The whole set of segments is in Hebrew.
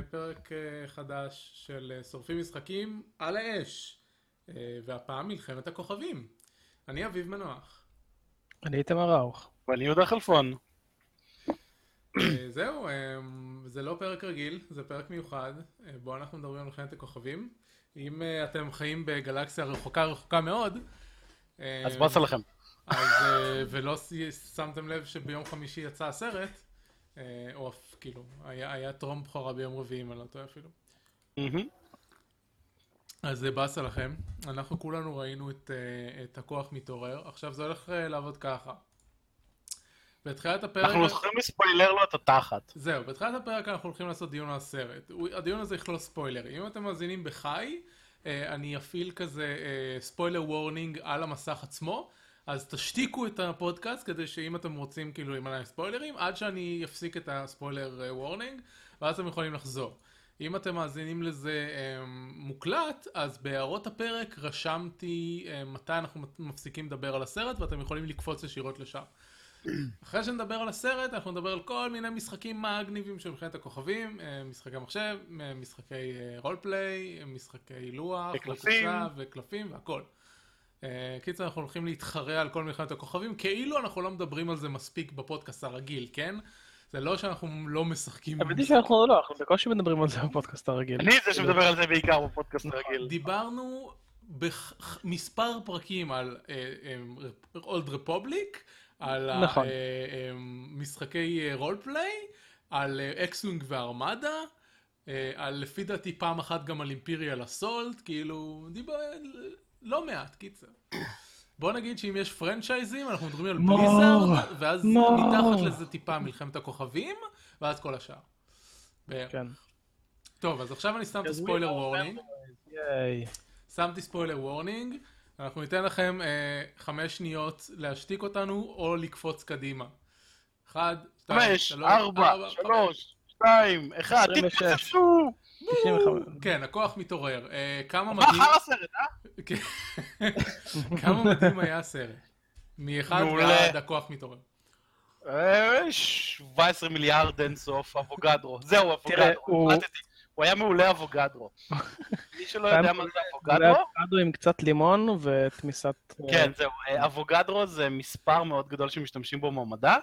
לפרק אה, חדש של אה, שורפים משחקים על האש, אה, והפעם מלחמת הכוכבים. אני אביב מנוח. אני איתמר ראוך. ואני יהודה חלפון. זהו, זה לא פרק רגיל, זה פרק מיוחד, בו אנחנו מדברים על מלחמת הכוכבים. אם אתם חיים בגלקסיה רחוקה רחוקה מאוד, אז באסה לכם. אז, ולא שמתם לב שביום חמישי יצא הסרט, או כאילו, היה, היה טרום בכורה ביום רביעי, אם אני לא טועה אפילו. אז זה באסה לכם. אנחנו כולנו ראינו את, אה, את הכוח מתעורר. עכשיו זה הולך אה, לעבוד ככה. בתחילת הפרק... אנחנו יכולים לספוילר לו את התחת. זהו, בתחילת הפרק אנחנו הולכים לעשות דיון על הסרט. הדיון הזה יכלול ספוילרים. אם אתם מאזינים בחי, אה, אני אפעיל כזה spoiler warning על המסך עצמו, אז תשתיקו את הפודקאסט כדי שאם אתם רוצים כאילו להימנע ספוילרים, עד שאני אפסיק את הספוילר אה, warning, ואז אתם יכולים לחזור. אם אתם מאזינים לזה אה, מוקלט, אז בהערות הפרק רשמתי אה, מתי אנחנו מפסיקים לדבר על הסרט, ואתם יכולים לקפוץ ישירות לשם. אחרי שנדבר על הסרט, אנחנו נדבר על כל מיני משחקים מגניבים של מלחמת הכוכבים, אה, משחקי מחשב, אה, משחקי רולפליי, משחקי לוח, וקלפים. וקלפים והכל. אה, קיצר, אנחנו הולכים להתחרע על כל מלחמת הכוכבים, כאילו אנחנו לא מדברים על זה מספיק בפודקאסט הרגיל, כן? זה לא שאנחנו לא משחקים... האמת היא שאנחנו לא, אנחנו בקושי מדברים על זה בפודקאסט הרגיל. אני זה שמדבר על זה בעיקר בפודקאסט הרגיל. דיברנו במספר פרקים על Old Republic, על ה- נכון. אה, אה, משחקי roleplay, על X-Wing ו Armada, אה, על לפי דעתי פעם אחת גם על Imperial Assault, כאילו, דיבר, לא מעט, קיצר. בוא נגיד שאם יש פרנצ'ייזים, אנחנו מדברים על Blizzard, ואז מור. מתחת לזה טיפה מלחמת הכוכבים, ואז כל השאר. כן. טוב, אז עכשיו אני שם את ה spoiler warning. שמתי spoiler warning, אנחנו ניתן לכם אה, חמש שניות להשתיק אותנו או לקפוץ קדימה. אחד, שתיים, שלוש, ארבע, שלוש, שתיים, אחד, 26. תתפסו! 95. כן, הכוח מתעורר. אה, כמה מה מדהים... אחר הסרט, אה? כן. כמה מדהים היה הסרט. מאחד. ועד הכוח מתעורר. אה, 17 מיליארד אינסוף, אבוגדרו. זהו, אבוגדרו. הוא- היה מעולה אבוגדרו. מי שלא יודע מה. זה אבוגדרו, אבוקדו עם קצת לימון ותמיסת... כן, זהו, אה, אבוגדרו זה מספר מאוד גדול שמשתמשים בו במדע.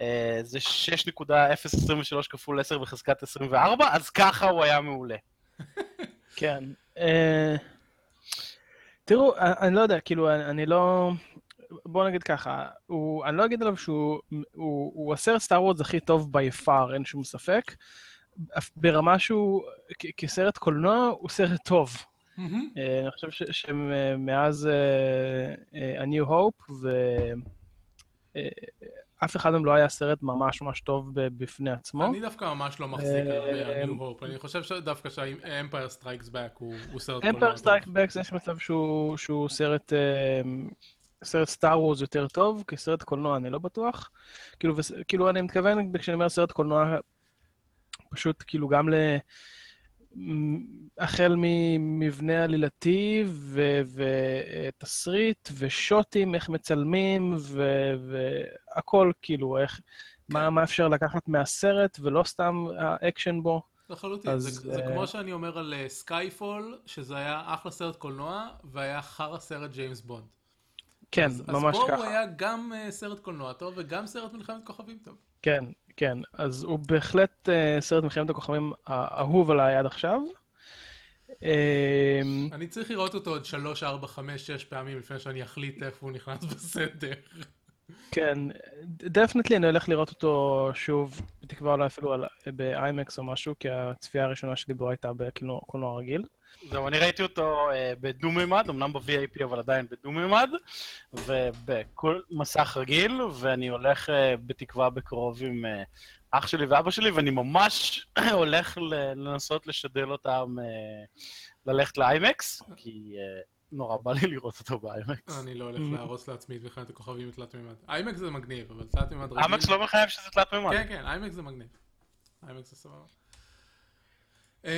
אה, זה 6.023 כפול 10 בחזקת 24, אז ככה הוא היה מעולה. כן. אה, תראו, אני לא יודע, כאילו, אני אני לא... בוא נגיד ככה, הוא, אני לא אגיד עליו שהוא הוא, הוא הסרט Star Wars הכי טוב by far, אין שום ספק. ברמה שהוא, כ- כסרט קולנוע, הוא סרט טוב. מהמם. אה, אני חושב ש- שמאז אה, אה, A New Hope, ואף אחד מהם לא היה סרט ממש ממש טוב ב- בפני עצמו. אני דווקא ממש לא מחזיק על ה-New Hope. אני חושב שדווקא שה-Empire Strikes Back הוא הוא סרט קולנוע strike טוב. Back יש מצב שהוא, שהוא סרט, סרט Star Wars יותר טוב, כסרט קולנוע אני לא בטוח. כאילו, כאילו אני מתכוון כשאני אומר סרט קולנוע, פשוט כאילו גם ל... החל ממבנה עלילתי ו- ותסריט ושוטים, איך מצלמים ו- והכל כאילו, איך, מה, מה אפשר לקחת מהסרט ולא סתם האקשן בו. לחלוטין, אז, זה, זה אה, כמו שאני אומר על Skyfall, שזה היה אחלה סרט קולנוע, והיה חרא סרט ג'יימס בונד. כן, אז, ממש אז פה ככה. הוא היה גם אה, סרט קולנוע טוב, וגם סרט מלחמת כוכבים טוב. כן, כן. אז הוא בהחלט uh, סרט מלחמת הכוכבים האהוב עליי עד עכשיו. Um, אני צריך לראות אותו עוד 3, 4, 5, 6 פעמים לפני שאני אחליט איפה הוא נכנס בסדר. כן, definitely אני הולך לראות אותו שוב, בתקווה אולי אפילו באיימקס או משהו, כי הצפייה הראשונה שלי בו הייתה בקולנוע רגיל. זהו, אני ראיתי אותו אה, בדו-מימד, אמנם ב-VIP אבל עדיין בדו-מימד, ובכל מסך רגיל, ואני הולך אה, בתקווה בקרוב עם אה, אח שלי ואבא שלי, ואני ממש הולך לנסות לשדל אותם אה, ללכת לאיימקס, כי אה, נורא בא לי לראות אותו באיימקס. אני לא הולך להרוס לעצמי את מלחמת הכוכבים בתלת מימד. איימקס זה מגניב, אבל תלת מימד רגיל... איימקס לא מחייב שזה תלת מימד. כן, כן, איימקס זה מגניב. איימקס זה סבבה. אמ,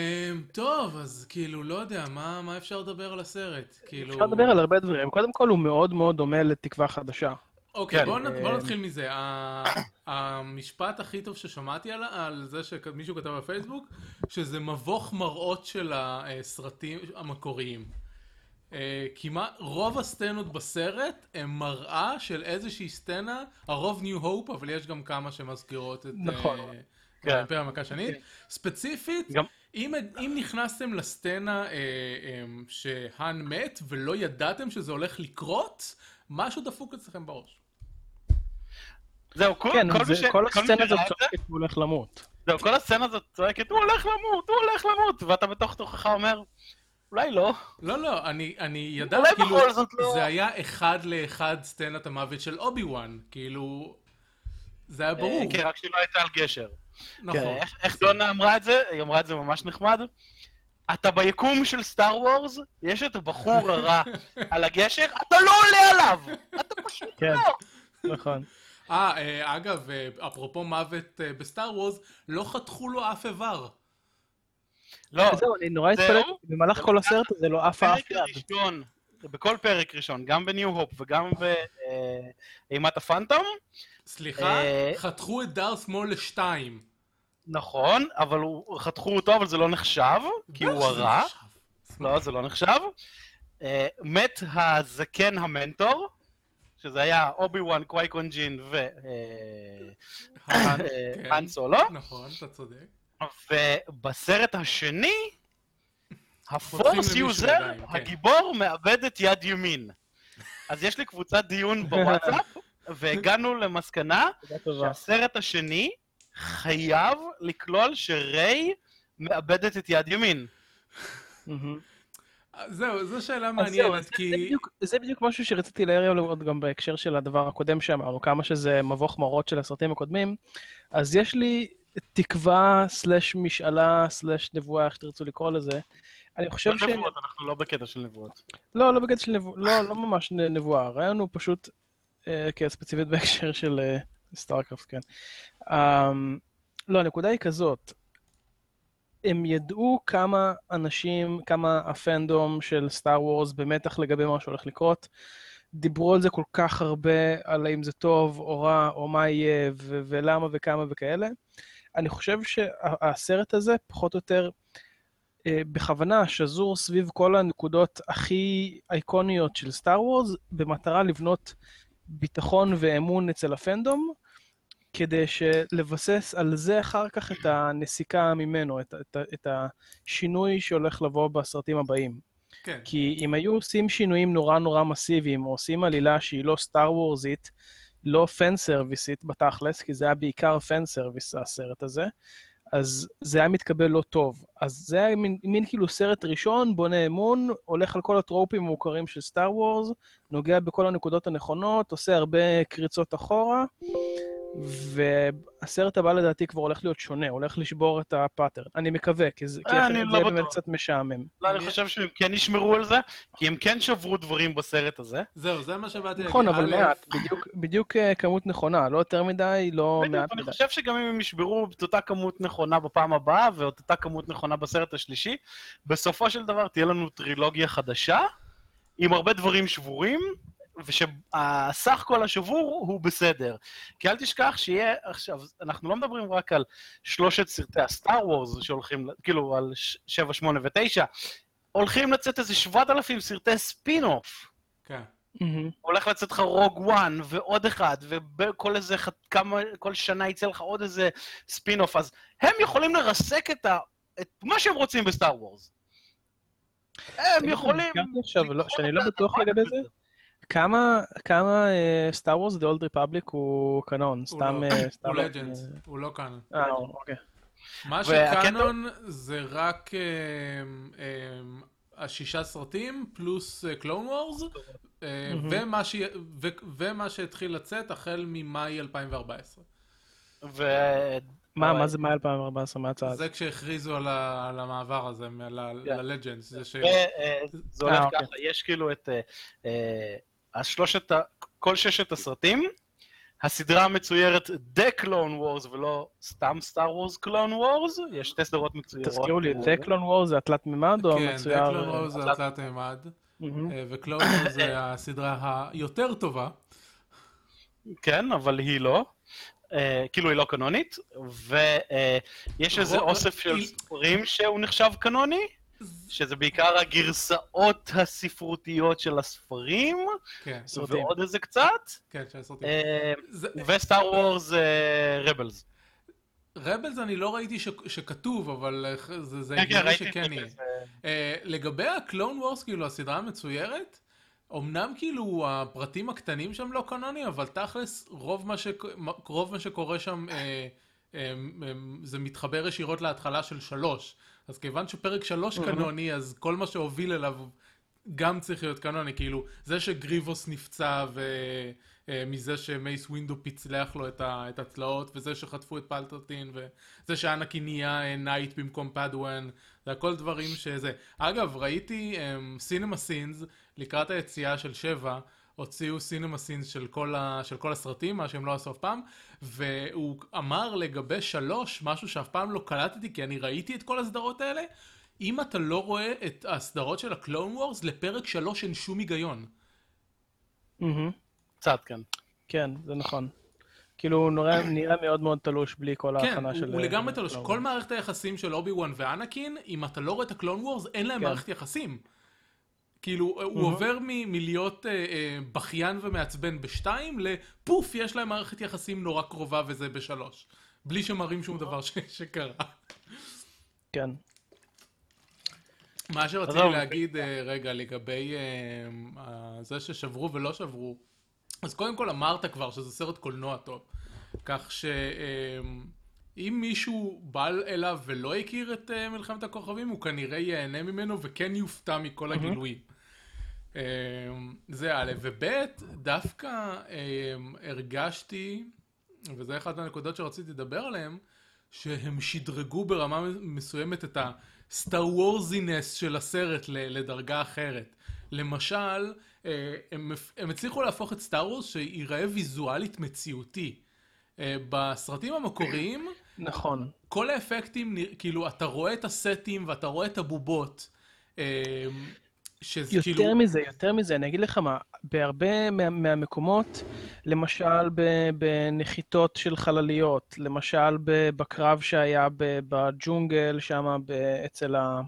טוב, אז כאילו, לא יודע, מה מה אפשר לדבר על הסרט? כאילו... אפשר לדבר על הרבה דברים. קודם כל, הוא מאוד מאוד דומה לתקווה חדשה. אוקיי, כן, נ- בואו אה, נתחיל מזה. ה- המשפט הכי טוב ששמעתי על, על זה שמישהו כתב בפייסבוק, שזה מבוך מראות של הסרטים המקוריים. אה, כמעט, רוב הסצנות בסרט הם מראה של איזושהי סצנה, הרוב ניו הופ, אבל יש גם כמה שמזכירות את נכון. אה, כן. האימפריה המכה השנית. כן. ספציפית, גם- אם, אם נכנסתם לסצנה אה, אה, שהאן מת ולא ידעתם שזה הולך לקרות, משהו דפוק אצלכם בראש. זהו, כל, כן, כל, זה- ש... כל כל הסצנה הזאת צועקת שהוא הולך למות. זהו, כל הסצנה הזאת צועקת, הוא הולך למות, הוא הולך למות, ואתה בתוך תוכך אומר, אולי לא. לא, לא, אני, אני אולי ידעתי, כאילו, בכל זאת לא. זה היה אחד לאחד סצנת המוות של אובי וואן, כאילו, זה היה ברור, אה, כן, רק שהיא לא הייתה על גשר. נכון. כן, איך- איך דונה אמרה את זה? היא אמרה את זה ממש נחמד. אתה ביקום של סטאר וורס, יש את הבחור הרע על הגשר, אתה לא עולה עליו! אתה פשוט כן. לא! נכון. אה, אה, אגב, אה, אפרופו מוות אה, בסטאר וורס, לא חתכו לו אף איבר. לא, זהו, אני נורא. התפלאתי, במהלך כל הסרט הזה לא עף אף יד. בכל פרק ראשון, גם בניו הופ וגם באימת הפנטום, סליחה, חתכו את דארס מול לשתיים. נכון, אבל הוא- חתכו אותו, אבל זה לא נחשב, כי הוא בטח שזה הרע. לא, זה לא נחשב. אה, מת הזקן המנטור, שזה היה אובי וואן, קוואי-גון ג'ין האן, כן. והאן סולו, נכון, אתה צודק. ובסרט השני, ה Force user, כן. הגיבור מאבד את יד ימין. אז יש לי קבוצת דיון בוואטסאפ, והגענו למסקנה. שהסרט השני חייב לכלול שריי מאבדת את יד ימין. מהמם. זהו, זו שאלה זהו, מעניינת, זה- כי... זה בדיוק- זה בדיוק משהו שרציתי להעיר עליו עוד גם בהקשר של הדבר הקודם שאמרנו, כמה שזה מבוך מראות של הסרטים הקודמים. אז יש לי תקווה, סלש משאלה, סלש נבואה, איך שתרצו לקרוא לזה. אני חושב ש... נבואות, אנחנו לא בקטע של נבואות. לא, לא בקטע של נבואה, לא, לא ממש נבואה. הרעיון הוא פשוט, אה, כן, ספציפית בהקשר של אה, סטארקרפט, כן. אה, לא, הנקודה היא כזאת. הם ידעו כמה אנשים, כמה הפנדום של סטאר וורס במתח לגבי מה שהולך לקרות. דיברו על זה כל כך הרבה, על האם זה טוב או רע, או מה יהיה, ו- ולמה וכמה וכאלה. אני חושב שהסרט הזה, פחות או יותר, אה, בכוונה שזור סביב כל הנקודות הכי אייקוניות של סטאר וורס, במטרה לבנות ביטחון ואמון אצל הפנדום, כדי לבסס על זה אחר כך את הנסיקה ממנו, את, את, את השינוי שהולך לבוא בסרטים הבאים. כן. כי אם היו עושים שינויים נורא נורא מסיביים, או עושים עלילה שהיא לא סטאר וורזית, לא פן סרוויסית בתכלס, כי זה היה בעיקר fan service הסרט הזה, אז זה היה מתקבל לא טוב. אז זה היה מין, מין כאילו סרט ראשון, בונה אמון, הולך על כל הטרופים המוכרים של Star Wars, נוגע בכל הנקודות הנכונות, עושה הרבה קריצות אחורה, והסרט הבא לדעתי כבר הולך להיות שונה, הולך לשבור את ה pattern. אני מקווה, כי זה, אה, אני לא יהיה באמת. קצת משעמם. לא, אני חושב שהם כן ישמרו על זה, כי הם כן שברו דברים בסרט הזה. זהו, זה מה שבאתי להגיד. נכון, אבל מעט, בדיוק, אה, כמות נכונה, לא יותר מדי, לא בדיוק, מעט אני מדי. חושב שגם אם הם ישברו את אותה כמות נכונה בפעם הבאה, ואת אותה כמות נכונה בסרט השלישי, בסופו של דבר תהיה לנו טרילוגיה חדשה, עם הרבה דברים שבורים, ושהסך כל השבור הוא בסדר. כי אל תשכח שיהיה, עכשיו, אנחנו לא מדברים רק על שלושת סרטי הסטאר וורס שהולכים, כאילו, על 7, 8 ו-9, הולכים לצאת איזה 7,000 סרטי ספין-אוף. כן. מהמם. הולך לצאת לך Rogue One ועוד אחד, וכל איזה, כמה, כל שנה יצא לך עוד איזה ספין-אוף, אז הם יכולים לרסק את, ה, את מה שהם רוצים ב Star Wars. הם יכולים... עכשיו, לא- שאני לא בטוח לגבי. זה. כמה, כמה Star Wars The Old Republic הוא קנון? הוא סתם... לא. אה, סתם הוא לא- Legends, הוא לא קאנון. אה, אוקיי. מה שקאנון זה רק אמ, אמ, השישה סרטים פלוס קלון וורס. ומה ש- ו- ומה שהתחיל לצאת החל ממאי 2014. ו... מה, מה זה מאי 2014? מה הצעה? זה כשהכריזו על המעבר הזה, כן. ללג'נדס. זה ש... וזה הולך אה, אוקיי. ככה, יש כאילו את אה, אה, השלושת, כל ששת הסרטים, הסדרה המצוירת The Clone Wars ולא סתם Star Wars Clone Wars, יש שתי סדרות מצוירות. תזכירו לי, זה קלון וור זה התלת מימד או כן, המצויר? זה קלון וורס זה התלת- מימד, מהמם. וקלון וורס זה הסדרה היותר טובה. כן, אבל היא לא. אה, כאילו היא לא קנונית, ויש איזה רוב- אוסף של ספרים שהוא נחשב קנוני, שזה בעיקר הגרסאות הספרותיות של הספרים, כן, סרטים. ועוד איזה קצת, כן, של הסרטים. זה- וסטאר וורס רבלס. רבלס אני לא ראיתי ש- שכתוב, אבל אה, זה זה כן, כן, הגיוני את שכן יהיה. זה. אה, לגבי הקלון וורס, כאילו, הסדרה המצוירת, אמנם כאילו הפרטים הקטנים שם לא קנוני, אבל תכלס רוב מה, ש... רוב מה שקורה שם אה, אה, זה מתחבר ישירות להתחלה של שלוש. אז כיוון שפרק שלוש קנוני, אז כל מה שהוביל אליו גם צריך להיות קנוני, כאילו, זה שגריבוס נפצע ומזה שמייס ווינדו פיצלח לו את, ה... את הצלעות, וזה שחטפו את פלפטין, וזה שאנקין נהיה אה, Knight במקום Padawan, זה הכל דברים שזה. אגב, ראיתי Cinema Sins לקראת היציאה של שבע, הוציאו Cinema Sins של כל, ה... של כל הסרטים, מה שהם לא עשו אף פעם, והוא אמר לגבי שלוש, משהו שאף פעם לא קלטתי, כי אני ראיתי את כל הסדרות האלה, אם אתה לא רואה את הסדרות של הקלון וורס, לפרק שלוש אין שום היגיון. קצת, כן. כן, זה נכון. כאילו, הוא נראה, נראה מאוד מאוד תלוש בלי כל כן, ההכנה הוא, של... הוא לגמרי תלוש. כל מערכת היחסים של אובי וואן ואנקין, אם אתה לא רואה את הקלון וורס, אין להם כן. מערכת יחסים. כאילו, הוא עובר מלהיות אה, אה, בכיין ומעצבן בשתיים, לפוף, יש להם מערכת יחסים נורא קרובה וזה בשלוש. בלי שמראים שום דבר ש- שקרה. כן. מה שרציתי. להגיד, אה, רגע, לגבי אה, אה, זה ששברו ולא שברו, אז קודם כל אמרת כבר שזה סרט קולנוע טוב, כך שאם מישהו בא אליו ולא הכיר את אה, מלחמת הכוכבים, הוא כנראה ייהנה ממנו וכן יופתע מכל הגילויים. אה, זה א', וב', דווקא אה, הרגשתי, וזה אחת הנקודות שרציתי לדבר עליהן, שהם שדרגו ברמה מסוימת את הסטאר וורזינס של הסרט לדרגה אחרת. למשל, אה, הם, הם הצליחו להפוך את סטאר וורס שייראה ויזואלית מציאותי. אה, בסרטים המקוריים, נכון. כל האפקטים, כאילו, אתה רואה את הסטים ואתה רואה את הבובות. אה, שזה יותר כאילו... מזה, יותר מזה, אני אגיד לך מה, בהרבה מה, מהמקומות, למשל בנחיתות של חלליות, למשל בקרב שהיה בג'ונגל, שם אצל ה,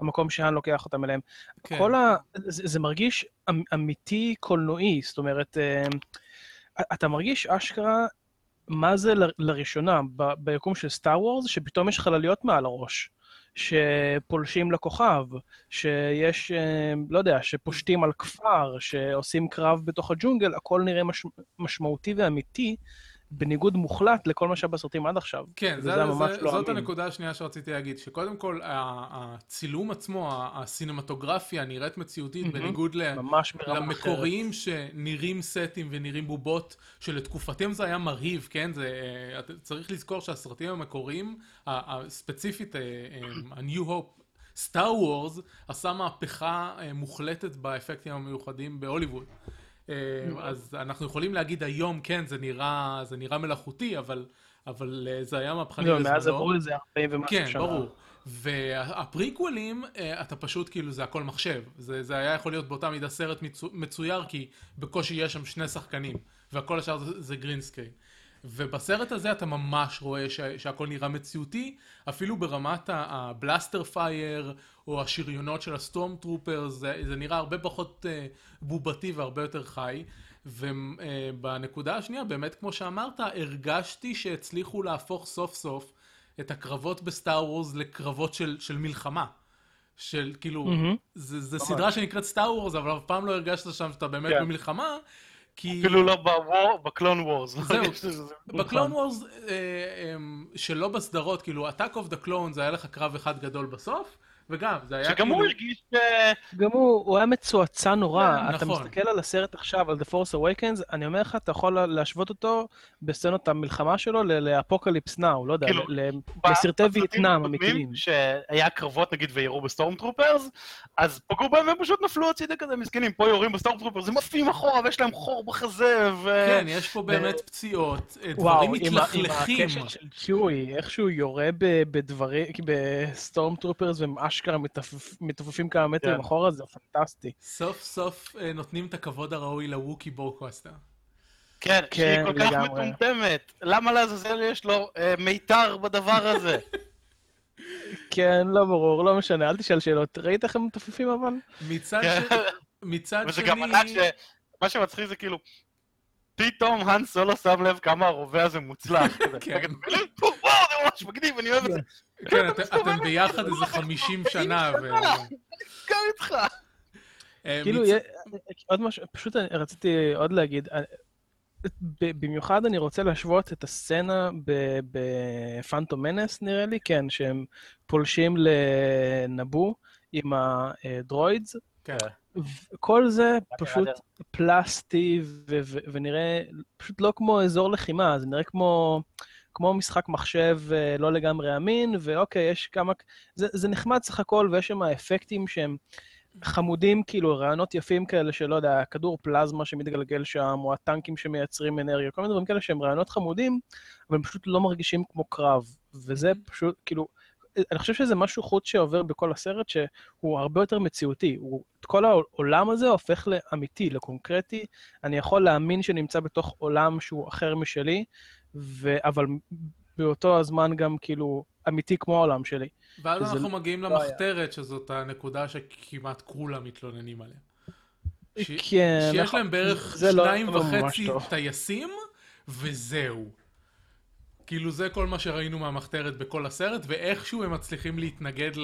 המקום שהאן לוקח אותם אליהם, כן. כל ה... זה, זה מרגיש אמ- אמיתי קולנועי, זאת אומרת, אה, אתה מרגיש אשכרה מה זה ל- לראשונה? ב- ביקום של סטאר וורס, שפתאום יש חלליות מעל הראש, שפולשים לכוכב, שיש, אה, לא יודע, שפושטים על כפר, שעושים קרב בתוך הג'ונגל, הכל נראה מש... משמעותי ואמיתי, בניגוד מוחלט לכל מה שהיה בסרטים עד עכשיו. כן, זה, ממש זה, לא זאת אמין. הנקודה השנייה שרציתי להגיד, שקודם כל הצילום עצמו, הסינמטוגרפיה נראית מציאותית מהמם. בניגוד ל... למקוריים שנראים סטים ונראים בובות, שלתקופתם זה היה מרהיב, כן? זה, אה, צריך לזכור שהסרטים המקוריים, ספציפית, אה, אה, ה-New Hope, סטאר וורס, עשה מהפכה מוחלטת באפקטים המיוחדים בהוליווד. אה, אז אנחנו יכולים להגיד היום, כן, זה נראה, זה נראה מלאכותי, אבל, אבל אה, זה היה מהפכני לא, מאז בזמנו. עברו איזה 40 ומשהו כן, שנה. ברור. והפריקוולים, אה, אתה פשוט כאילו, זה הכל מחשב. זה, זה היה יכול להיות באותה מידה סרט מצו, מצויר, כי בקושי יש שם שני שחקנים, והכל השאר זה, זה green screen. ובסרט הזה אתה ממש רואה ש, שהכל נראה מציאותי, אפילו ברמת ה blaster fire, או השריונות של ה stormtrooper, זה, זה נראה הרבה פחות אה, בובתי והרבה יותר חי. ובנקודה השנייה, באמת כמו שאמרת, הרגשתי שהצליחו להפוך סוף סוף את הקרבות ב Star Wars לקרבות של, של מלחמה. של כאילו. זה, זה סדרה שנקראת Star Wars, אבל אף פעם לא הרגשת שם שאתה באמת כן. במלחמה, כי... אפילו לא ב War, ב Clone Wars. זהו. זה- ב Clone Wars, אה, אה, שלא בסדרות, כאילו, Attack of the Clones היה לך קרב אחד גדול בסוף, וגם, זה היה שגם כאילו... הוא הרגיש גם הוא, הוא היה מצועצע נורא. כן, אתה נכון. מסתכל על הסרט עכשיו, על The Force Awakens, אני אומר לך, אתה יכול להשוות אותו בסצנות המלחמה שלו ל Apocalypse Now, לא יודע, כאילו, ל- לסרטי וייטנאם אמיתיים. שהיה קרבות נגיד וירו ב stormtroopers, אז פגעו בהם והם פשוט נפלו הצידה כזה מסכנים, פה יורים ב stormtroopers, הם עפים אחורה ויש להם חור בחזה, ו... כן, יש פה באמת פציעות, אה, וואו, דברים עם ה- עם מתלכלכים. הקשת של קיוי, איך שהוא יורה בדברים, ב stormtroopers והם אשכרה מתעופפים כמה מטרים כן. אחורה, זה פנטסטי. סוף סוף אה, נותנים את הכבוד הראוי ל Wookiee bowcaster. כן, שהיא כן, כל כך. מטומטמת. למה לעזאזל יש לו אה, מיתר בדבר הזה? כן, לא ברור, לא משנה, אל תשאל שאלות. ראית איך הם מתופפים אבל? מצד כן. ש- מצד וזה שני... גם ענק ש... מה שמצחיק זה כאילו... פתאום האן סולו שם לב כמה הרובה הזה מוצלח. כן. ממש מגניב, אני אוהב את זה. כן, את- אתם ביחד איזה 50 שנה. ו- גם איתך. אה, כאילו, עוד משהו, פשוט אני רציתי עוד להגיד, אה, במיוחד אני רוצה להשוות את הסצנה בפאנטום מנס, נראה לי, כן, שהם פולשים לנבו עם הדרוידס, כן. כל זה פשוט. פלסטי ו- ו- ונראה פשוט לא כמו אזור לחימה, זה נראה כמו, כמו משחק מחשב אה, לא לגמרי אמין, ואוקיי, יש כמה... זה, זה נחמד סך הכל, ויש שם אפקטים שהם חמודים, כאילו רעיונות יפים כאלה שלא יודע, כדור פלזמה שמתגלגל שם, או הטנקים שמייצרים אנרגיה, כל מיני דברים כאלה שהם רעיונות חמודים, אבל הם פשוט לא מרגישים כמו קרב. וזה פשוט, כאילו, אני חושב שזה משהו חוץ שעובר בכל הסרט, שהוא הרבה יותר מציאותי. הוא, את כל העולם הזה הופך לאמיתי, לקונקרטי. אני יכול להאמין שנמצא בתוך עולם שהוא אחר משלי, ו... אבל באותו הזמן גם כאילו אמיתי כמו העולם שלי. ואז שזה אנחנו מגיעים לא היה. למחתרת, שזאת הנקודה שכמעט כולם מתלוננים עליה. ש- כן, שיש נכון. להם בערך לא- שניים לא וחצי. טייסים, וזהו. כאילו זה כל מה שראינו מהמחתרת בכל הסרט, ואיכשהו הם מצליחים להתנגד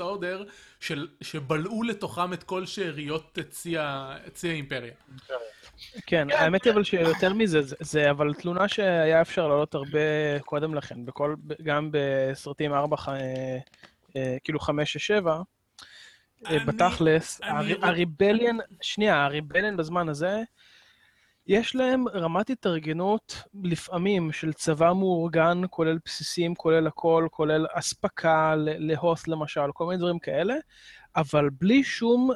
order, של, שבלעו לתוכם את כל שאריות צי האימפריה. כן, האמת היא אבל שיותר מזה, זה, זה אבל תלונה שהיה אפשר להעלות הרבה קודם לכן, בכל, גם בסרטים 4, כאילו 5 ו-7, אני- בתכלס, הר- הריבליאן, שנייה, הריבליאן בזמן הזה, יש להם רמת התארגנות לפעמים של צבא מאורגן, כולל בסיסים, כולל הכל, כולל אספקה ל- להוסט למשל, כל מיני דברים כאלה, אבל בלי שום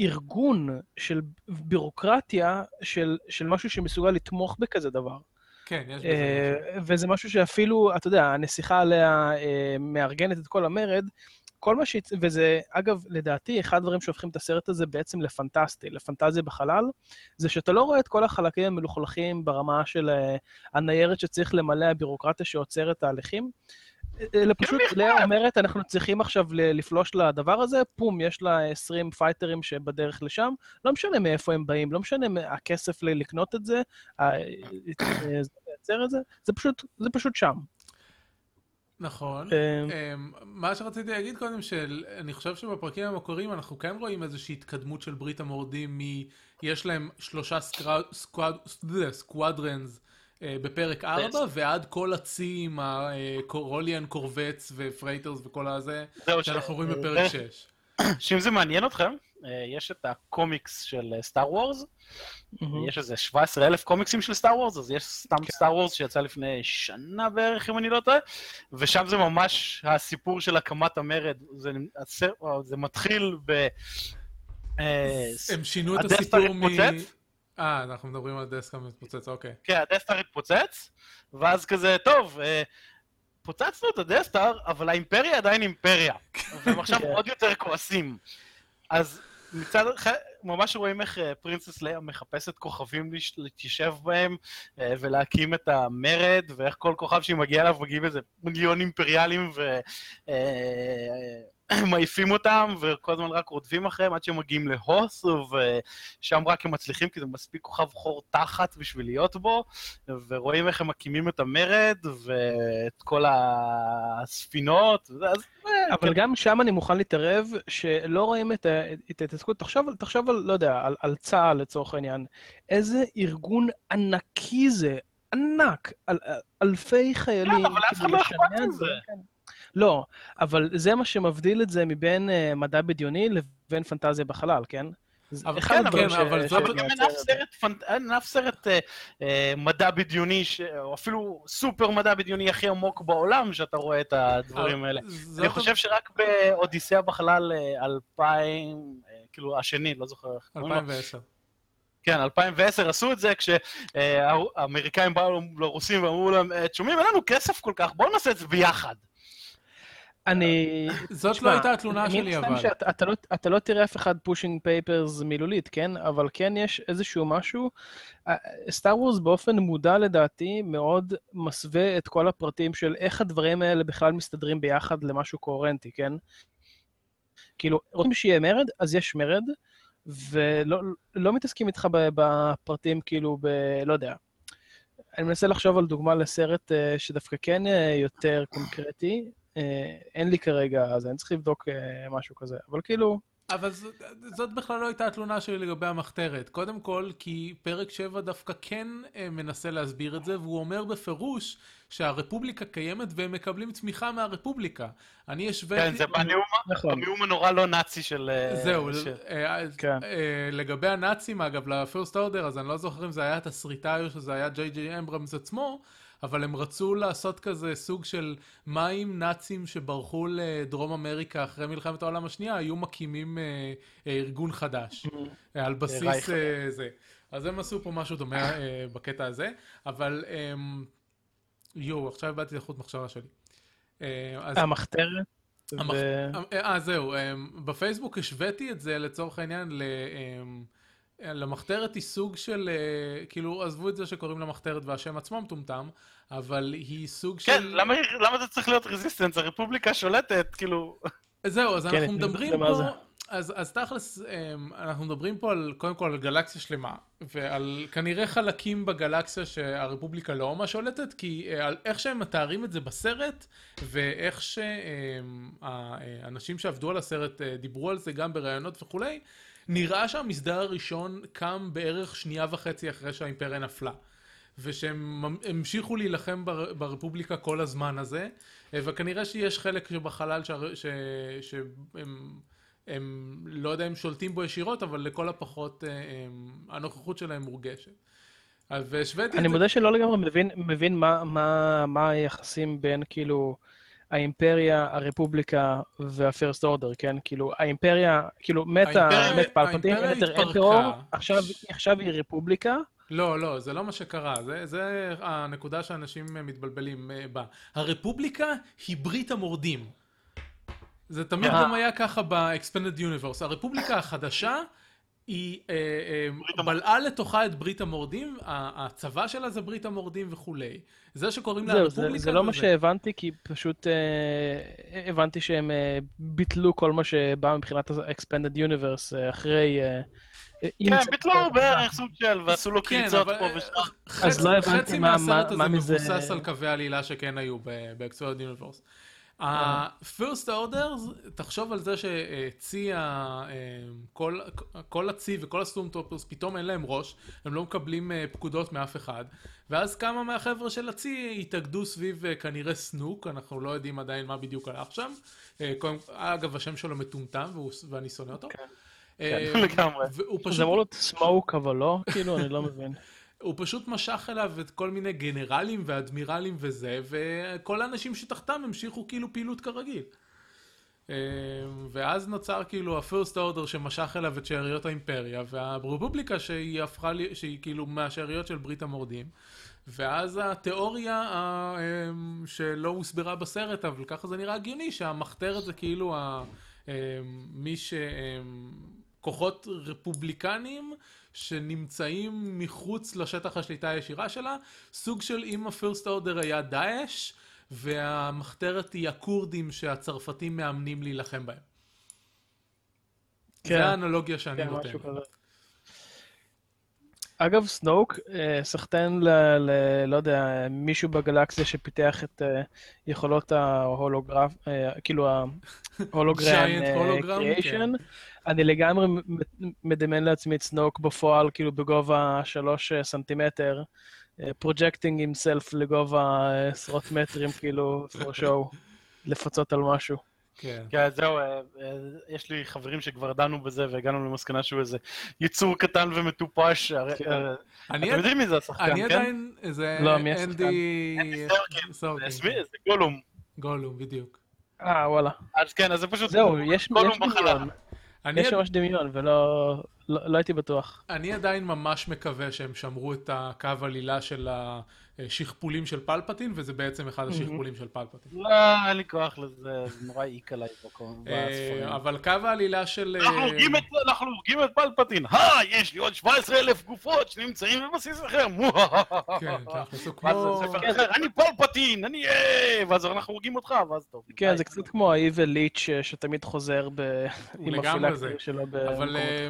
ארגון של בירוקרטיה, של, של משהו שמסוגל לתמוך בכזה דבר. כן, יש בזה. אה, וזה משהו שאפילו, אתה יודע, הנסיכה עליה אה, מארגנת את כל המרד, כל מה שהיא... וזה, אגב, לדעתי, אחד הדברים שהופכים את הסרט הזה בעצם לפנטסטי, לפנטזיה בחלל, זה שאתה לא רואה את כל החלקים המלוכלכים ברמה של אה, הניירת שצריך למלא הבירוקרטיה שעוצרת תהליכים, אלא פשוט לאה אומרת, אנחנו צריכים עכשיו לפלוש לדבר הזה, פום, יש לה 20 פייטרים שבדרך לשם, לא משנה מאיפה הם באים, לא משנה הכסף לקנות את זה, אה, זה לייצר את זה, זה פשוט, זה פשוט שם. נכון. אה, אמ, מה שרציתי להגיד קודם, שאני חושב שבפרקים המקוריים אנחנו כן רואים איזושהי התקדמות של ברית המורדים מ... יש להם שלושה squad- squadrons אה, בפרק 4, ועד כל הצי עם ה Corellian corvettes ו freighters וכל הזה, שאנחנו רואים אה, בפרק 6. שאם זה מעניין אתכם, אה, יש את הקומיקס של Star Wars, מהמם. יש איזה 17 אלף קומיקסים של Star Wars, אז יש סתם Star Wars שיצא לפני שנה בערך, אם אני לא טועה, ושם זה ממש הסיפור של הקמת המרד. זה, מתחיל ב... אה, הם שינו את הסיפור מ... אה, אנחנו מדברים על דסקה מתפוצץ, אוקיי. כן, הדסטאר התפוצץ, ואז כזה, טוב, אה, פוצצנו את הדסטאר, אבל האימפריה עדיין אימפריה, והם עכשיו כן. עוד יותר כועסים. אז מצד ממש רואים איך אה, פרינסס לאה מחפשת כוכבים להתיישב בהם אה, ולהקים את המרד, ואיך כל כוכב שהיא מגיעה אליו מגיעים איזה מיליון אימפריאלים ומעיפים אותם, וכל הזמן רק רודפים אחריהם עד שהם מגיעים להוס, ושם רק הם מצליחים כי זה מספיק כוכב חור תחת בשביל להיות בו, ורואים איך הם מקימים את המרד, ואת כל הספינות, וזה, אז... אה, אבל גם שם אני מוכן להתערב שלא רואים את ההתעסקות. תחשוב, תחשוב על, לא יודע, על, על צה"ל לצורך העניין. איזה ארגון ענקי זה, ענק, על, על, אלפי חיילים. כן, אבל לאף אחד לא אכפת מזה. לא, אבל זה מה שמבדיל את זה מבין uh, מדע בדיוני לבין פנטזיה בחלל, כן? אבל כן, כן, ש- אבל זאת- אבל גם אין שמייצר אף זה. סרט, פנט... אין אף סרט אה, אה, מדע בדיוני, ש... או אפילו סופר מדע בדיוני הכי עמוק בעולם, שאתה רואה את הדברים האלה. זאת אני חושב שרק באודיסאה בחלל אה, 2000, אה, כאילו השני, לא זוכר איך קוראים לו. 2010. כן, 2010 עשו את זה כשהאמריקאים באו לרוסים ואמרו להם, "אה, שומעים, אין לנו כסף כל כך, בואו נעשה את זה ביחד. אני... זאת לא הייתה התלונה שלי, אבל. אתה לא- אתה לא תראה אף אחד pushing papers מילולית, כן? אבל כן יש איזשהו משהו. Star Wars באופן מודע לדעתי מאוד מסווה את כל הפרטים של איך הדברים האלה בכלל מסתדרים ביחד למשהו קוהרנטי, כן? כאילו, רוצים שיהיה מרד, אז יש מרד, ולא לא מתעסקים איתך בפרטים, כאילו, ב... לא יודע. אני מנסה לחשוב על דוגמה לסרט אה, שדווקא כן אה, יותר קונקרטי. אה, אין לי כרגע, אז אני צריך לבדוק אה, משהו כזה. אבל כאילו, אבל זאת, זאת בכלל לא הייתה התלונה שלי לגבי המחתרת. קודם כל, כי פרק 7 דווקא כן אה, מנסה להסביר את זה, והוא אומר בפירוש שהרפובליקה קיימת והם מקבלים תמיכה מהרפובליקה. אני השוויתי... כן, זה בנאום נכון. הנאום הנורא לא נאצי של... זהו, של- אה, כן. אה, לגבי הנאצים, אגב, לפרסט אורדר, אז אני לא זוכר אם זה היה התסריטאי או שזה היה ג'יי ג'יי אמברמס עצמו, אבל הם רצו לעשות כזה סוג של מה אם נאצים שברחו לדרום אמריקה אחרי מלחמת העולם השנייה היו מקימים אה, אה, ארגון חדש, אה, על בסיס. אה, זה. אז הם עשו פה משהו דומה אה, בקטע הזה, אבל אמ, יואו, עכשיו איבדתי את החוט מחשבה שלי. אה, אז המחתרת. המח- ו- אה, זהו, אמ, בפייסבוק השוויתי את זה לצורך העניין ל... אמ, למחתרת היא סוג של, אה, כאילו, עזבו את זה שקוראים לה מחתרת והשם עצמו מטומטם, אבל היא סוג כן, של... למה למה זה צריך להיות רזיסטנס? הרפובליקה שולטת, כאילו... זהו, אז כן, אנחנו מדברים מה זה. פה, אז, אז תכלס, אמ, אנחנו מדברים פה על, קודם כל על גלקסיה שלמה, ועל כנראה חלקים בגלקסיה שהרפובליקה לא ממש שולטת, כי אה, על איך שהם מתארים את זה בסרט, ואיך שהאנשים שעבדו על הסרט אה, דיברו על זה גם בראיונות וכולי, נראה שהמסדר הראשון קם בערך שנייה וחצי אחרי שהאימפריה נפלה. ושהם המשיכו להילחם בר, ברפובליקה כל הזמן הזה, אה, וכנראה שיש חלק שבחלל שהר- ש- שהם הם, לא יודע אם שולטים בו ישירות, אבל לכל הפחות אה, הם, הנוכחות שלהם מורגשת. אז והשוויתי אני. מודה שלא לגמרי מבין, מבין מה, מה, מה היחסים בין כאילו האימפריה, הרפובליקה והפירסט אורדר, כן? כאילו האימפריה, כאילו מתה, מת פלפטין, עכשיו, היא רפובליקה, לא, לא, זה לא מה שקרה, זה, זה הנקודה שאנשים מתבלבלים אה, בה. הרפובליקה היא ברית המורדים. זה תמיד אה. גם היה ככה ב-Expanded Universe. הרפובליקה החדשה היא אה, אה, בלעה לתוכה את ברית המורדים, הצבא שלה זה ברית המורדים וכולי. זה שקוראים לה זהו, הרפובליקה זה, לא מה שהבנתי, כי פשוט אה, הבנתי שהם ביטלו כל מה שבא מבחינת ה-expanded universe אחרי... אה, כן, ביטלו בערך סוג של, ועשו לו כן, קריצות אבל פה ושם. חצי, אז לא הבנתי חצי מה- מהסרט מה- מה הזה מזה- מבוסס על קווי עלילה שכן היו ב-Expanded Universe. ה-First Order, תחשוב על זה שצי, אה, כל- כל הצי וכל ה stormtroopers, פתאום אין להם ראש, הם לא מקבלים אה, פקודות מאף אחד, ואז כמה מהחבר'ה של הצי התאגדו סביב אה, כנראה סנוק, אנחנו לא יודעים עדיין מה בדיוק הלך שם. קודם- אגב, השם שלו מטומטם ואני שונא אותו. אה, לגמרי. והוא פשוט זה אמור להיות סמוק, אבל לא, כאילו, אני לא מבין. הוא פשוט משך אליו את כל מיני גנרלים ואדמירלים וזה, וכל האנשים שתחתם המשיכו כאילו פעילות כרגיל. אה, ואז נוצר כאילו ה-first order שמשך אליו את שאריות האימפריה, והרפובליקה שהיא הפכה, לי- שהיא כאילו מהשאריות של ברית המורדים. ואז התיאוריה ה- אמ, שלא הוסברה בסרט, אבל ככה זה נראה הגיוני, שהמחתרת זה כאילו ה- אמ, מי ש... אמ, כוחות רפובליקניים שנמצאים מחוץ לשטח השליטה הישירה שלה, סוג של אם ה-first order היה דאעש, והמחתרת היא הכורדים שהצרפתים מאמנים להילחם בהם. כן. זה האנלוגיה שאני כן, נותן. אגב, סנוק, אה, סחטיין ל... ל... לא יודע, מישהו בגלקסיה שפיתח את אה, יכולות ההולוגרף, אה, כאילו ה hologram creation. אני לגמרי מדמיין לעצמי את סנוק בפועל, כאילו בגובה שלוש אה, סנטימטר, projecting himself לגובה אה, עשרות מטרים, כאילו, for show, לפצות על משהו. כן. כן, זהו, אה, אה, יש לי חברים שכבר דנו בזה והגענו למסקנה שהוא איזה יצור קטן ומטופש. כן. אה, אני אתם יודעים מי זה השחקן, אני כן? עדיין, זה לא, מי השחקן? אנדי... אנדי סרקין. סרקין, זה גולום. גולום, בדיוק. אה, וואלה. אז כן, אז זה פשוט... זהו, יש גולום יש ממש דמיון, ולא לא, לא הייתי בטוח. אני עדיין ממש מקווה שהם שמרו את הקו עלילה של אה, שכפולים של פלפטין, וזה בעצם אחד השכפולים של פלפטין. לא, אין לי כוח לזה, זה נורא העיק עליי בקום-. אה, אבל קו העלילה של... אנחנו אה, הורגים את- אנחנו פלפטין, אה, יש לי עוד 17 אלף גופות שנמצאים בבסיס אחר, כן, תכלס, הוא ואז כמו... אני פלפטין, אני אה, ואז אנחנו הורגים אותך, ואז טוב. כן, זה קצת כמו ה-Evil lich שתמיד חוזר ב... עם. ה phylacteries שלו במקומות אה.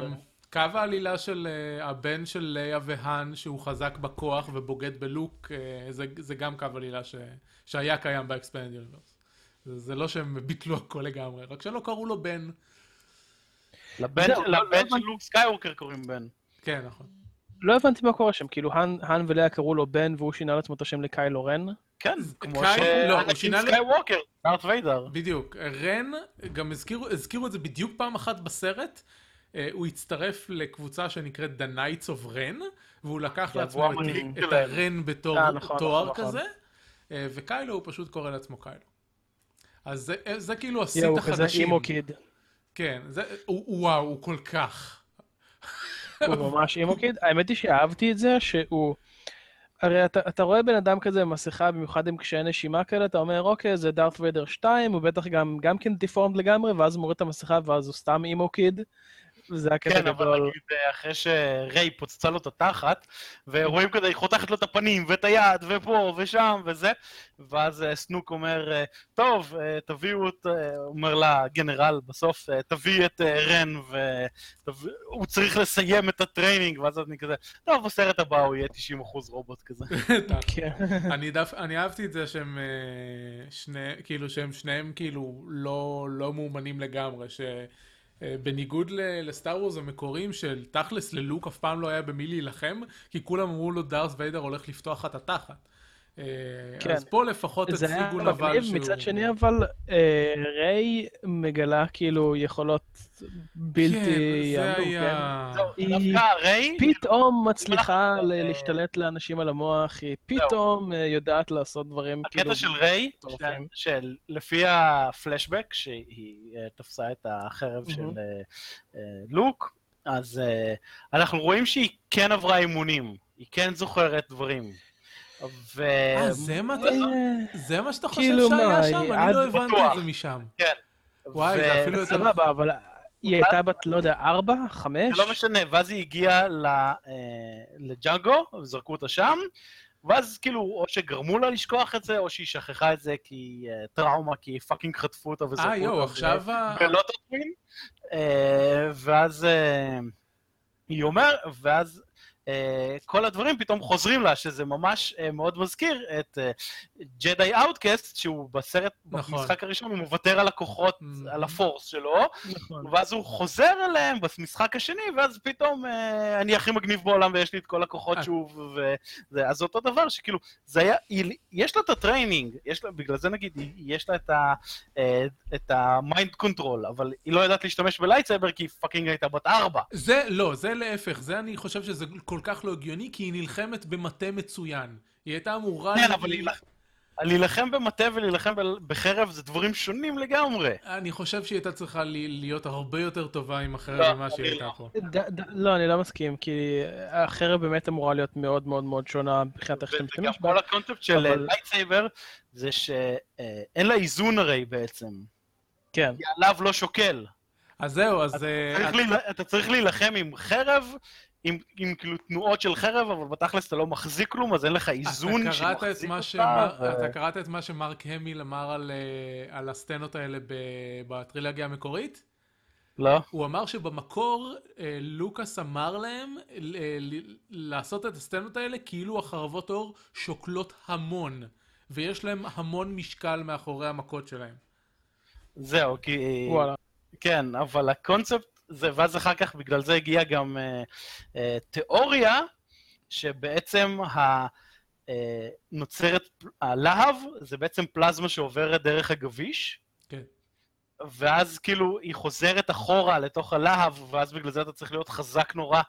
קו העלילה של אה, הבן של ליה והאן, שהוא חזק בכוח ובוגד בלוק, אה, זה, זה גם קו עלילה ש, שהיה קיים ב Expanded Universe. זה, זה לא שהם ביטלו הכל לגמרי, רק שלא קראו לו בן. לבן זהו, של- לא- לבן לא של לוק סקייווקר קוראים בן. כן, נכון. לא הבנתי מה קורה שם, כאילו האן האן ולאה קראו לו בן והוא שינה לעצמו את השם לקיילו רן? כן, כמו קייל- לא, הוא שינה ל- סקייווקר, דארט ויידר. בדיוק. רן, גם הזכירו, הזכירו את זה בדיוק פעם אחת בסרט. אה, הוא הצטרף לקבוצה שנקראת The Knights of Ren, והוא לקח לעצמו את. הרן בתור אה, נכון, תואר נכון, כזה, אה, וקיילו הוא פשוט קורא לעצמו קיילו. אז זה, זה כאילו הסיט יואו, הוא כזה החדשים. אימו קיד. כן, זה, הוא, וואו, הוא כל כך. הוא ממש אימו קיד. האמת היא שאהבתי את זה שהוא... הרי אתה, אתה רואה בן אדם כזה עם מסכה, במיוחד עם קשיי נשימה כאלה, אתה אומר, אוקיי, זה דארת ויידר 2, הוא בטח גם, גם כן דיפורמד לגמרי, ואז הוא מוריד את המסכה, ואז הוא סתם אימו קיד. וזה הקטע כן, אבל גדול. נגיד אה, אחרי שריי פוצצה לו את התחת, ורואים כזה, היא חותכת לו את הפנים, ואת היד, ופה, ושם, וזה, ואז אה, סנוק אומר, אה, טוב, תביאו את, אומר לגנרל בסוף, אה, תביא את רן, והוא צריך לסיים את ה training, ואז אני כזה, טוב, בסרט הבא הוא יהיה 90% רובוט כזה. כן. אני, דף, אני אהבתי את זה שהם שני, כאילו שהם שניהם כאילו לא, לא מאומנים לגמרי, שבניגוד ל Star Wars המקוריים של תכלס ללוק אף פעם לא היה במי להילחם, כי כולם אמרו לו דארס ויידר הולך לפתוח את התחת. אה, כן. אז פה לפחות הציגו נבל מגניב, שהוא... מצד שני אבל אה, ריי מגלה כאילו יכולות בלתי כן, זה היה... זהו, היא- ריי, פתאום מצליחה ל- להשתלט לאנשים על המוח, היא פתאום אה, יודעת לעשות דברים כאילו... הקטע של ריי. שלפי הפלשבק, שהיא אה, תפסה את החרב של. אה, אה, לוק, אז אה, אנחנו רואים שהיא כן עברה אימונים, היא כן זוכרת דברים. ו... אה, זה מה אתה... אה, זה מה שאתה חושב כאילו שהיה מה, שם? אני עד לא הבנתי בטוח. את זה משם. כן. וואי, ו- זה אפילו יותר... סבבה, אבל היא הייתה בת, לא יודע, ארבע? חמש? זה לא משנה, ואז היא הגיעה ל- אה, לג'אקו, וזרקו אותה שם, ואז כאילו, או שגרמו לה לשכוח את זה, או שהיא שכחה את זה כי אה, טראומה, כי fucking חטפו אותה וזרקו אה, אותה. יואו, ו- עכשיו... בלוטוטווין, אה, ואז אה, היא אומר, ואז אה, כל הדברים פתאום חוזרים לה, שזה ממש אה, מאוד מזכיר את Jedi Outcast, שהוא בסרט, נכון. במשחק הראשון, הוא מוותר על הכוחות, Mhm. על ה force שלו, נכון. ואז הוא חוזר אליהם במשחק השני, ואז פתאום אה, אני הכי מגניב בעולם ויש לי את כל הכוחות אה. שוב, וזה, אז אותו דבר, שכאילו, זה היה, יש לה את ה training, יש לה, בגלל זה נגיד, יש לה את ה... אה, את ה mind control, אבל היא לא יודעת להשתמש ב lightsaber כי היא fucking הייתה בת ארבע. זה, לא, זה להפך, זה אני חושב שזה כל כך לא הגיוני, כי היא נלחמת במטה מצוין. היא הייתה אמורה... כן, אבל להילח- להילחם במטה ולהילחם ב- בחרב זה דברים שונים לגמרי. אני חושב שהיא הייתה צריכה להיות הרבה יותר טובה עם החרב לא, ממה שהיא הייתה לא. פה. ד- ד- לא, אני לא מסכים, כי החרב באמת אמורה להיות מאוד מאוד מאוד שונה מבחינת איך שאתה וגם משתמש בה. כל הקונספט של אבל- lightsaber זה שאין לה איזון הרי בעצם. כן. כי עליו לא שוקל. אז זהו, אז... אה, אתה צריך להילחם עם חרב, עם, עם כאילו תנועות של חרב, אבל בתכלס אתה לא מחזיק כלום, אז אין לך איזון אתה קראת את שמחזיק מה אותך. שמר- ו- אתה קראת את מה שמרק המיל אמר על, אה, על הסצנות האלה ב- בטרילוגיה המקורית? לא. הוא אמר שבמקור אה, לוקאס אמר להם ל- ל- לעשות את הסצנות האלה כאילו החרבות אור שוקלות המון, ויש להם המון משקל מאחורי המכות שלהם. זהו, כי... וואלה. כן, אבל הקונספט זה, ואז אחר כך בגלל זה הגיעה גם אה, אה, תיאוריה, שבעצם ה... אה, נוצרת, הלהב זה בעצם פלזמה שעוברת דרך הגביש, כן. ואז כאילו היא חוזרת אחורה לתוך הלהב, ואז בגלל זה אתה צריך להיות חזק נורא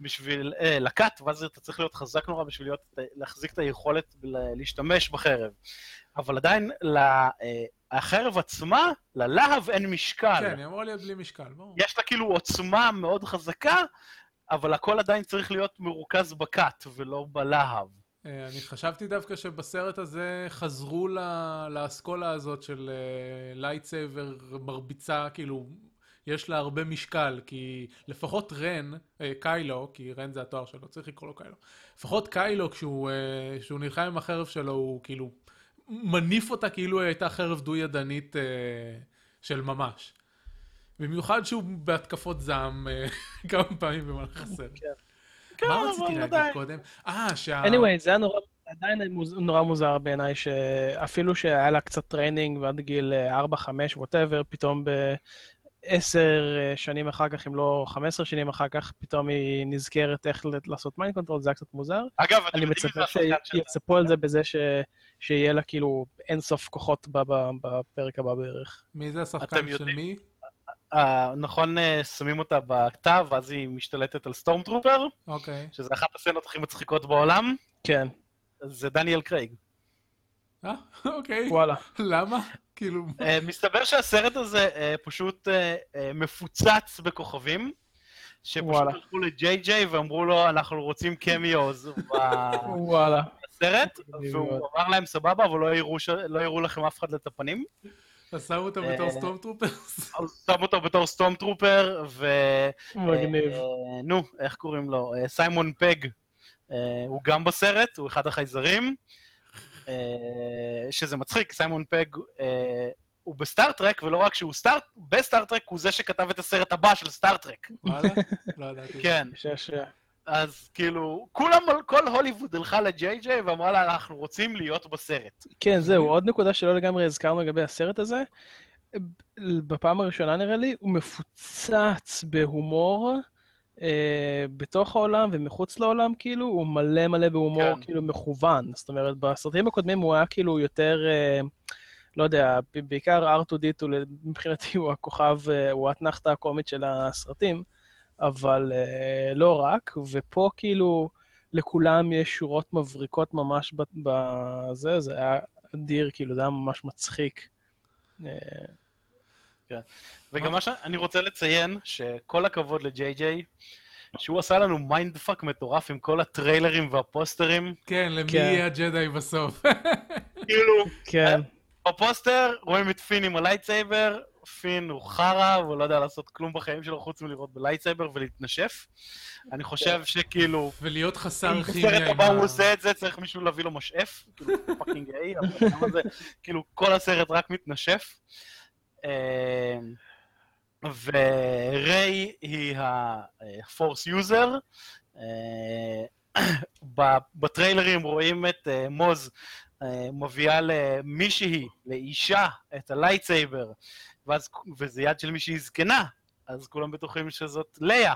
בשביל, אה, לקט, ואז אתה צריך להיות חזק נורא בשביל להיות, להחזיק את היכולת להשתמש בחרב. אבל עדיין, לה, אה, עצמה, ללהב אין משקל. כן, היא אמורה להיות בלי משקל, ברור. יש לה כאילו עוצמה מאוד חזקה, אבל הכל עדיין צריך להיות מרוכז בקת ולא בלהב. אה, אני חשבתי דווקא שבסרט הזה חזרו לאסכולה הזאת של lightsaber מרביצה, כאילו, יש לה הרבה משקל, כי לפחות רן, אה, קיילו, כי רן זה התואר שלו, צריך לקרוא לו קיילו, לפחות קיילו כשהוא, אה, כשהוא נלחם עם החרב שלו, הוא כאילו מניף אותה כאילו היא הייתה חרב דו-ידנית אה, של ממש. במיוחד שהוא בהתקפות זעם אה, כמה פעמים במהלך הסרט. כן, מה אבל רציתי להגיד. קודם? אה, שה... anyway, זה היה נורא, עדיין נורא מוזר בעיניי, שאפילו שהיה לה קצת training ועד גיל 4, 5, whatever, פתאום ב-10 שנים אחר כך, אם לא 15 שנים אחר כך, פתאום היא נזכרת איך לעשות mind control, זה היה קצת מוזר. אגב, אתם אני מצפה? שיצפו על זה בזה ש... שיהיה לה כאילו אינסוף כוחות ב- ב- בפרק הבא בערך. מי זה השחקן של יודעים? מי? אה, נכון, אה, שמים אותה בכתב, ואז היא משתלטת על stormtrooper, אוקיי. שזה אחת הסצנות הכי מצחיקות בעולם, כן, זה דניאל קרייג. אה, אוקיי. וואלה. למה? כאילו... אה, מסתבר שהסרט הזה אה, פשוט מפוצץ בכוכבים, שפשוט. הלכו לג'יי ג'יי ואמרו לו, אנחנו רוצים cameos וואלה. בסרט, והוא. אמר להם, סבבה, אבל לא יראו לא יראו לכם אף אחד את הפנים. אז שמו אותם בתור סטום טרופרס? אז שם אותו בתור stormtrooper, ו... מגניב. נו, איך קוראים לו? סיימון פג, הוא גם בסרט, הוא אחד החייזרים, שזה מצחיק, סיימון פג אה, הוא ב Star Trek, ולא רק שהוא Star, ב Star Trek הוא זה שכתב את הסרט הבא של Star Trek. וואלה? לא ידעתי. כן. אז כאילו, כולם, כל הוליווד הלכה לג'יי ג'יי ואמרה לה, אנחנו רוצים להיות בסרט. כן, זהו, עוד נקודה שלא לגמרי הזכרנו לגבי הסרט הזה. בפעם הראשונה נראה לי, הוא מפוצץ בהומור אה, בתוך העולם ומחוץ לעולם, כאילו, הוא מלא מלא בהומור, כן. כאילו, מכוון. זאת אומרת, בסרטים הקודמים הוא היה כאילו יותר, אה, לא יודע, בעיקר R2D2, מבחינתי הוא הכוכב, אה, הוא האתנחתא הקומית של הסרטים, אבל אה, לא רק, ופה כאילו... לכולם יש שורות מבריקות ממש בזה, זה היה אדיר, כאילו, זה היה ממש מצחיק. אה, וגם מה שאני רוצה לציין, שכל הכבוד לג'יי ג'יי, שהוא עשה לנו mind fuck מטורף עם כל הטריילרים והפוסטרים. כן, למי כן. יהיה הג'די בסוף? כאילו, כן, בפוסטר רואים את פין עם ה lightsaber, פין הוא חרא, והוא לא יודע לעשות כלום בחיים שלו חוץ מלראות ב lightsaber ולהתנשף. אני חושב שכאילו, ולהיות חסר אם כימיה בסרט עם הבא. הוא עושה את זה, צריך מישהו להביא לו משאף, כאילו, fucking A, אבל למה זה, כאילו, כל הסרט רק מתנשף. אה, וריי היא ה-force user. אה, בטריילרים רואים את אה, מוז אה, מביאה למישהי, לאישה, את ה lightsaber, ואז, וזה יד של מישהי זקנה, אז כולם בטוחים שזאת לאה.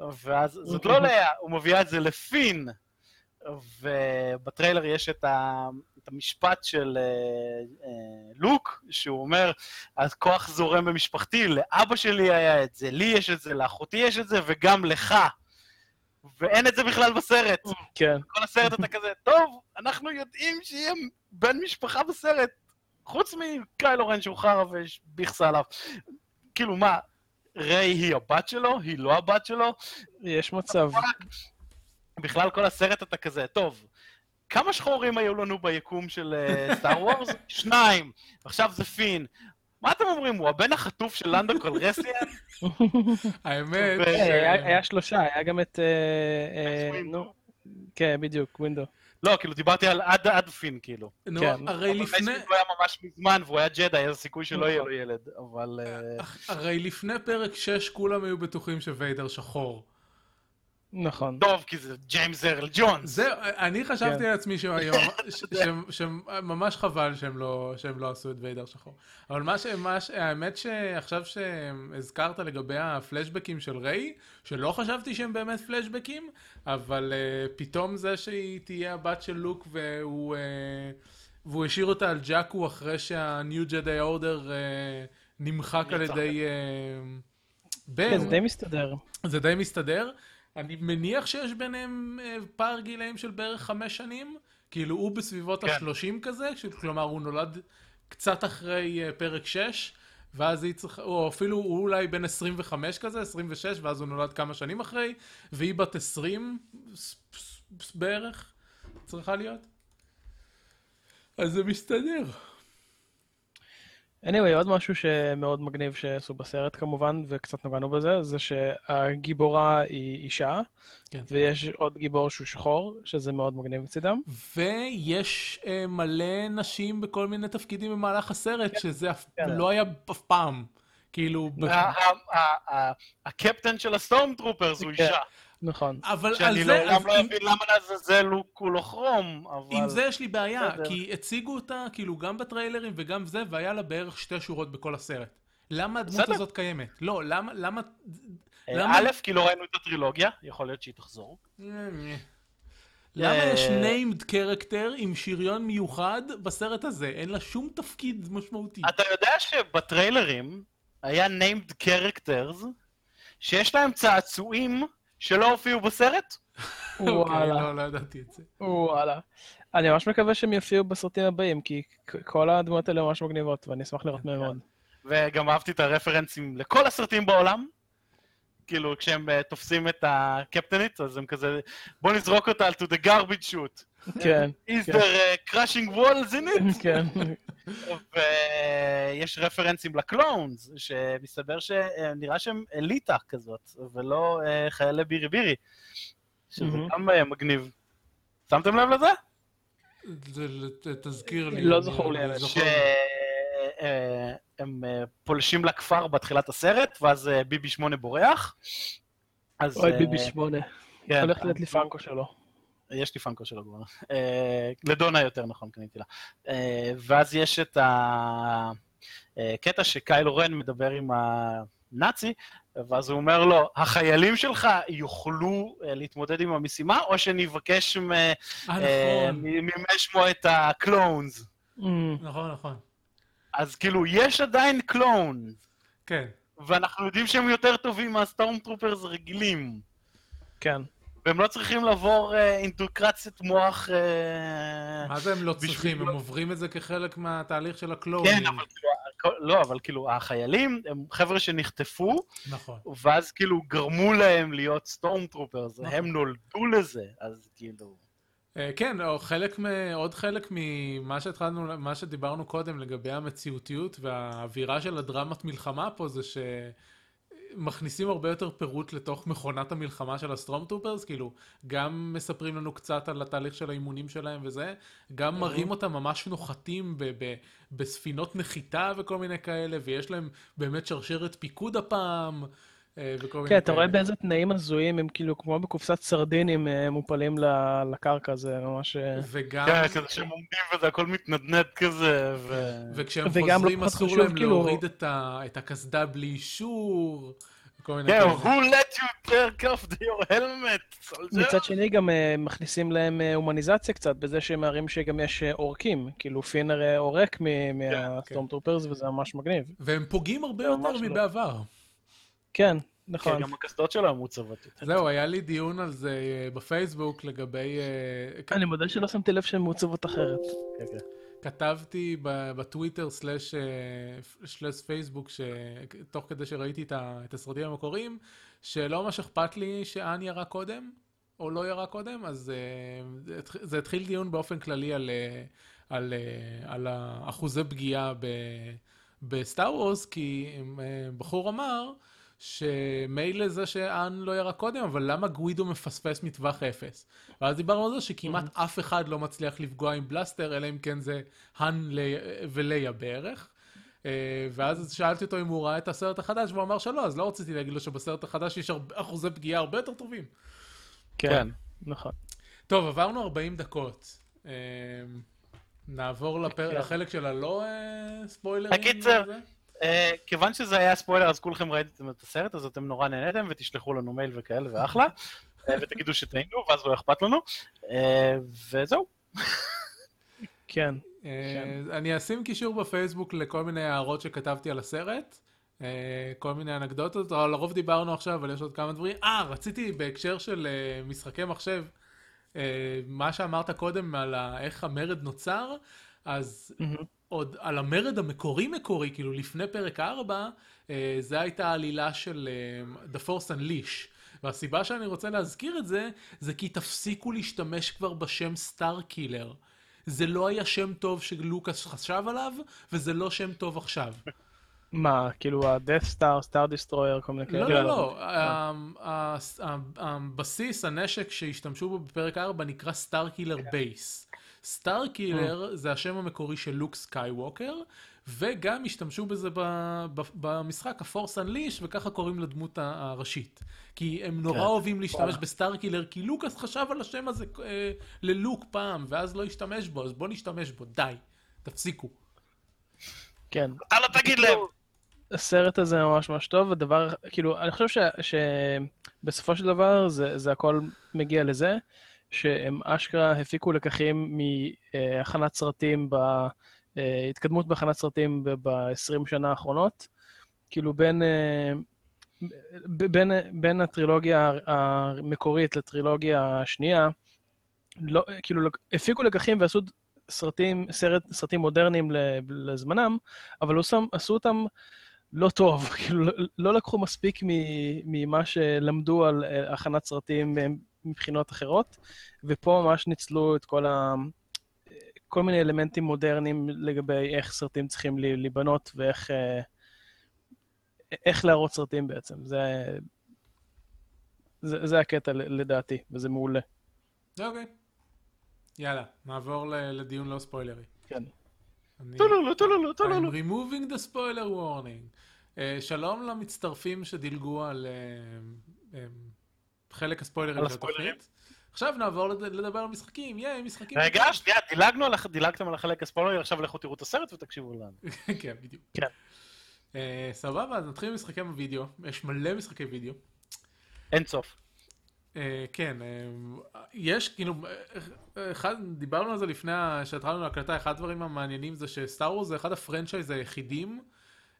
ואז זאת לא לאה, הוא מביאה את זה לפין. ובטריילר יש את, ה, את המשפט של אה, אה, לוק, שהוא אומר, הכוח זורם במשפחתי, לאבא שלי היה את זה, לי יש את זה, לאחותי יש את זה, וגם לך. ואין את זה בכלל בסרט. כן. כל הסרט אתה כזה, טוב, אנחנו יודעים שיהיה בן משפחה בסרט, חוץ מקיילו רן שהוא חרא ויש ביכסה עליו. כאילו מה, ריי היא הבת שלו? היא לא הבת שלו? יש מצב. בכלל כל הסרט אתה כזה, טוב, כמה שחורים היו לנו ביקום של Star Wars? שניים. עכשיו זה פין. מה אתם אומרים, הוא הבן החטוף של לנדו קלריסיאן? האמת, ש- היה היה שלושה, היה גם את... אה, אה. נו, כן, בדיוק, ווינדו. לא, כאילו דיברתי על עד עד פין, כאילו. נו, כן. הרי אבל לפני... מייספיד הוא היה ממש מזמן, והוא היה ג'די, אז הסיכוי שלא יהיה לו נכון. ילד, אבל... אה, הרי לפני פרק 6 כולם היו בטוחים שוויידר שחור. נכון. טוב, כי זה ג'יימס ארל ג'ונס. זהו, אני חשבתי כן. לעצמי שממש- ש- שממש חבל שהם לא שהם לא עשו את ויידר שחור. אבל מה ש... מה ש- האמת שעכשיו שהזכרת לגבי הפלשבקים של ריי, שלא חשבתי שהם באמת פלשבקים, אבל uh, פתאום זה שהיא תהיה הבת של לוק והוא... Uh, והוא השאיר אותה על ג'אקו אחרי שה-New Jedi Order uh, נמחק על. ידי uh, בן. כן, זה די מסתדר. זה די מסתדר. אני מניח שיש ביניהם אה, פער גילאים של בערך חמש שנים. כאילו הוא בסביבות כן. השלושים כזה, כלומר הוא נולד קצת אחרי אה, פרק 6, ואז היא צריכה, או אפילו הוא אולי בן 25 כזה, 26, ואז הוא נולד כמה שנים אחרי, והיא בת 20 ס- ס- בערך. צריכה להיות. אז זה מסתדר. Anyway, עוד משהו שמאוד מגניב שעשו בסרט כמובן, וקצת נגענו בזה, זה שהגיבורה היא אישה, כן. ויש עוד גיבור שהוא שחור, שזה מאוד מגניב מצידם. ויש אה, מלא נשים בכל מיני תפקידים במהלך הסרט, שזה אף, כן. לא היה אף פעם. כאילו, הקפטן של ה-stormtroopers הוא כן. אישה. נכון. אבל על שאני זה, לעולם אז לא אבין למה לעזאזל הוא כולו כרום, אבל... עם זה יש לי בעיה. כי הציגו אותה, כאילו, גם בטריילרים וגם זה, והיה לה בערך שתי שורות בכל הסרט. למה הדמות. הזאת קיימת? לא, למה, למה... אה, למה- א', כי לא ראינו את הטרילוגיה, יכול להיות שהיא תחזור. למה אה, יש named character עם שריון מיוחד בסרט הזה? אין לה שום תפקיד משמעותי. אתה יודע שבטריילרים היה named characters שיש להם צעצועים שלא הופיעו בסרט? אוקיי, וואלה, לא, לא ידעתי את זה. וואלה. אני ממש מקווה שהם יופיעו בסרטים הבאים, כי כל הדמויות האלה ממש מגניבות, ואני אשמח לראות מהם עוד. וגם אהבתי את הרפרנסים לכל הסרטים בעולם. כאילו, כשהם אה, תופסים את הקפטנית, אז הם כזה, בוא נזרוק אותה to the garbage shoot. כן, Is there uh, crashing walls in it? כן. ויש רפרנסים לקלונס, שמסתבר שנראה שהם אליטה כזאת, ולא אה, חיילי בירי בירי. שזה. גם אה, מגניב. שמתם לב לזה? זה- זה- תזכיר לי. לא זכור לי. שהם אה, פולשים לכפר בתחילת הסרט, ואז אה, ביבי 8 בורח. אז, אוי, אה, ביבי שמונה. כן, הולך להיות לי פאנקו שלו. יש לי פאנקו שלו כבר. אה, לדונה יותר נכון, קניתי לה. אה, ואז יש את הקטע שקיילו רן מדבר עם הנאצי, ואז הוא אומר לו, החיילים שלך יוכלו אה, להתמודד עם המשימה, או שנבקש מ- אה, אה, נכון. ממשמו את ה-clones. אמ, נכון, נכון. אז כאילו, יש עדיין clones, כן. ואנחנו יודעים שהם יותר טובים מה-stormtroopers רגילים. כן. והם לא צריכים לעבור אה, אינדוקטרינציית מוח... אה, מה זה הם לא צריכים? הם עוברים את זה כחלק מהתהליך של הקלונים. כן, אבל כאילו, לא, אבל כאילו, החיילים הם חבר'ה שנחטפו, נכון. ואז כאילו גרמו להם להיות stormtroopers, נכון. הם נולדו לזה, אז כאילו... אה, כן, או חלק מ... עוד חלק ממה שהתחלנו, מה שדיברנו קודם לגבי המציאותיות והאווירה של הדרמת מלחמה פה זה שמכניסים הרבה יותר פירוט לתוך מכונת המלחמה של ה-stormtroopers, כאילו, גם מספרים לנו קצת על התהליך של האימונים שלהם וזה, גם מראים אותם ממש נוחתים ב- ב- בספינות נחיתה וכל מיני כאלה, ויש להם באמת שרשרת פיקוד הפעם. אה, וכל מיני כן, אתה רואה. באיזה תנאים הזויים, הם כאילו כמו בקופסת סרדינים אה, מופלים לקרקע, זה ממש... אה, וגם... כן, כזה שהם עומדים וזה הכל מתנדנד כזה, ו... וכשהם לא חוזרים אסור להם כאילו- להוריד את הקסדה בלי אישור, כן, who let you take off your helmet, soldier? מצד שני גם אה, מכניסים להם אה, הומניזציה קצת, בזה שהם מראים שגם יש אה, עריקים, כאילו פין אה, עורק כן, מה-stormtroopers, וזה ממש מגניב. והם פוגעים הרבה יותר לא. מבעבר. כן, כן, נכון. גם הקסדות שלהם מוצבות יותר. זהו, היה לי דיון על זה אה, בפייסבוק לגבי... אה, אני מודה שלא שמתי לב שהן מעוצבות אחרת. כן, כן. כתבתי ב- בטוויטר סלאש אה, פייסבוק, תוך כדי שראיתי את הסרטים המקוריים, שלא ממש אכפת לי שאן ירה קודם, או לא ירה קודם, אז זה התח- זה התחיל דיון באופן כללי על, על, על האחוזי פגיעה ב- בסטאר וורס, כי בחור אמר שמילא זה שאן לא ירה קודם, אבל למה גווידו מפספס מטווח אפס? ואז דיברנו על זה שכמעט אף אחד לא מצליח לפגוע עם בלסטר, אלא אם כן זה האן לי- וליה בערך. אה, ואז שאלתי אותו אם הוא ראה את הסרט החדש, והוא אמר שלא, אז לא רציתי להגיד לו שבסרט החדש יש הרבה- אחוזי פגיעה הרבה יותר טובים. כן, נכון. טוב, עברנו 40 דקות. אה, נעבור לפר... כן. לחלק של הלא אה, ספוילרים. אה, כיוון שזה היה ספוילר, אז כולכם ראיתם את הסרט, אז אתם נורא נהניתם, ותשלחו לנו מייל וכאלה, ואחלה. אה, ותגידו שטעינו, ואז לא אכפת לנו. אה, וזהו. כן. אה, אני אשים קישור בפייסבוק לכל מיני הערות שכתבתי על הסרט, אה, כל מיני אנקדוטות, לרוב דיברנו עכשיו, אבל יש עוד כמה דברים. אה, רציתי בהקשר של אה, משחקי מחשב, אה, מה שאמרת קודם על ה- איך המרד נוצר, אז מהמם. עוד על המרד המקורי מקורי, כאילו לפני פרק 4, אה, זה הייתה העלילה של אה, The Force Unleash. והסיבה שאני רוצה להזכיר את זה, זה כי תפסיקו להשתמש כבר בשם סטאר קילר. זה לא היה שם טוב שלוקאס חשב עליו, וזה לא שם טוב עכשיו. מה, כאילו ה-Death Star, Star Destroyer, כל מיני כאלה? לא, לא, לא. הבסיס, הנשק שהשתמשו בו בפרק 4 נקרא Starkiller Base. Starkiller זה השם המקורי של לוק סקייווקר, וגם השתמשו בזה במשחק ה- Force Unleashed, וככה קוראים לדמות הראשית. כי הם נורא כן. אוהבים להשתמש ב-Starkiller, כי לוקאס חשב על השם הזה אה, ללוק פעם, ואז לא השתמש בו, אז בוא נשתמש בו, די, תפסיקו. כן. לא תגיד להם! הסרט הזה ממש ממש טוב, הדבר, כאילו, אני חושב ש- שבסופו של דבר זה, זה הכל מגיע לזה, שהם אשכרה הפיקו לקחים מהכנת סרטים, בהתקדמות בהכנת סרטים ב-20 שנה האחרונות, כאילו בין, אה, בין, בין הטרילוגיה המקורית לטרילוגיה השנייה, לא, כאילו, הפיקו לקחים ועשו סרטים, סרט, סרטים מודרניים לזמנם, אבל עשו, עשו אותם לא טוב, כאילו לא, לא לקחו מספיק ממה שלמדו על אה, הכנת סרטים אה, מבחינות אחרות, ופה ממש ניצלו את כל ה... כל מיני אלמנטים מודרניים לגבי איך סרטים צריכים להיבנות ואיך אה, איך להראות סרטים בעצם. זה, זה, זה הקטע לדעתי, וזה מעולה. אוקיי. יאללה, נעבור לדיון לא ספוילרי. כן. אני- טולולו, טולולו, I'm טולולו. removing the spoiler warning. Uh, שלום למצטרפים שדילגו על um, חלק הספוילרים של. התוכנית. עכשיו נעבור לד- לדבר על משחקים, ייי, משחקים. רגע, שנייה, דילגנו על, דילגתם על החלק הספוילרי, עכשיו לכו תראו את הסרט ותקשיבו לנו. כן, בדיוק. כן. Uh, סבבה, אז נתחיל עם משחקי בווידאו. יש מלא משחקי וידאו. אין סוף. אה, כן, אה, יש כאילו, אחד, דיברנו על זה לפני שהתחלנו להקלטה, אחד הדברים המעניינים זה ש Star Wars זה אחד ה-franchise היחידים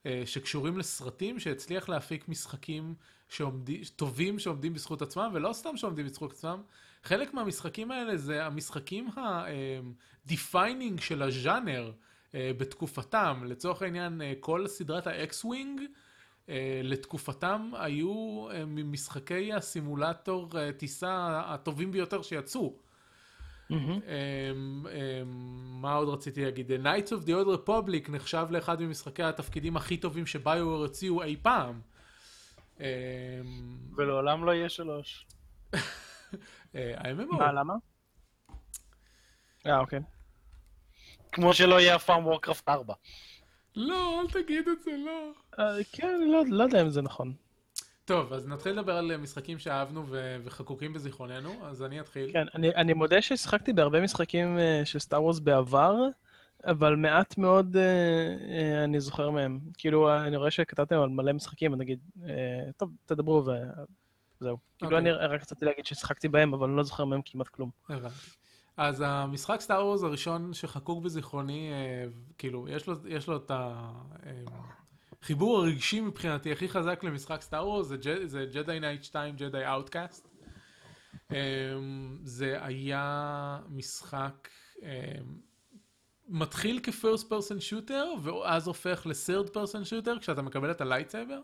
אה, שקשורים לסרטים שהצליח להפיק משחקים שעומדים, טובים שעומדים בזכות עצמם, ולא סתם שעומדים בזכות עצמם, חלק מהמשחקים האלה זה המשחקים ה-defining של הז'אנר uh, בתקופתם, לצורך העניין uh, כל סדרת ה-X-Wing, Uh, לתקופתם היו ממשחקי הסימולטור טיסה הטובים ביותר שיצאו. Um, um, מה עוד רציתי להגיד? The Knights of the Old Republic נחשב לאחד ממשחקי התפקידים הכי טובים שביואר הוציאו אי פעם. Um, ולעולם לא יהיה שלוש. ה-MMO. מה, למה? אה, אוקיי. כמו שלא יהיה אף פעם וורקראפט 4. לא, אל תגיד את זה, לא. אה, כן, אני לא, לא יודע אם זה נכון. טוב, אז נתחיל לדבר על משחקים שאהבנו ו- וחקוקים בזיכרוננו, אז אני אתחיל. כן, אני, אני מודה ששיחקתי בהרבה משחקים אה, של סטאר וורס בעבר, אבל מעט מאוד אה, אני זוכר מהם. כאילו, אני רואה שכתבתם על מלא משחקים, אז נגיד, אה, טוב, תדברו וזהו. כאילו, אוקיי. אני רק רציתי להגיד ששיחקתי בהם, אבל אני לא זוכר מהם כמעט כלום. הבנתי. אז המשחק סטאר וורס הראשון שחקוק בזיכרוני, כאילו, יש לו, יש לו את החיבור הרגשי מבחינתי הכי חזק למשחק Star Wars, זה, Jedi Knight 2, Jedi Outcast. זה היה משחק מתחיל כ-first person shooter, ואז הופך ל-third person shooter כשאתה מקבל את ה-lightsaber.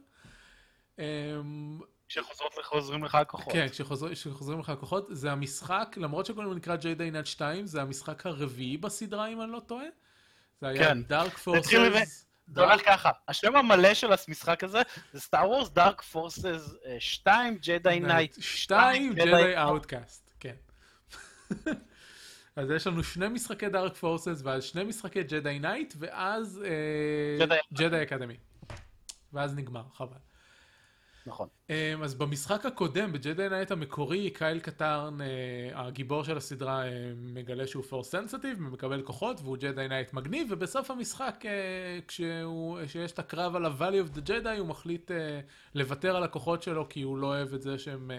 כשחוזרות חוזרים לך הכוחות. כן, כשחוזר, כשחוזרים לך הכוחות, זה המשחק, למרות שקוראים לו נקרא Jedi Knight 2, זה המשחק הרביעי בסדרה, אם אני לא טועה. זה היה כן. Dark מזה. Forces. זה הולך ככה, השם המלא של המשחק הזה זה Star Wars Dark Forces 2 Jedi Knight 2, Jedi Jedi Outcast, כן. אז יש לנו שני משחקי Dark Forces, ואז שני משחקי Jedi Knight, ואז אה, Jedi Academy. ואז נגמר, חבל. נכון. אמ, אז במשחק הקודם, ב-Jedi Knight המקורי, קייל קטארן, אה, הגיבור של הסדרה, אה, מגלה שהוא Force sensitive, ומקבל כוחות, והוא Jedi Knight מגניב, ובסוף המשחק, כשהוא, כשיש את הקרב על ה-Valley of the Jedi, הוא מחליט לוותר על הכוחות שלו, כי הוא לא אוהב את זה שהם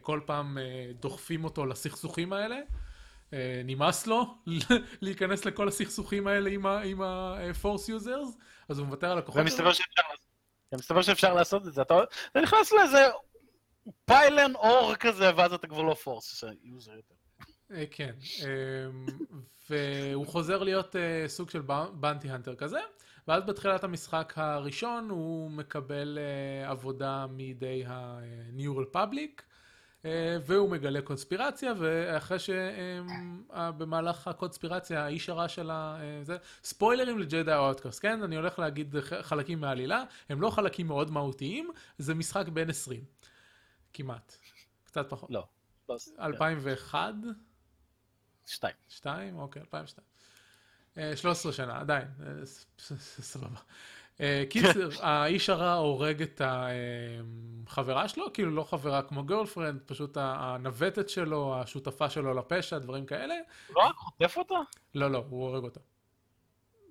כל פעם דוחפים אותו לסכסוכים האלה. אה, נמאס לו להיכנס לכל הסכסוכים האלה עם ה-Force Users, אז הוא מוותר על הכוחות שלו. ומסתבר שאפשר לעשות- לעשות את זה, אתה נכנס לאיזה פיילן אור כזה, ואז אתה כבר לא Force user יותר. אה, כן, אמ, והוא חוזר להיות אה, סוג של bounty hunter כזה, ואז בתחילת המשחק הראשון הוא מקבל עבודה מידי ה-New Republic, אה, והוא מגלה קונספירציה, ואחרי שבמהלך הקונספירציה האיש הרע של ה... זה, ספוילרים ל-Jedi Outcast, כן? אני הולך להגיד חלקים מהעלילה, הם לא חלקים מאוד מהותיים, זה משחק בין 20. כמעט. קצת פחות. לא. 2001? שתיים. שתיים? אוקיי, 2002. 13 שנה, עדיין, אה, סבבה. אה, קיצר, האיש הרע הורג את החברה שלו, כאילו לא חברה כמו גרלפרנד, פשוט הנווטת שלו, השותפה שלו לפשע, דברים כאלה. לא חוטף אותה? לא, לא, הוא הורג אותה.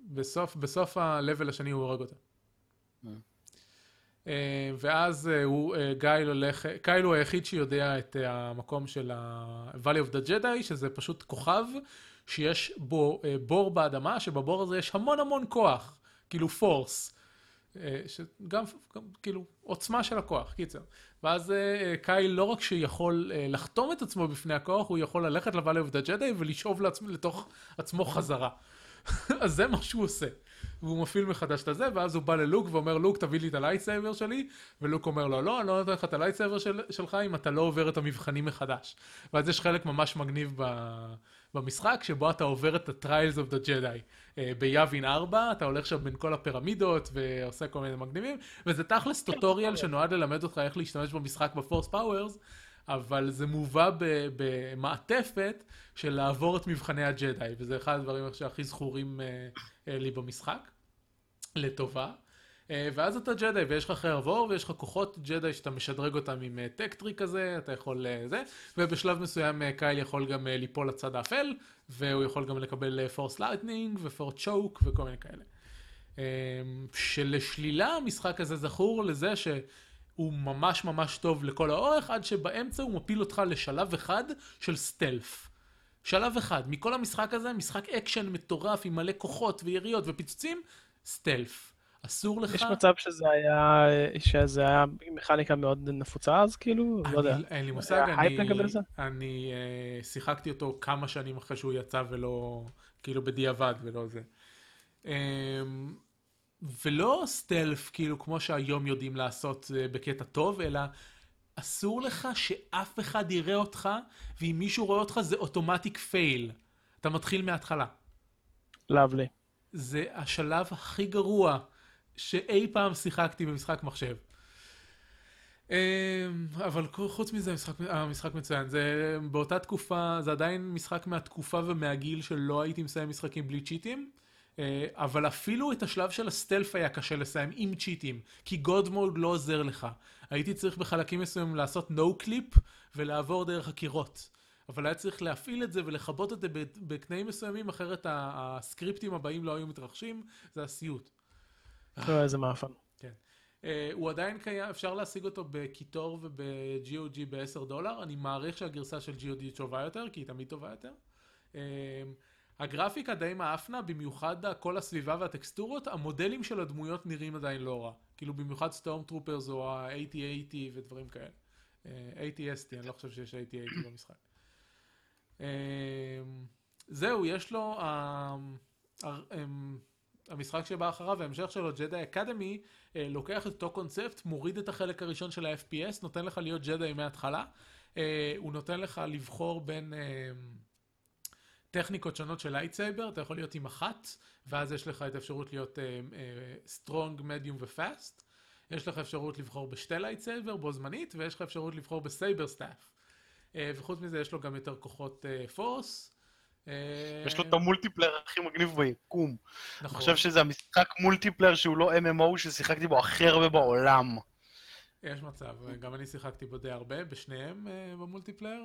בסוף, בסוף ה-level השני הוא הורג אותה. ואז הוא, גייל הולך, גייל הוא היחיד שיודע את המקום של ה-Valley of the Jedi, שזה פשוט כוכב שיש בו אה, בור באדמה, שבבור הזה יש המון המון כוח, כאילו פורס. אה, שגם, גם, כאילו, עוצמה של הכוח, קיצר. ואז אה, קייל לא רק שיכול לחתום את עצמו בפני הכוח, הוא יכול ללכת the Jedi ולשאוב לעצמו, לתוך עצמו חזרה. אז זה מה שהוא עושה. והוא מפעיל מחדש את הזה, ואז הוא בא ללוק ואומר, לוק, תביא לי את ה-lightsaber שלי, ולוק אומר לו, לא, אני לא נותן לך את ה-lightsaber של, שלך אם אתה לא עובר את המבחנים מחדש. ואז יש חלק ממש מגניב ב... במשחק, שבו אתה עובר את ה-Trials of the Jedi. אה, ביאבין 4, אתה הולך שם בין כל הפירמידות ועושה כל מיני מגניבים, וזה תכלס tutorial שנועד ללמד אותך איך להשתמש במשחק ב-Force powers, אבל זה מובא במעטפת של לעבור את מבחני הג'די, וזה אחד הדברים שהכי זכורים uh, uh, לי במשחק, לטובה. אה, ואז אתה ג'די ויש לך לייטסייבר ויש לך כוחות ג'די שאתה משדרג אותם עם טק טרי אה, כזה, אתה יכול אה, זה, ובשלב מסוים קייל יכול גם ליפול לצד האפל, והוא יכול גם לקבל force lightning ו- force choke וכל מיני כאלה. שלשלילה המשחק הזה זכור לזה שהוא ממש ממש טוב לכל האורך, עד שבאמצע הוא מפיל אותך לשלב אחד של stealth. שלב אחד, מכל המשחק הזה, משחק אקשן מטורף עם מלא כוחות ויריות ופיצוצים, stealth. אסור לך... יש מצב שזה היה, שזה היה מכניקה מאוד נפוצה אז, כאילו? אני, לא יודע. אין לי מושג, אני, אני uh, שיחקתי אותו כמה שנים אחרי שהוא יצא ולא, כאילו בדיעבד ולא זה. Um, ולא סטלף, כאילו, כמו שהיום יודעים לעשות uh, בקטע טוב, אלא אסור לך שאף אחד יראה אותך, ואם מישהו רואה אותך זה אוטומטיק פייל. אתה מתחיל מההתחלה. לאבלי. זה השלב הכי גרוע שאי פעם שיחקתי במשחק מחשב. אמ, אבל חוץ מזה המשחק, המשחק מצוין, זה באותה תקופה, זה עדיין משחק מהתקופה ומהגיל שלא הייתי מסיים משחקים בלי צ'יטים, אה, אבל אפילו את השלב של ה stealth היה קשה לסיים עם צ'יטים, כי god mode לא עוזר לך. הייתי צריך בחלקים מסוימים לעשות no clip ולעבור דרך הקירות. אבל היה צריך להפעיל את זה ולכבות את זה בקטעים מסוימים, אחרת הסקריפטים הבאים לא היו מתרחשים, זה הסיוט. לא, איזה מאפן. כן. Uh, הוא עדיין קיים, אפשר להשיג אותו בקיטור וב-GOG ב-10 דולר, אני מעריך שהגרסה של GOG טובה יותר, כי היא תמיד טובה יותר. הגרפיקה די מאפנה, במיוחד כל הסביבה והטקסטורות, המודלים של הדמויות נראים עדיין לא רע. כאילו במיוחד סטורם טרופרס או ה-8080 ודברים כאלה. אה, ATST, אני לא חושב שיש 8080 במשחק. Uh, זהו, יש לו... Uh, um, המשחק שבא אחריו, ההמשך שלו, ג'די אקדמי, אה, לוקח את אותו קונספט, מוריד את החלק הראשון של ה-FPS, נותן לך להיות ג'די מההתחלה. אה, הוא נותן לך לבחור בין אה, טכניקות שונות של lightsaber, אתה יכול להיות עם אחת, ואז יש לך את האפשרות להיות strong, medium ו fast. יש לך אפשרות לבחור בשתי lightsaber בו זמנית, ויש לך אפשרות לבחור ב saber staff. וחוץ מזה יש לו גם יותר כוחות force. אה, יש לו את ה multiplayer הכי מגניב ביקום. נכון. אני חושב שזה המשחק multiplayer שהוא לא MMO ששיחקתי בו הכי הרבה בעולם. יש מצב, גם אני שיחקתי בו די הרבה, בשניהם uh, ב multiplayer.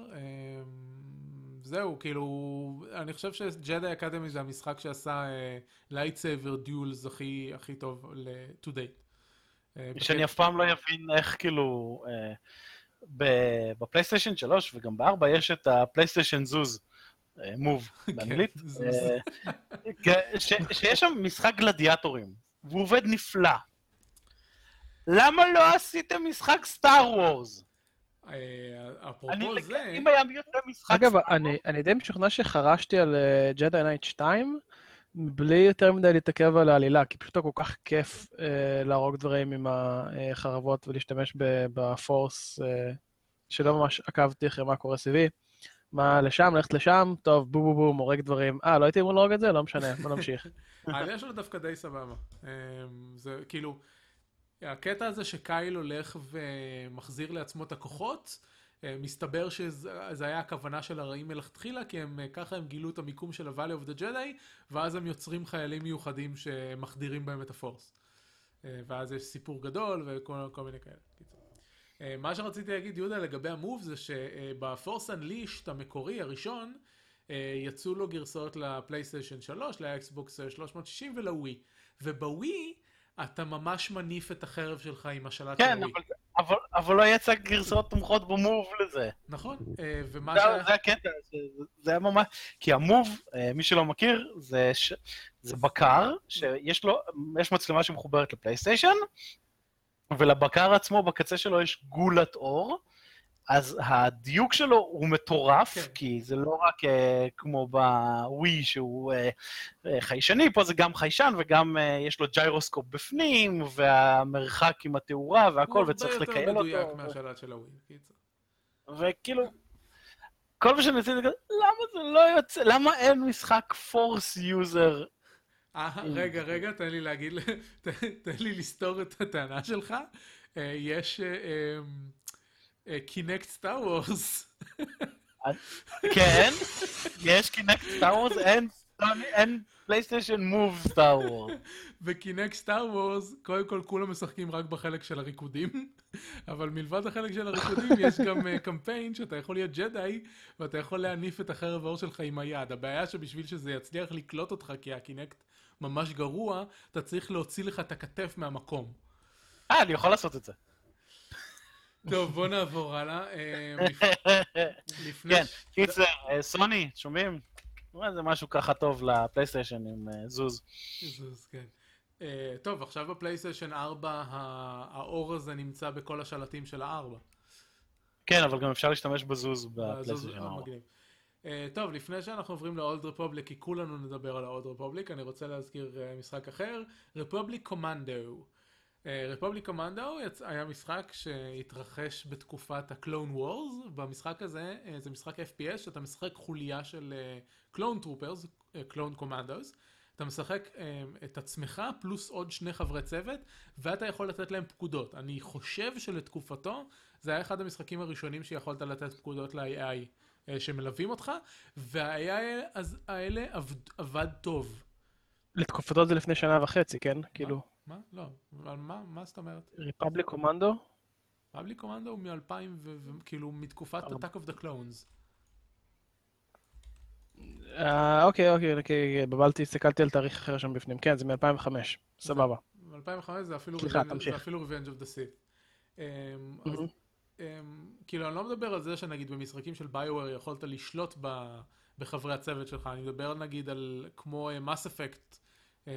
זהו, כאילו, אני חושב שג'די אקדמי זה המשחק שעשה lightsaber uh, duels הכי, הכי טוב ל-to date. Uh, שאני אף פעם לא אבין איך כאילו, uh, בפלייסטיישן 3 וגם ב-4 יש את הפלייסטיישן זוז. Move כן, באנגלית, אה, שיש שם משחק גלדיאטורים, והוא עובד נפלא. למה לא עשיתם משחק סטאר וורס? אה, אפרופו זה... אם היה יותר משחק אגב, אני די משוכנע שחרשתי על ג'די נייט 2, בלי יותר מדי להתעכב על העלילה, כי פשוט כל כך כיף אה, להרוג דברים עם החרבות ולהשתמש ב- ב force, אה, שלא ממש עקבתי אחרי מה קורה סביבי. מה, לשם, ללכת לשם, טוב, בום בום בום, הורג דברים. אה, לא הייתי אמור להרוג את זה? לא משנה, בוא נמשיך. העלייה שלו דווקא די סבבה. אמ, זה כאילו, הקטע הזה שקייל הולך ומחזיר לעצמו את הכוחות, אה, מסתבר שזה היה הכוונה של הרעים מלכתחילה, כי הם, אה, ככה הם גילו את המיקום של ה-Valley of the Jedi, ואז הם יוצרים חיילים מיוחדים שמחדירים בהם את הפורס. אה, ואז יש סיפור גדול וכל כל מיני כאלה. מה שרציתי להגיד, יהודה, לגבי המוב, זה שבפורס אנלישט המקורי, הראשון, יצאו לו גרסאות לפלייסטיישן 3, לאקסבוקס 360 ולווי. ובווי, אתה ממש מניף את החרב שלך עם השלט של כן, הווי. אבל, אבל, אבל לא יצא גרסאות תומכות במוב לזה. נכון, אה, ומה זה, שהיה... זה הקטע, זה, זה היה ממש... כי המוב, אה, מי שלא מכיר, זה, ש... זה בקר, שיש לו, יש מצלמה שמחוברת לפלייסטיישן, ולבקר עצמו, בקצה שלו יש גולת אור, אז הדיוק שלו הוא מטורף, כן. כי זה לא רק uh, כמו בווי שהוא uh, חיישני, פה זה גם חיישן וגם uh, יש לו gyroscope בפנים, והמרחק עם התאורה והכל, וצריך לכייל הרבה אותו. הוא יותר מדויק מהשלט של הווי. וכאילו, כל מה שאני רציתי למה זה לא יוצא, למה אין משחק force user? רגע, רגע, תן לי להגיד, תן לי לסתור את הטענה שלך. יש קינקט סטאר וורס. כן, יש קינקט סטאר וורס, אין, פלייסטיישן מוב סטאר וורס. וקינקט סטאר וורס, קודם כל כולם משחקים רק בחלק של הריקודים, אבל מלבד החלק של הריקודים יש גם אה, קמפיין שאתה יכול להיות ג'די, ואתה יכול להניף את החרב האור שלך עם היד. הבעיה שבשביל שזה יצליח לקלוט אותך, כי הקינקט ממש גרוע, אתה צריך להוציא לך את הכתף מהמקום. אה, אני יכול לעשות את זה. טוב, בוא נעבור הלאה. אה. כן, קיצר, אה, סוני, שומעים? זה משהו ככה טוב לפלייסטיישן עם אה, זוז. זוז, כן. טוב, עכשיו בפלייסטיישן 4 ה- האור הזה נמצא בכל השלטים של הארבע. כן, אבל גם אפשר להשתמש בזוז בפלייסטיישן אה, 4. מגניב. אה, טוב, לפני שאנחנו עוברים ל-Old Republic, כי כולנו נדבר על ה-Old Republic, אני רוצה להזכיר משחק אחר, Republic Commando. Commando יצ- היה משחק שהתרחש בתקופת ה-Clone Wars. במשחק הזה, אה, זה משחק FPS, שאתה משחק חוליה של Troopers, אה, Clone Commandos. אתה משחק אה, את עצמך פלוס עוד שני חברי צוות, ואתה יכול לתת להם פקודות. אני חושב שלתקופתו, זה היה אחד המשחקים הראשונים שיכולת לתת פקודות ל-AI אה, שמלווים אותך, וה-AI האלה עבד, עבד טוב. לתקופתו זה לפני שנה וחצי, כן? כאילו, מה? לא. אבל מה, מה זאת אומרת? ריפבליק קומנדו? פאבלי קומנדו הוא מ-2000, וכאילו מתקופת. Attack of the Clones. אה, אוקיי, אוקיי, אוקיי, בבלתי, הסתכלתי על תאריך אחר שם בפנים. כן, זה מ-2005. סבבה. ב-2005 זה אפילו Revenge- of the Sith. אמ. אמ, כאילו אני לא מדבר על זה שנגיד במשחקים של ביואר יכולת לשלוט בחברי הצוות שלך, אני מדבר נגיד על כמו מס אפקט,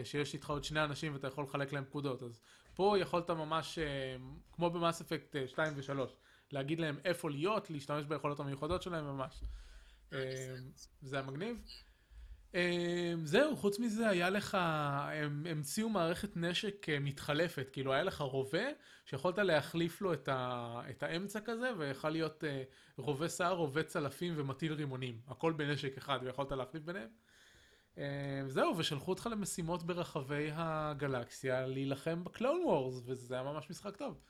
שיש איתך עוד שני אנשים ואתה יכול לחלק להם פקודות, אז פה יכולת ממש, אה, כמו במס אפקט 2 ו-3, להגיד להם איפה להיות, להשתמש ביכולות המיוחדות שלהם ממש. זה היה מגניב. זהו, חוץ מזה היה לך, הם המציאו מערכת נשק אה, מתחלפת, כאילו היה לך רובה שיכולת להחליף לו את, ה, את האמצע כזה, ויכל להיות אה, רובה שיער, רובה צלפים ומטיל רימונים, הכל בנשק אחד, ויכולת להחליף ביניהם. אה, זהו, ושלחו אותך למשימות ברחבי הגלקסיה להילחם בקלון וורס, וזה היה ממש משחק טוב.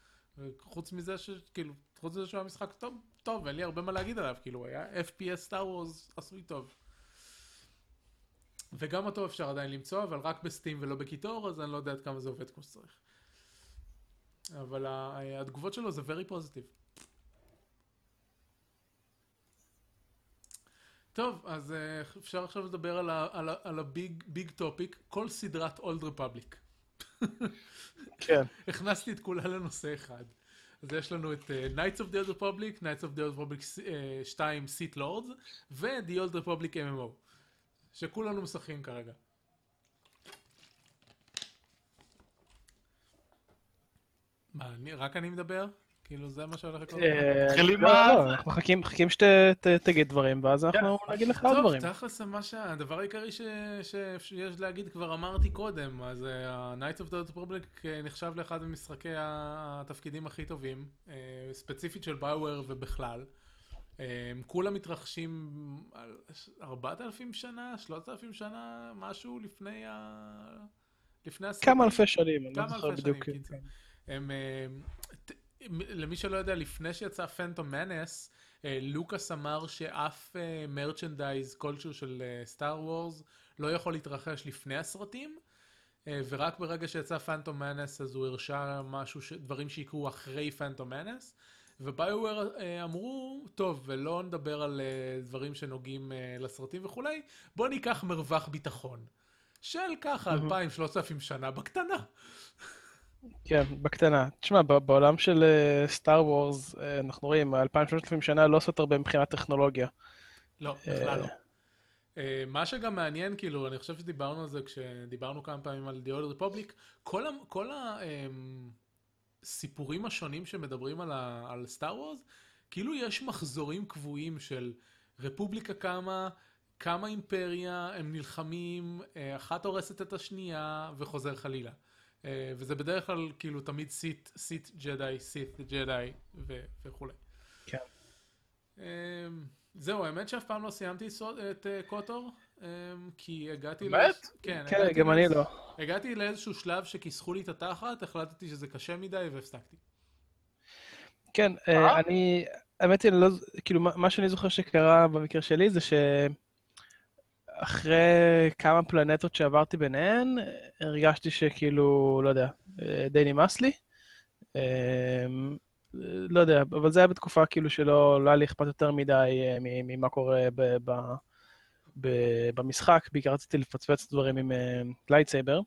חוץ מזה שכאילו, חוץ מזה שהוא היה משחק טוב, טוב, אין לי הרבה מה להגיד עליו, כאילו, היה FPS סטאר וורס עשוי טוב. וגם אותו אפשר עדיין למצוא, אבל רק ב Steam ולא ב GOG, אז אני לא יודע עד כמה זה עובד כמו שצריך. אבל התגובות שלו זה very positive. טוב, אז אה, אפשר עכשיו לדבר על ה big big topic, כל סדרת אולד רפבליק. כן. הכנסתי את כולה לנושא אחד. אז יש לנו את uh, Knights of the Old Republic, Knights of the Old Republic uh, 2 Sith Lords, ו-The Old Republic MMO, שכולנו משחקים כרגע. מה, רק אני מדבר? כאילו זה מה שהולך לקרות. אה, מתחילים לא, מה- לא, אנחנו מחכים שתגיד דברים, ואז אנחנו נגיד לך עוד טוב, דברים. תכלס מה שהדבר העיקרי ש- ש- שיש להגיד כבר אמרתי קודם, אז אה, ה-Knights of the Republic אה, נחשב לאחד ממשחקי התפקידים הכי טובים, אה, ספציפית של ביואר ובכלל. אה, כולם מתרחשים על 4,000 שנה, 3,000 שנה, משהו לפני ה... לפני הסרטים. כמה אלפי שנים, אני לא כמה זוכר אלפי בדיוק. שנים, קיצר. הם, אה, למי שלא יודע, לפני שיצא פנטום מנס, לוקאס אמר שאף מרצ'נדייז כלשהו של סטאר וורס לא יכול להתרחש לפני הסרטים, אה, ורק ברגע שיצא פנטום מנס אז הוא הרשה משהו, דברים שיקרו אחרי פנטום מנס. וביואר אמרו, טוב, ולא נדבר על אה, דברים שנוגעים אה, לסרטים וכולי, בוא ניקח מרווח ביטחון. של ככה, מהמם. 2,000-3,000 שנה בקטנה. כן, בקטנה. תשמע, בעולם של סטאר וורס, אנחנו רואים, 2,000-3,000 שנה לא עושות הרבה מבחינת טכנולוגיה. לא, בכלל לא. אה, מה שגם מעניין, כאילו, אני חושב שדיברנו על זה כשדיברנו כמה פעמים על The Old Republic, כל, ה- כל הסיפורים השונים שמדברים על, סטאר וורס, כאילו יש מחזורים קבועים של רפובליקה קמה, קמה אימפריה, הם נלחמים, אה, אחת הורסת את השנייה וחוזר חלילה. אה, וזה בדרך כלל כאילו תמיד סית', סית' ג'די, סית' ג'די ו- וכולי. כן. אמ, זהו, האמת שאף פעם לא סיימתי סוד- את אה, קוטור, אמ, כי הגעתי... באמת? לאיז- כן, כן, הגעתי גם אני לא. הגעתי לאיזשהו שלב שכיסחו לי את התחת, החלטתי שזה קשה מדי והפסקתי. כן, אה? אני, האמת היא, אני לא, כאילו, מה שאני זוכר שקרה במקרה שלי זה שאחרי כמה פלנטות שעברתי ביניהן, הרגשתי שכאילו, לא יודע, אה, די נמאס לי. אה, לא יודע, אבל זה היה בתקופה כאילו שלא לא היה לי אכפת יותר מדי אה, ממה קורה ב, ב, ב, במשחק, בעיקר רציתי לפצפץ דברים עם lightsaber.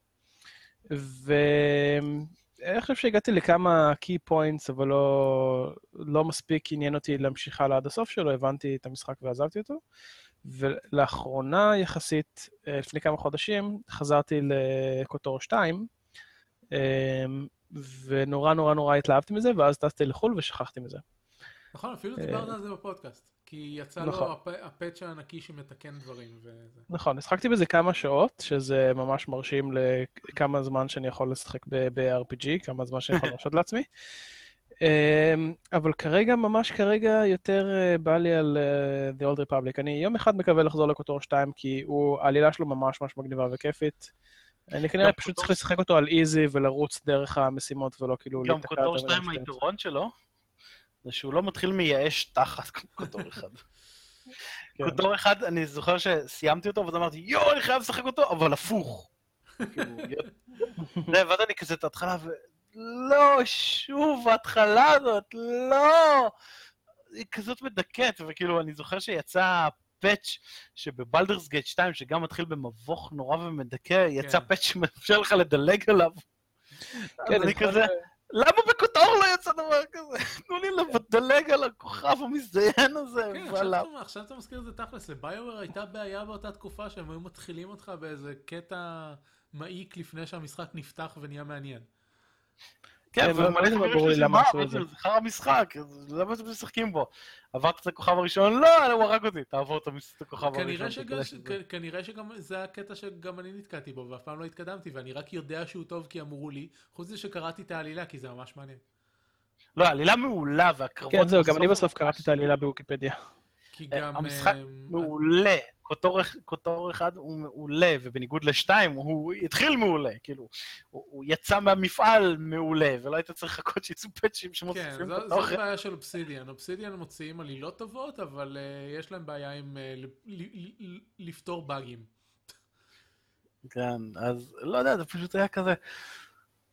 ואני חושב שהגעתי לכמה key points, אבל לא, לא מספיק עניין אותי להמשיך הלאה עד הסוף שלו, הבנתי את המשחק ועזבתי אותו. ולאחרונה יחסית, אה, לפני כמה חודשים, חזרתי לקוטור 2, אה, ונורא נורא נורא התלהבתי מזה, ואז טסתי לחו"ל ושכחתי מזה. נכון, אפילו אה, דיברת על זה בפודקאסט, כי יצא נכון. לו הפ- הפאץ' הענקי שמתקן דברים וזה. נכון, השחקתי בזה כמה שעות, שזה ממש מרשים לכמה זמן שאני יכול לשחק ב-RPG, כמה זמן שאני יכול להרשות לעצמי. אמ, אבל כרגע, ממש כרגע, יותר אה, בא לי על אה, The Old Republic. אני יום אחד מקווה לחזור לקוטור 2, כי הוא, העלילה שלו ממש ממש מגניבה וכיפית. אני כנראה פשוט קוטור- צריך לשחק אותו על איזי ולרוץ דרך המשימות ולא כאילו גם קוטור יותר מדי 2 בשטויות. היתרון שלו, זה שהוא לא מתחיל מייאש תחת כמו קוטור 1. כן. קוטור 1, אני זוכר שסיימתי אותו, ואז אמרתי, יואו, אני חייב לשחק אותו, אבל הפוך. כאילו, ואז אני כזה את ההתחלה. לא, שוב, ההתחלה הזאת, לא! היא כזאת מדכאת, וכאילו, אני זוכר שיצא פאץ' שבבלדרס גייט 2, שגם מתחיל במבוך נורא ומדכא, יצא כן. פאץ' שמאפשר לך לדלג עליו. כן, אני כזה, למה בכותור לא יצא דבר כזה? תנו לי לדלג על הכוכב המזדיין הזה, כן. עכשיו אתה- עכשיו אתה מזכיר את זה תכלס, לביואר הייתה בעיה באותה תקופה שהם היו מתחילים אותך באיזה קטע מעיק לפני שהמשחק נפתח ונהיה מעניין. כן, כן, לא- ומלא לא חברים ברור לי שלי, למה מה, עשו מה את זה." חרא משחק, למה אתם משחקים בו? עברת את הכוכב הראשון? לא, הוא הרג אותי, תעבור את הכוכב הראשון. שזה- כנראה שגם זה הקטע שגם אני נתקעתי בו ואף פעם לא התקדמתי ואני רק יודע שהוא טוב כי אמרו לי, חוץ מזה שקראתי את העלילה כי זה ממש מעניין. לא, עלילה מעולה, והקרבות... כן, זהו, גם אני בסוף קראתי את העלילה בוויקיפדיה. כי גם... המשחק אה, מעולה. קוטור, קוטור אחד הוא מעולה, ובניגוד לשתיים, הוא התחיל מעולה, כאילו, הוא, הוא יצא מהמפעל מעולה, ולא היית צריך לחכות שיצאו פאצ'ים כן, שמוסיפים זו- קוטור זאת בעיה של אובסידיאן. אובסידיאן מוציאים עלילות טובות, אבל אה, יש להם בעיה עם אה, ל- ל- ל- לפתור באגים. כן, אז לא יודע, זה פשוט היה כזה,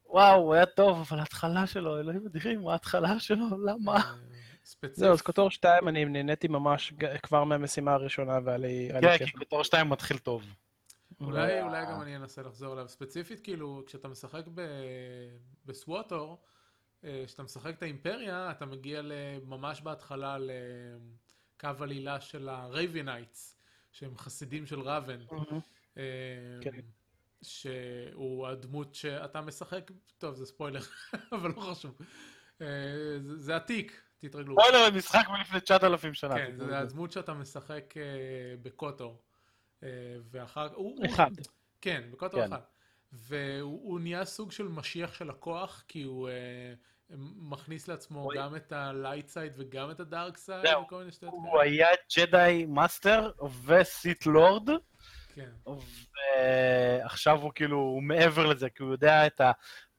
וואו, הוא היה טוב, אבל ההתחלה שלו, אלוהים אדירים, ההתחלה שלו, למה? אה, ספציפית. זהו, אז קוטור 2 אני נהניתי ממש כבר מהמשימה הראשונה והיה לי כן. כי קוטור 2 מתחיל טוב. אולי, אולי גם אני אנסה לחזור אליו. ספציפית, כאילו, כשאתה משחק ב- בסווטור, אה, כשאתה משחק את האימפריה, אתה מגיע ל- ממש בהתחלה לקו עלילה של ה Revanites, שהם חסידים של ראבן. אה, כן. שהוא הדמות שאתה משחק, טוב זה ספוילר, אבל לא חשוב. אה, זה זה עתיק, תתרגלו. ספוילר למשחק מלפני 9,000 שנה. כן, זה. הדמות שאתה משחק אה, בקוטור. אה, ואחר כך... אחד. כן, בקוטור כן. אחד. והוא הוא נהיה סוג של משיח של הכוח, כי הוא אה, מכניס לעצמו. גם את ה-light side וגם את side, זהו. וכל מיני שטויות הוא. היה Jedi Master ו Sith Lord, כן. ועכשיו הוא כאילו, הוא מעבר לזה, כי הוא יודע את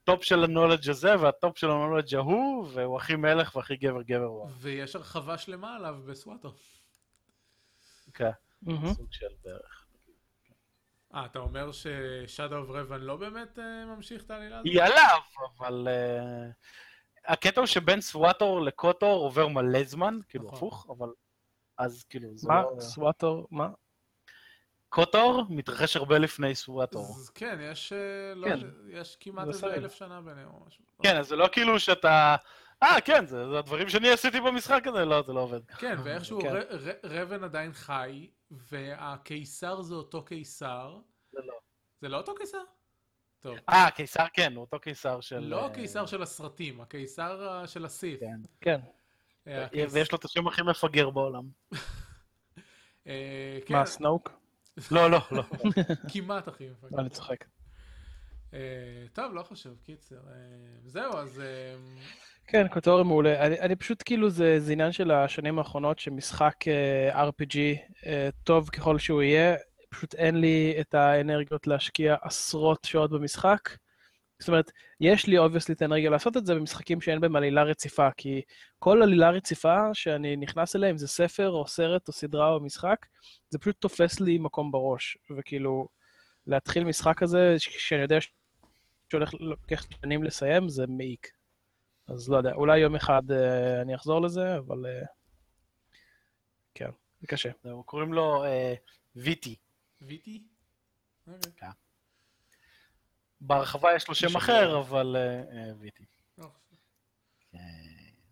הטופ של הנולדג' הזה והטופ של הנולדג' ההוא, והוא הכי מלך והכי גבר גבר הוא. ויש הרחבה שלמה עליו ב SWTOR. כן. סוג של בערך. אה, אתה אומר ש-Shadow of Revan לא באמת אה, ממשיך את העלילה הזאת? היא עליו, אבל... אה, הקטע הוא שבין סוואטור לקוטור עובר מלא זמן, כאילו נכון. הפוך, אבל... אז כאילו, זה מה? לא... סוואטור? מה? קוטור מתרחש הרבה לפני סוואטור. אז כן, יש, אה, לא, כן. יש כמעט זה איזה. אלף שנה ביניהם או משהו. כן, אז זה לא כאילו שאתה... אה, כן, זה זה הדברים שאני עשיתי במשחק הזה, לא, זה לא עובד. כן, ואיכשהו כן. ר- ר- רבן עדיין חי, והקיסר זה אותו קיסר. זה לא. זה לא אותו קיסר? טוב. אה, קיסר כן, הוא אותו קיסר של... לא אה, הקיסר של הסרטים, הקיסר אה, של הסית. כן. כן. הקיס- ויש לו את השם הכי מפגר בעולם. אה, כן, מה, סנוק? לא, לא, לא. כמעט הכי מפגר. אני צוחק. אה, טוב, לא חשוב, קיצר. אה, זהו, אז... אה, כן, קוטורי מעולה. אני, אני פשוט כאילו, זה, זה עניין של השנים האחרונות שמשחק אה, RPG, אה, טוב ככל שהוא יהיה, פשוט אין לי את האנרגיות להשקיע עשרות שעות במשחק. זאת אומרת, יש לי obviously את האנרגיה לעשות את זה במשחקים שאין בהם עלילה רציפה, כי כל עלילה רציפה שאני נכנס אליה, אם זה ספר או סרט או סדרה או משחק, זה פשוט תופס לי מקום בראש. וכאילו, להתחיל משחק כזה, שאני יודע שהולך לוקח שנים לסיים, זה מעיק. אז לא יודע, אולי יום אחד אה, אני אחזור לזה, אבל אה, כן, זה קשה. זהו, קוראים לו אה, ויטי. ויטי? אוקיי, בהרחבה יש לו שם אחר. אבל אה, אה, ויטי. לא. אה,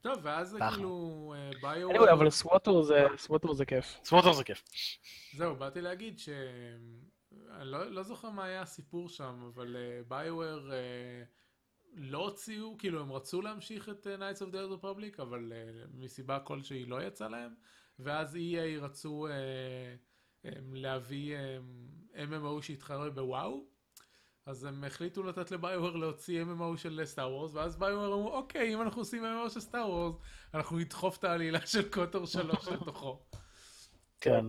טוב, ואז זה. כאילו ביו... anyway, אבל סווטור זה, סווטור זה כיף. ספורטר זה כיף. זהו, באתי להגיד ש... אני לא, לא זוכר מה היה הסיפור שם, אבל ביואר uh, לא הוציאו, כאילו הם רצו להמשיך את uh, Knights of the Republic, אבל uh, מסיבה כלשהי לא יצא להם, ואז EA רצו uh, um, להביא um, MMO שיתחרה בוואו, אז הם החליטו לתת ל BioWare להוציא MMO של Star Wars, ואז BioWare אמרו, אוקיי, אם אנחנו עושים MMO של Star Wars, אנחנו נדחוף את העלילה של KOTOR 3 לתוכו. כן.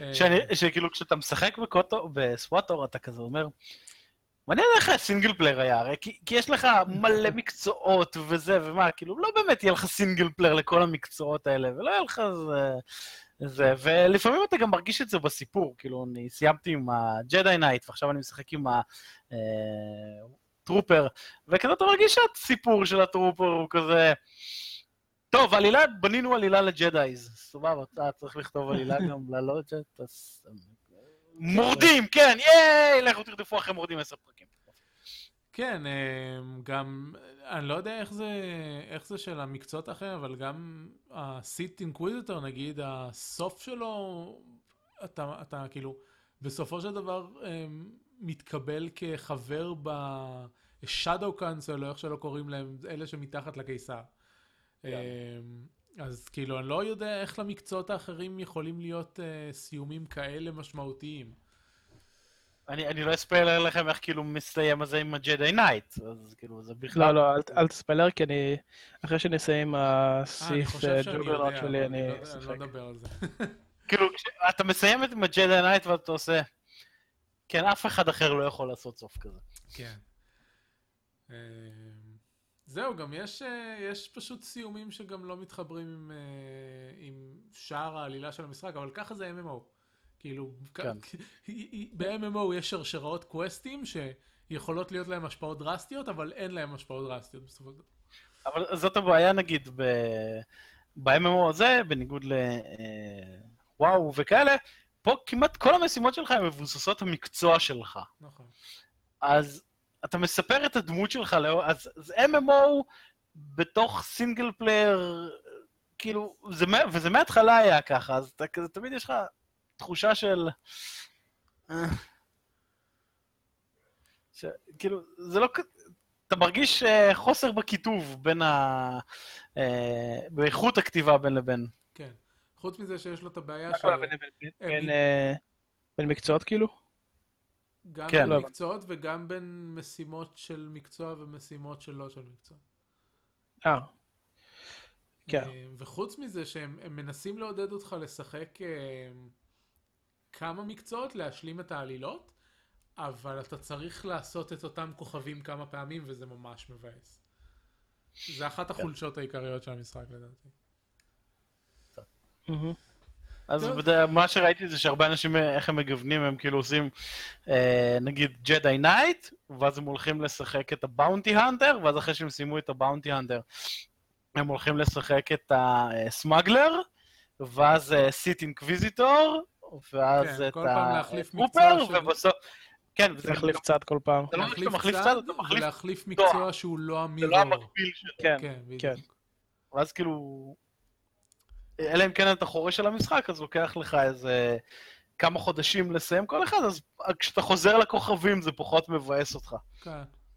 אה, שאני, שכאילו כשאתה משחק ב KOTOR, ב SWTOR, אתה כזה אומר, מעניין איך ה single player היה, הרי כי, כי יש לך מלא מקצועות וזה ומה, כאילו לא באמת יהיה לך single player לכל המקצועות האלה, ולא יהיה לך זה, זה, ולפעמים אתה גם מרגיש את זה בסיפור, כאילו אני סיימתי עם ה Jedi Knight, ועכשיו אני משחק עם ה Trooper, וכזה אתה מרגיש שהסיפור של ה Trooper הוא כזה... טוב, עלילה, בנינו עלילה ל Jedis, סבבה, אתה צריך לכתוב עלילה גם ללא ג'ד. מורדים, כן, ייי, לכו תרדפו אחרי מורדים עשר פרקים. כן, אה, גם, אני לא יודע איך זה, איך זה של המקצועות האחרים, אבל גם ה Sith Inquisitor נגיד, הסוף שלו, אתה, אתה כאילו, בסופו של דבר אה, מתקבל כחבר ב-Shadow Council, או איך שלא קוראים להם, אלה שמתחת לקיסר. אה, אז כאילו, אני לא יודע איך למקצועות האחרים יכולים להיות אה, סיומים כאלה משמעותיים. אני, אני לא אספיילר לכם איך כאילו מסתיים הזה עם ה Jedi Knight, אז כאילו זה בכלל... לא, לא, אל, אל תספלר, כי אני, אחרי שאני אסיים עם אה, חושב שאני Juggernaut שלי, אני לא יודע- אני אשחק. לא אדבר על זה. כאילו, כשאתה מסיים את עם ה Jedi Knight ואתה עושה... כן, אף אחד אחר לא יכול לעשות סוף כזה. כן. אה, זהו, גם יש, אה, יש פשוט סיומים שגם לא מתחברים עם, אה, עם שאר העלילה של המשחק, אבל ככה זה MMO. כאילו, כן. ב-MMO יש שרשראות קווסטים שיכולות להיות להם השפעות דרסטיות, אבל אין להם השפעות דרסטיות בסופו של דבר. אבל זאת הבעיה נגיד ב... ב-MMO הזה, בניגוד לוואו וכאלה, פה כמעט כל המשימות שלך הן מבוססות המקצוע שלך. נכון. אז אתה מספר את הדמות שלך, אז, אז MMO בתוך single player, כאילו, זה, וזה מההתחלה היה ככה, אז אתה תמיד יש לך תחושה של... אה, ש, כאילו, זה לא... אתה מרגיש אה, חוסר בכיתוב בין ה... אה, באיכות הכתיבה בין לבין. כן. חוץ מזה שיש לו את הבעיה מה ש... קורה בין- בין- בין, אה, בין מקצועות כאילו? גם כן. בין לא מקצועות וגם בין משימות של מקצוע ומשימות שלא של מקצוע. אה, כן. אה, וחוץ מזה שהם הם מנסים לעודד אותך לשחק אה, כמה מקצועות, להשלים את העלילות, אבל אתה צריך לעשות את אותם כוכבים כמה פעמים וזה ממש מבאס. זה אחת כן. החולשות העיקריות של המשחק לדעתי. אז מה שראיתי זה שהרבה אנשים, אה, איך הם מגוונים, הם כאילו עושים, אה, נגיד, Jedi Knight, ואז הם הולכים לשחק את ה Bounty Hunter, ואז אחרי שהם סיימו את ה Bounty Hunter, הם הולכים לשחק את ה Smuggler, ואז Sith Inquisitor, ואז כן, את כל פעם להחליף מקצוע של- ובסוף... כן, וזה להחליף צד כל פעם. אתה לא רק להחליף שאתה מחליף צד אתה מחליף... ולהחליף תואר. מקצוע שהוא לא זה לא ה mirror. המקביל שלו. כן, כן, בדיוק. כן. ואז כאילו... אלא אם כן אתה חורש על המשחק, אז לוקח לך איזה כמה חודשים לסיים כל אחד, אז כשאתה חוזר לכוכבים זה פחות מבאס אותך. כן,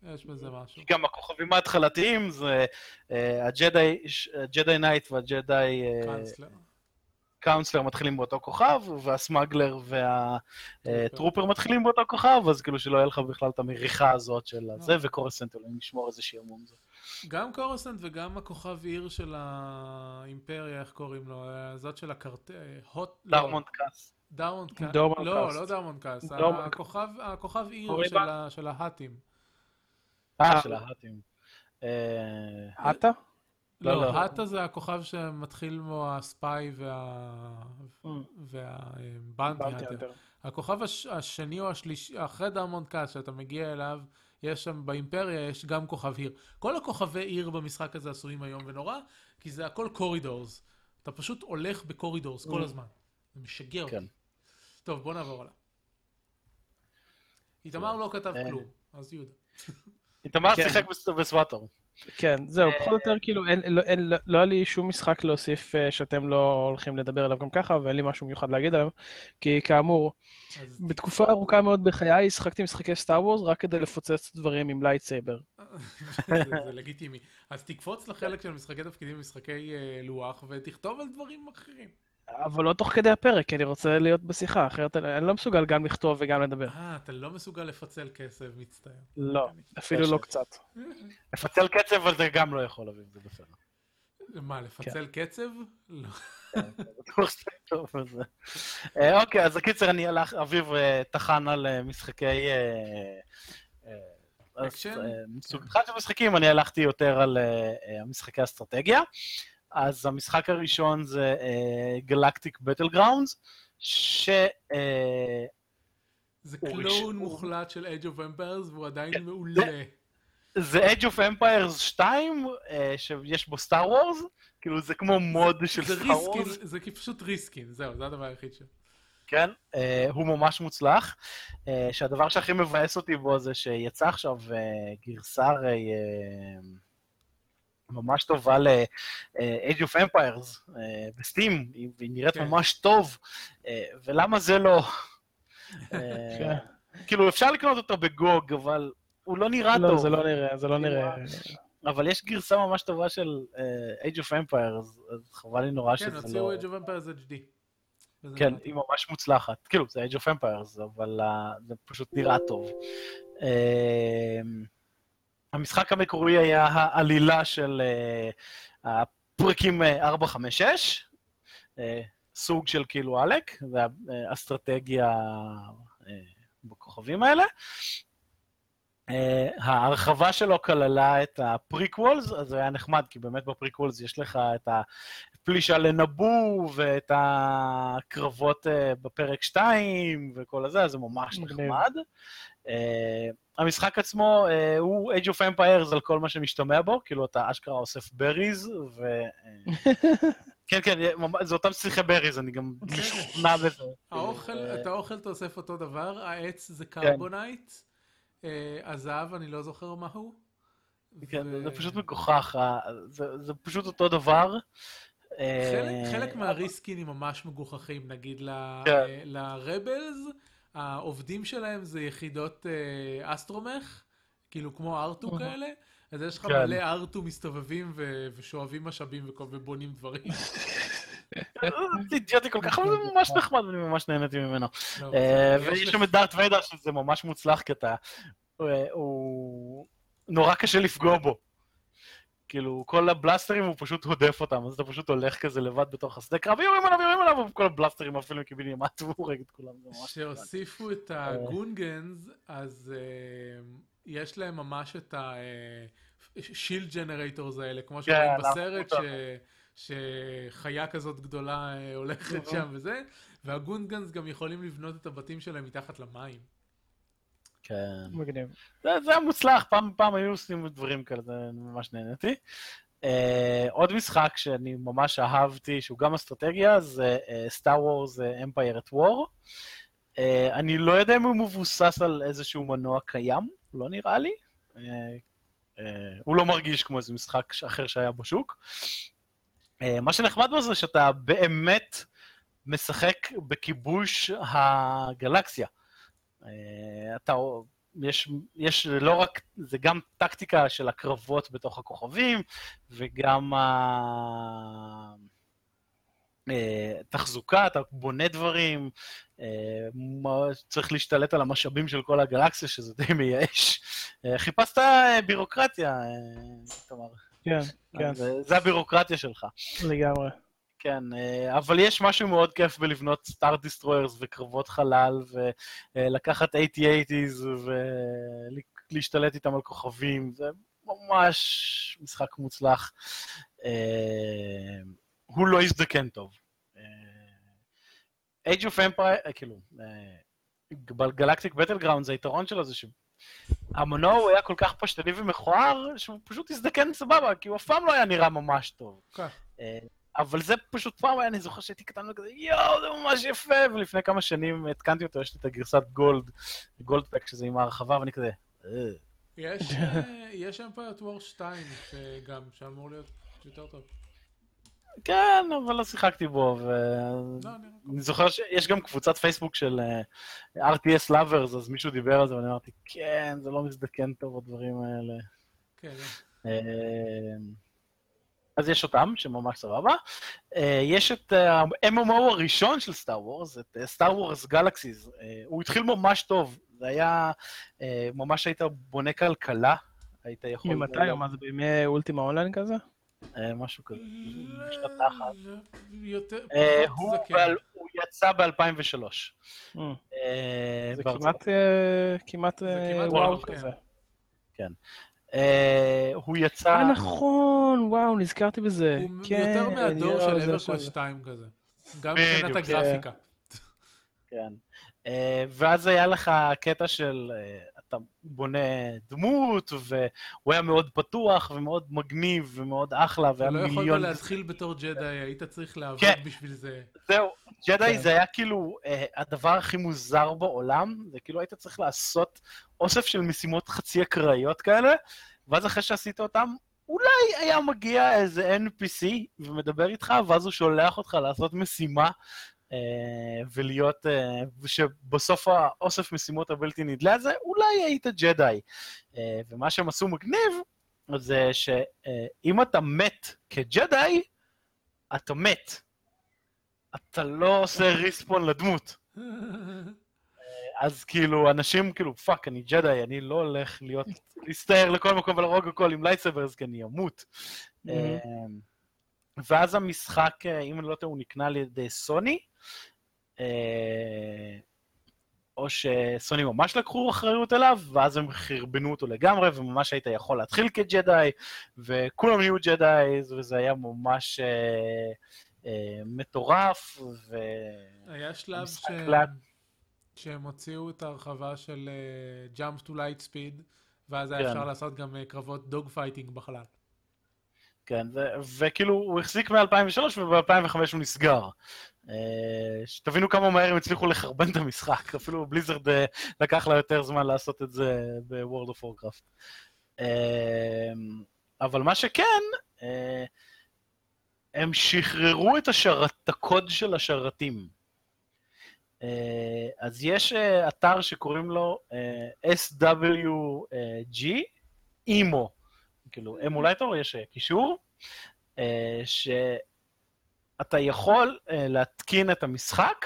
יש בזה משהו. גם הכוכבים ההתחלתיים זה אה, הג'די נייט והג'די אה, קאנצלר. קאונסלר מתחילים באותו כוכב, והסמגלר והטרופר מתחילים באותו כוכב, אז כאילו שלא יהיה לך בכלל את המריחה הזאת של הזה, וקורסנט אולי נשמור איזה שעמום זה. גם קורסנט וגם הכוכב עיר של האימפריה, איך קוראים לו? זאת של הקרט... הוט... לא, דרמונד קאס. דרמונד. דורמונד לא. לא דרמונד. דורמונד- הכוכב, עיר. של ההאטים. אה, אה. של ההאטים. אה, האטה? לא, לא, לא. האטה זה הכוכב שמתחיל בו ה Spy וה... Mm. וה Bounty Bounty Hunter. Hunter. הכוכב הש... השני או השלישי, אחרי דרמונד קאס, שאתה מגיע אליו, יש שם באימפריה, יש גם כוכב עיר. כל הכוכבי עיר במשחק הזה עשויים איום ונורא, כי זה הכל corridors. אתה פשוט הולך ב corridors כל Mm. הזמן. זה משגע אותי. כן. טוב, בוא נעבור הלאה. איתמר לא כתב אה. כלום, אז יהודה. איתמר כן. שיחק בס- ב SWTOR. כן, זהו, אה, פחות או יותר כאילו, אין- לא- אין- לא- לא היה לי שום משחק להוסיף אה, שאתם לא הולכים לדבר עליו גם ככה, ואין לי משהו מיוחד להגיד עליו, כי כאמור, אז בתקופה ארוכה מאוד בחיי שחקתי משחקי Star Wars רק כדי לפוצץ דברים עם lightsaber. זה זה לגיטימי. אז תקפוץ לחלק של משחקי תפקידים ומשחקי אה, לוח, ותכתוב על דברים אחרים. אבל לא תוך כדי הפרק, כי אני רוצה להיות בשיחה, אחרת אני אני לא מסוגל גם לכתוב וגם לדבר. אה, אתה לא מסוגל לפצל קשב, מצטער. לא, אפילו לא קצת. לפצל קשב, אבל זה גם לא יכול להביא, זה בסדר. מה, לפצל קשב? לא. טוב בזה. אה, אוקיי, אז הקיצר, אני הלך, אביב אה, טחן על אה, משחקי... אקשן? סוג אחד של משחקים, אני הלכתי יותר על משחקי אסטרטגיה. אז המשחק הראשון זה Galactic Battlegrounds, ש... אה, זה clone. מוחלט של Age of Empires, והוא עדיין כן. מעולה. זה Age of Empires 2, אה, שיש בו Star Wars, כאילו זה כמו מוד של Star Wars. זה פשוט reskin, זהו, זה הדבר היחיד שלו. כן, אה, הוא ממש מוצלח. אה, שהדבר שהכי מבאס אותי בו זה שיצא עכשיו אה, גרסה הרי אה, ממש טובה ל-Age of Empires אה, בסטים, היא נראית כן. ממש טוב, אה, ולמה זה לא? אה, כן. כאילו, אפשר לקנות אותו בגוג, אבל הוא לא נראה לא, טוב. זה לא נראה, זה לא נראה. אבל יש גרסה ממש טובה של אה, Age of Empires, אז חבל לי נורא כן, שזה הוציאו לא... Age of Empires HD. כן, היא. ממש מוצלחת. כאילו, זה Age of Empires, אבל זה פשוט נראה טוב. המשחק המקורי היה העלילה של אה, הפרקים אה, 4, 5, 6, אה, סוג של כאילו עלק, זה האסטרטגיה אה, בכוכבים האלה. אה, ההרחבה שלו כללה את ה prequels, אז זה היה נחמד, כי באמת ב prequels יש לך את הפלישה לנבו ואת הקרבות אה, בפרק 2 וכל הזה, אז זה ממש. נחמד. Uh, המשחק עצמו uh, הוא Age of Empires על כל מה שמשתמע בו, כאילו אתה אשכרה אוסף בריז, ו... uh, כן, כן, זה אותם שיחי בריז, אני גם משוכנע בזה. האוכל, אה, את האוכל אתה אוסף אותו דבר, העץ זה קרבונייט, אה, הזהב אני לא זוכר מהו. כן, זה פשוט מגוחך, זה, זה פשוט אותו דבר. אה, חלק, חלק מהריסקינים ממש מגוחכים, נגיד ל- כן. אה, לרבלס, העובדים שלהם זה יחידות אה, אסטרומך, כאילו כמו ארטו אהה. כאלה, אז יש לך כן. מלא ארטו מסתובבים ושואבים משאבים ובונים דברים. אידיוטי כל כך, אבל זה ממש נחמד ואני ממש נהניתי ממנו. לא, אה, יש ויש שם את דארט ויידר שזה ממש מוצלח, כי אתה... אה, הוא... נורא קשה לפגוע בו. כאילו, כל הבלסטרים הוא פשוט הודף אותם, אז אתה פשוט הולך כזה לבד בתוך השדה קרב, יורים עליו, יורים עליו, וכל הבלסטרים אפילו קיבינימט, והוא הורג את כולם. כשהוסיפו את הגונגנס, אז אה, יש להם ממש את השילד ג'נרטורס האלה, כמו שרואים כן, בסרט, להפוך ש- שחיה כזאת גדולה אה, הולכת שם וזה, והגונגנס גם יכולים לבנות את הבתים שלהם מתחת למים. כן. מגניב. זה, זה היה מוצלח, פעם פעם היו עושים דברים כאלה, זה ממש נהניתי. Uh, עוד משחק שאני ממש אהבתי, שהוא גם אסטרטגיה, זה סטאר וורס אמפייר את וור. אני לא יודע אם הוא מבוסס על איזשהו מנוע קיים, לא נראה לי. Uh, uh, הוא לא מרגיש כמו איזה משחק אחר שהיה בשוק. Uh, מה שנחמד בו זה שאתה באמת משחק בכיבוש הגלקסיה. Uh, אתה יש, יש לא רק, זה גם טקטיקה של הקרבות בתוך הכוכבים, וגם התחזוקה, אתה בונה דברים, אה, צריך להשתלט על המשאבים של כל הגלקסיה, שזה די מייאש. אה, חיפשת אה, בירוקרטיה, אה, תמר. כן, כן, זה, זה הבירוקרטיה שלך. לגמרי. כן, אה, אבל יש משהו מאוד כיף בלבנות סטאר דיסטרוירס וקרבות חלל, ולקחת 80-80's ולהשתלט איתם על כוכבים, זה ממש משחק מוצלח. אה, הוא לא הזדקן טוב. אה, Age of Empire, כאילו, בגלקטיק בטל גראונד, היתרון שלו זה שהמנוע הוא היה כל כך פשטני ומכוער, שהוא פשוט הזדקן סבבה, כי הוא אף פעם לא היה נראה ממש טוב. אבל זה פשוט פעם היה, אני זוכר שהייתי קטן וכזה, יואו, זה ממש יפה, ולפני כמה שנים התקנתי אותו, יש לי את הגרסת גולד, גולד פק, שזה עם ההרחבה, ואני כזה, "אה." יש, אה, יש אמפייר וור 2, שגם, שאמור להיות יותר טוב. כן, אבל לא שיחקתי בו, ו... לא, אני זוכר שיש גם קבוצת פייסבוק של אה, RTS Lovers, אז מישהו דיבר על זה, ואני אמרתי, כן, זה לא מזדקן טוב, הדברים האלה. כן, אז יש אותם, שממש סבבה. אה, יש את ה-MMO הראשון של סטאר וורס, את סטאר וורס גלקסיס. הוא התחיל ממש טוב, זה היה, אה, ממש היית בונה כלכלה, היית יכול... ממתי? מה זה בימי Ultima Online כזה? אה, משהו כזה. בשנת לא, אחת. לא, אה, פחות הוא יצא ב-2003. ממ, זה כמעט, אה, אה, וואו וואו, כזה. אה, הוא יצא... אה, נכון, וואו, נזכרתי בזה. הוא כן, יותר מהדור של EverQuest עכשיו. 2 כזה. גם מבחינת כן. הגרפיקה. כן. אה, ואז היה לך קטע של אה, אתה בונה דמות, והוא היה מאוד פתוח ומאוד מגניב ומאוד אחלה, והיה לא יכולת מיליון... להתחיל בתור ג'די, היית צריך לעבוד כן. בשביל זה. זהו, ג'די כן. זה היה כאילו אה, הדבר הכי מוזר בעולם, זה כאילו היית צריך לעשות אוסף של משימות חצי אקראיות כאלה, ואז אחרי שעשית אותם, אולי היה מגיע איזה NPC ומדבר איתך, ואז הוא שולח אותך לעשות משימה, ולהיות, אה, ושבסוף האוסף משימות הבלתי נדלה הזה, אולי היית ג'די. אה, ומה שהם עשו מגניב, זה שאם אתה מת כג'די, אתה מת. אתה לא עושה respawn לדמות. אז כאילו, אנשים כאילו, fuck, אני ג'די, אני לא הולך להיות, להסתער לכל מקום ולהרוג הכל עם lightsabers, כי אני אמות. מהמ. אמ, ואז המשחק, אה, אם אני לא טועה, הוא נקנה על ידי סוני, אה, או שסוני ממש לקחו אחריות אליו, ואז הם חרבנו אותו לגמרי, וממש היית יכול להתחיל כג'די, וכולם נהיו ג'די, וזה היה ממש אה, אה, מטורף, ו... היה שלב ש- לאט. שהם הוציאו את ההרחבה של אה, Jump to Light Speed, ואז היה כן. אפשר לעשות גם אה, קרבות dogfighting בחלל. כן, ו- וכאילו הוא החזיק מ-2003 וב-2005 הוא נסגר. אה, שתבינו כמה מהר הם הצליחו לחרבן את המשחק, אפילו Blizzard אה, לקח לה יותר זמן לעשות את זה of Warcraft. אה, אבל מה שכן, אה, הם שחררו את השרת, את הקוד של השרתים. אז יש אתר שקוראים לו SWG, אימו, כאילו אמולייטור, יש אה, קישור, אה, שאתה יכול אה, להתקין את המשחק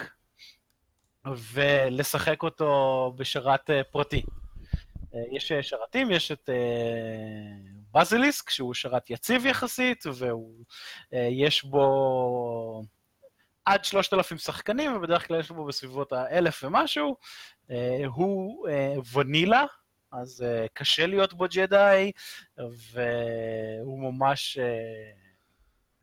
ולשחק אותו בשרת פרטי. יש שרתים, יש את בזיליסק, שהוא שרת יציב יחסית, ויש בו עד 3,000 שחקנים, ובדרך כלל יש בו בסביבות האלף ומשהו. הוא ונילה, אז אה, קשה להיות בו ג'די, והוא ממש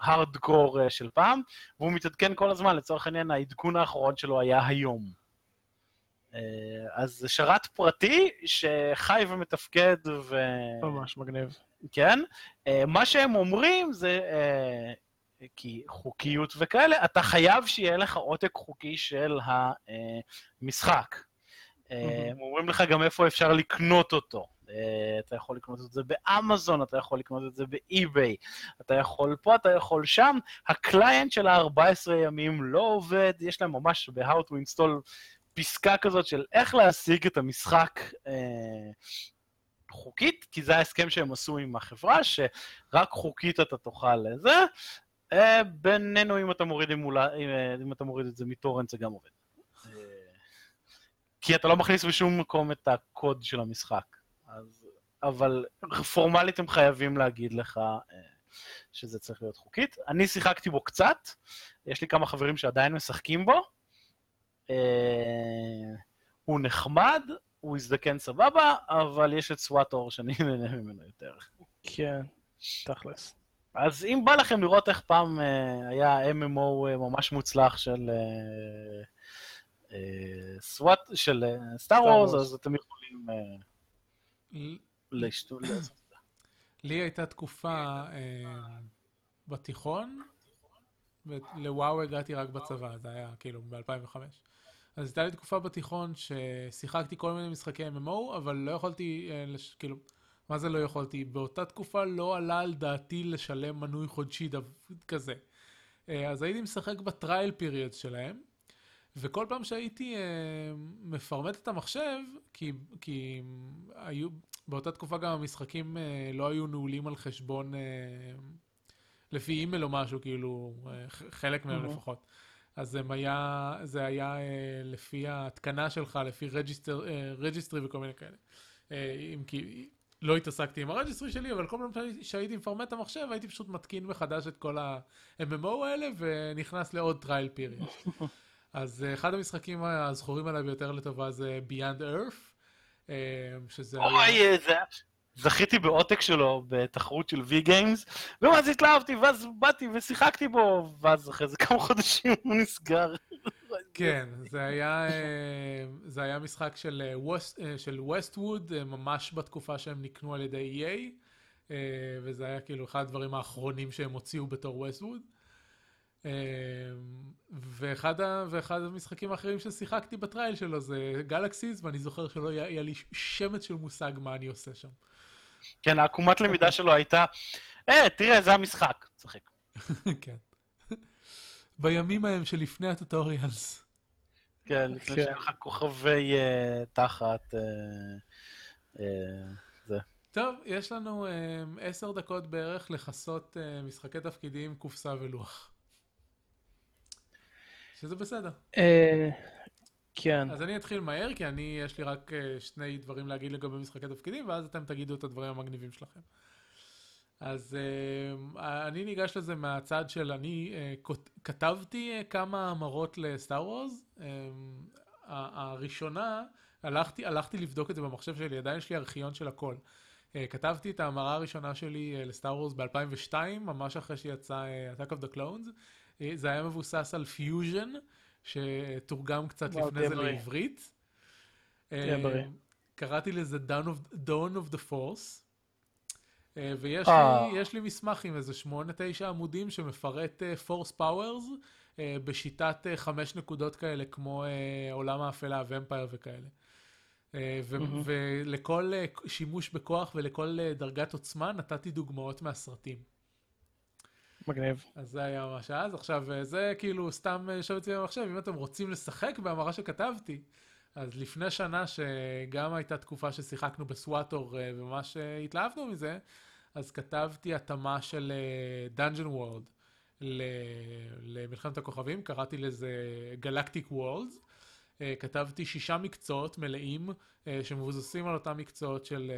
הארדקור של פעם, והוא מתעדכן כל הזמן, לצורך העניין העדכון האחרון שלו היה היום. אה, אז זה שרת פרטי שחי ומתפקד ו... ממש מגניב. כן? אה, מה שהם אומרים זה, אה, כי חוקיות וכאלה, אתה חייב שיהיה לך עותק חוקי של המשחק. אה, הם אומרים לך גם איפה אפשר לקנות אותו. אה, אתה יכול לקנות את זה באמזון, אתה יכול לקנות את זה באי-ביי, אתה יכול פה, אתה יכול שם. הקליינט של ה-14 ימים לא עובד, יש להם ממש ב-How to install פסקה כזאת של איך להשיג את המשחק אה, חוקית, כי זה ההסכם שהם עשו עם החברה, שרק חוקית אתה תוכל לזה. אה, בינינו, אם אתה מוריד, אם, אה, אם אתה מוריד את זה מטורנט, זה גם עובד. כי אתה לא מכניס בשום מקום את הקוד של המשחק. אז, אבל פורמלית הם חייבים להגיד לך אה, שזה צריך להיות חוקית. אני שיחקתי בו קצת, יש לי כמה חברים שעדיין משחקים בו. אה, הוא נחמד, הוא הזדקן סבבה, אבל יש את סוואטור שאני נהנה ממנו יותר. כן, תכלס. אז אם בא לכם לראות איך פעם אה, היה MMO אה, ממש מוצלח של אה, סוואט, של סטאר וורס, Wars. אז אתם יכולים אה, ל- לשתות. לי הייתה תקופה אה, בתיכון, ולוואו הגעתי רק בצבא, זה היה כאילו ב-2005. אז הייתה לי תקופה בתיכון ששיחקתי כל מיני משחקי MMO, אבל לא יכולתי, אה. כאילו, מה זה לא יכולתי? באותה תקופה לא עלה על דעתי לשלם מנוי חודשי. כזה. אה, אז הייתי משחק בטרייל פיריוד שלהם, וכל פעם שהייתי אה, מפרמט את המחשב, כי, כי היו, באותה תקופה גם המשחקים אה, לא היו נעולים על חשבון, אה, לפי אימייל או משהו, כאילו, אה, חלק מהם מהמ. לפחות. אז הם היה, זה היה אה, לפי ההתקנה שלך, לפי register, אה, registry וכל מיני כאלה. אה, אם כי לא התעסקתי עם ה registry שלי, אבל כל פעם שהי- שהייתי מפרמט את המחשב, הייתי פשוט מתקין מחדש את כל ה-MMO האלה, ונכנס לעוד trial period. אז אה, אחד המשחקים הזכורים עליי ביותר לטובה זה Beyond Earth, אה, שזה. אוי, זה... זכיתי בעותק שלו בתחרות של Vgames, ואז התלהבתי, ואז באתי ושיחקתי בו, ואז אחרי זה כמה חודשים הוא נסגר. כן, זה היה, אה, זה היה משחק של ווסט- של Westwood, ממש בתקופה שהם נקנו על ידי EA, וזה היה כאילו אחד הדברים האחרונים שהם הוציאו בתור Westwood. אה, ואחד, ה- ואחד המשחקים האחרים ששיחקתי ב trial שלו זה Galaxies, ואני זוכר שלא היה, היה לי שמץ של מושג מה אני עושה שם. כן, העקומת למידה שלו הייתה, אה, תראה, זה המשחק. צחק. כן. בימים ההם שלפני הטוטוריאלס. כן, לפני כן. שהיה לך כוכבי אה, תחת. אה, אה, טוב, יש לנו אה, עשר דקות בערך לכסות משחקי תפקידים, קופסה ולוח. שזה בסדר. אה, כן. אז אני אתחיל מהר, כי אני, יש לי רק אה, שני דברים להגיד לגבי משחקי תפקידים, ואז אתם תגידו את הדברים המגניבים שלכם. אז אה, אני ניגש לזה מהצד של אני כתבתי כמה המרות ל Star ה- הראשונה, הלכתי, הלכתי לבדוק את זה במחשב שלי, עדיין יש לי ארכיון של הכל. כתבתי את ההמרה הראשונה שלי ל Star Wars ב-2002, ממש אחרי שיצא Attack of the Clones. אה, זה היה מבוסס על Fuzion, שתורגם קצת לפני זה. לעברית. אה. קראתי לזה Dawn of, Dawn of the Force. אה, ויש. לי, לי מסמך עם איזה שמונה, תשע עמודים שמפרט Force Powers בשיטת חמש נקודות כאלה, כמו עולם האפלה, ומפייר וכאלה. ו- מהמם. ולכל שימוש בכוח ולכל דרגת עוצמה נתתי דוגמאות מהסרטים. מגניב. אז זה היה ממש אז. עכשיו, אה, זה כאילו סתם יושב אצלי במחשב, אם אתם רוצים לשחק בהמרה שכתבתי, אז לפני שנה, שגם הייתה תקופה ששיחקנו בסוואטור אה, וממש אה, התלהבנו מזה, אז כתבתי התאמה של Dungeon World למלחמת הכוכבים, קראתי לזה Galactic Worlds. כתבתי שישה מקצועות מלאים שמבוססים על אותם מקצועות של,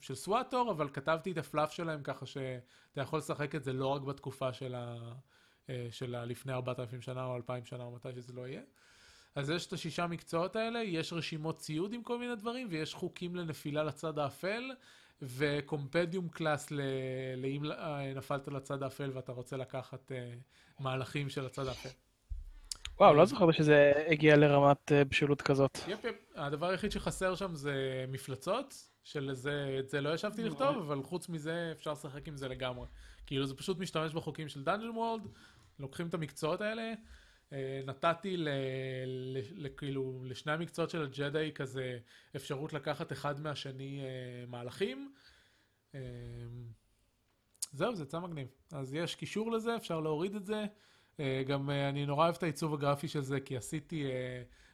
של סוואטור, אבל כתבתי את הפלאף שלהם ככה שאתה יכול לשחק את זה לא רק בתקופה של, ה, של ה, לפני 4,000 שנה או 2,000 שנה או מתי שזה לא יהיה. אז יש את השישה מקצועות האלה, יש רשימות ציוד עם כל מיני דברים, ויש חוקים לנפילה לצד האפל, ו compendium class ל... לאם נפלת לצד האפל ואתה רוצה לקחת מהלכים של הצד האפל. וואו, לא זוכר שזה הגיע לרמת אה, בשלות כזאת. yep yep, הדבר היחיד שחסר שם זה מפלצות, שלזה, את זה לא ישבתי לכתוב, אבל חוץ מזה אפשר לשחק עם זה לגמרי. כאילו זה פשוט משתמש בחוקים של Dungeon World, לוקחים את המקצועות האלה, אה, נתתי ל, ל, ל, כאילו לשני המקצועות של הג'די כזה אפשרות לקחת אחד מהשני אה, מהלכים. אה, זהו, זה יצא מגניב. אז יש קישור לזה, אפשר להוריד את זה. גם אני נורא אוהב את העיצוב הגרפי של זה, כי עשיתי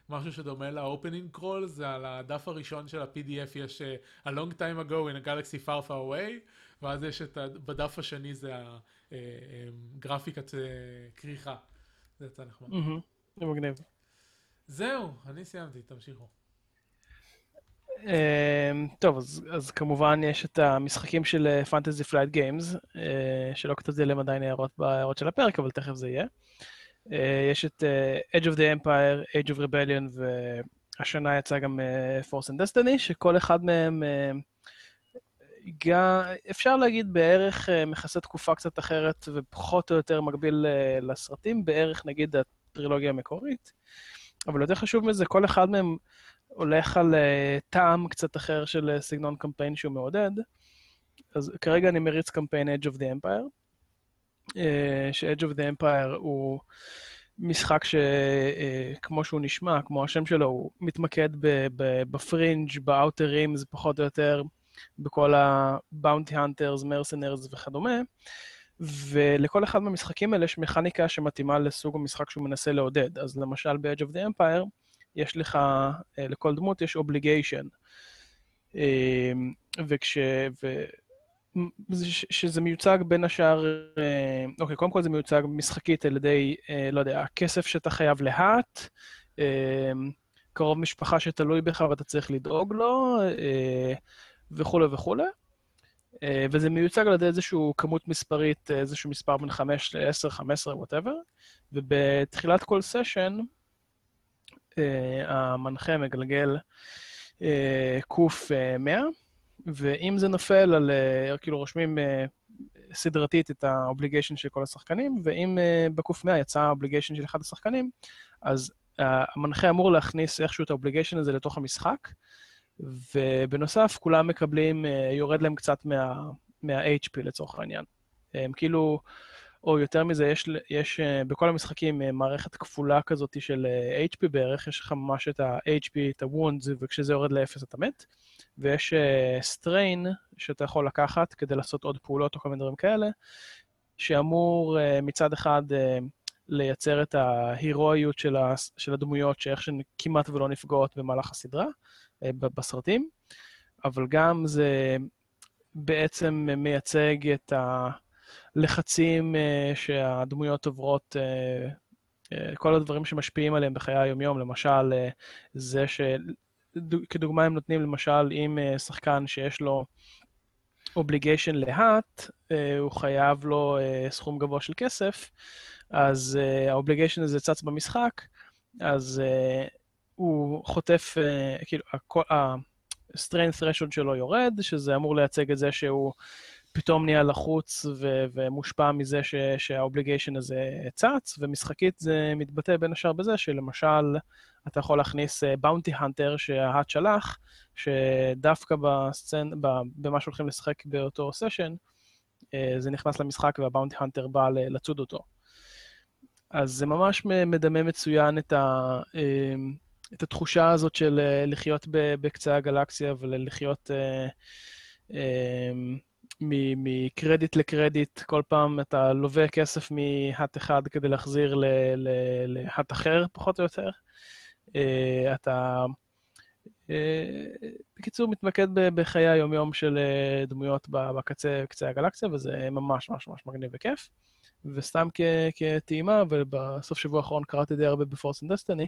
משהו שדומה ל-opening crawl, זה על הדף הראשון של ה-PDF יש a long time ago in a galaxy far far away, ואז יש את, בדף השני זה הגרפיקת כריכה. זה יצא נחמד. זה מגניב. זהו, אני סיימתי, תמשיכו. אמ, טוב, אז, אז כמובן יש את המשחקים של Fantasy Flight Games, שלא כתבתי עליהם עדיין הערות בהערות של הפרק, אבל תכף זה יהיה. אה, יש את Edge of the Empire, Age of Rebellion, והשנה יצא גם אה, Force and Destiny, שכל אחד מהם גם, אפשר להגיד בערך אה, מכסה תקופה קצת אחרת ופחות או יותר מקביל אה, לסרטים, בערך נגיד הטרילוגיה המקורית. אבל יותר חשוב מזה, כל אחד מהם הולך על אה, טעם קצת אחר של סגנון קמפיין שהוא מעודד. אז כרגע אני מריץ קמפיין Edge of the Empire, ש-Edge of the Empire הוא משחק שכמו שהוא נשמע, כמו השם שלו, הוא מתמקד בפרינג', באוטרים, זה פחות או יותר בכל ה-Bounty Hunters, Mercenaries וכדומה, ולכל אחד מהמשחקים האלה יש מכניקה שמתאימה לסוג המשחק שהוא מנסה לעודד. אז למשל ב-Edge of the Empire, יש לך, אה, לכל דמות יש Obligation. אה, וכש... ו... שזה מיוצג בין השאר, אה, אוקיי, קודם כל זה מיוצג משחקית על ידי, לא יודע, הכסף שאתה חייב להאט, קרוב משפחה שתלוי בך ואתה צריך לדאוג לו, וכולי וכולי. אה, וזה מיוצג על ידי איזושהי כמות מספרית, איזשהו מספר בין 5 ל-10, 15, whatever, ובתחילת כל סשן, אה, המנחה מגלגל אה, קוף 100, ואם זה נופל על, כאילו רושמים סדרתית את ה obligation של כל השחקנים, ואם בקוף 100 יצא ה obligation של אחד השחקנים, אז המנחה אמור להכניס איכשהו את ה obligation הזה לתוך המשחק, ובנוסף, כולם מקבלים, אה, יורד להם קצת מה, מה-HP לצורך העניין. הם כאילו, או יותר מזה, יש, יש אה, בכל המשחקים אה, מערכת כפולה כזאת של HP בערך, יש לך ממש את ה-HP, את ה-wounds, וכשזה יורד לאפס אתה מת, ויש strain שאתה יכול לקחת כדי לעשות עוד פעולות או כל מיני דברים כאלה, שאמור מצד אחד לייצר את ההירואיות של, של הדמויות, שאיך שהן כמעט ולא נפגעות במהלך הסדרה, אה, בסרטים, אבל גם זה בעצם מייצג את הלחצים אה, שהדמויות עוברות, אה, כל הדברים שמשפיעים עליהם בחיי היומיום, למשל, זה שכדוגמה הם נותנים, למשל, אם שחקן שיש לו obligation ל Hutt, הוא חייב לו סכום גבוה של כסף, אז ה obligation הזה צץ במשחק, אז הוא חוטף, כאילו, ה-strain threshold שלו יורד, שזה אמור לייצג את זה שהוא פתאום נהיה לחוץ ו- ומושפע מזה ש- שה obligation הזה צץ, ומשחקית זה מתבטא בין השאר בזה שלמשל, אתה יכול להכניס bounty uh, hunter שה Hutt שלח, שדווקא בסצנ... במה שהולכים לשחק באותו סשן, uh, זה נכנס למשחק והבאונטי הנטר בא לצוד אותו. אז זה ממש מדמה מצוין את ה... Uh, את התחושה הזאת של אה, לחיות בקצה הגלקסיה ולחיות, אה, מקרדיט לקרדיט, כל פעם אתה לווה כסף מהאט אחד כדי להחזיר להאט אחר, פחות או יותר. אה, אתה, אה, בקיצור, מתמקד בחיי היומיום של אה, דמויות בקצה קצה הגלקסיה, וזה ממש ממש ממש מגניב וכיף. וסתם כטעימה, ובסוף שבוע האחרון קראתי די הרבה ב Force and Destiny,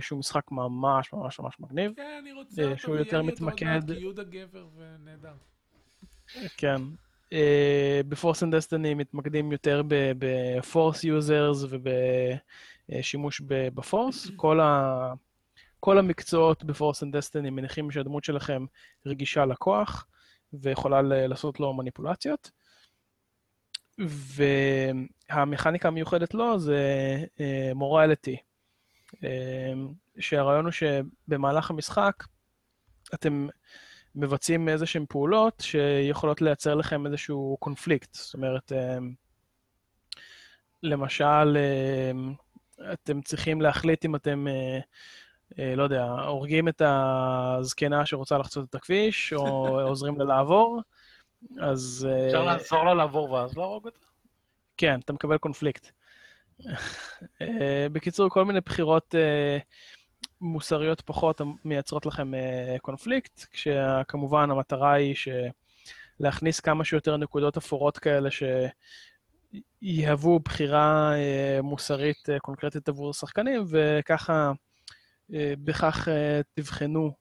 שהוא משחק ממש ממש ממש מגניב. כן, אני רוצה אותו, שהוא יותר מתמקד. כי יהודה גבר ונהדר. כן. ב Force and Destiny מתמקדים יותר ב Force users ובשימוש ב Force. כל ה... כל המקצועות ב Force and Destiny מניחים שהדמות שלכם רגישה לכוח ויכולה לעשות לו מניפולציות. והמכניקה המיוחדת לו זה morality, אה, שהרעיון הוא שבמהלך המשחק אתם מבצעים איזה שהן פעולות שיכולות לייצר לכם איזשהו קונפליקט. זאת אומרת, אה, למשל, אה, אתם צריכים להחליט אם אתם אה, לא יודע, הורגים את הזקנה שרוצה לחצות את הכביש, או עוזרים לה לעבור, אז... אה, אפשר לעזור לה לעבור ואז להרוג אותה? כן, אתה מקבל קונפליקט. אה, בקיצור, כל מיני בחירות מוסריות פחות מייצרות לכם קונפליקט, כשכמובן המטרה היא להכניס כמה שיותר נקודות אפורות כאלה שיהוו בחירה מוסרית קונקרטית עבור שחקנים, וככה אה, בכך אה, תבחנו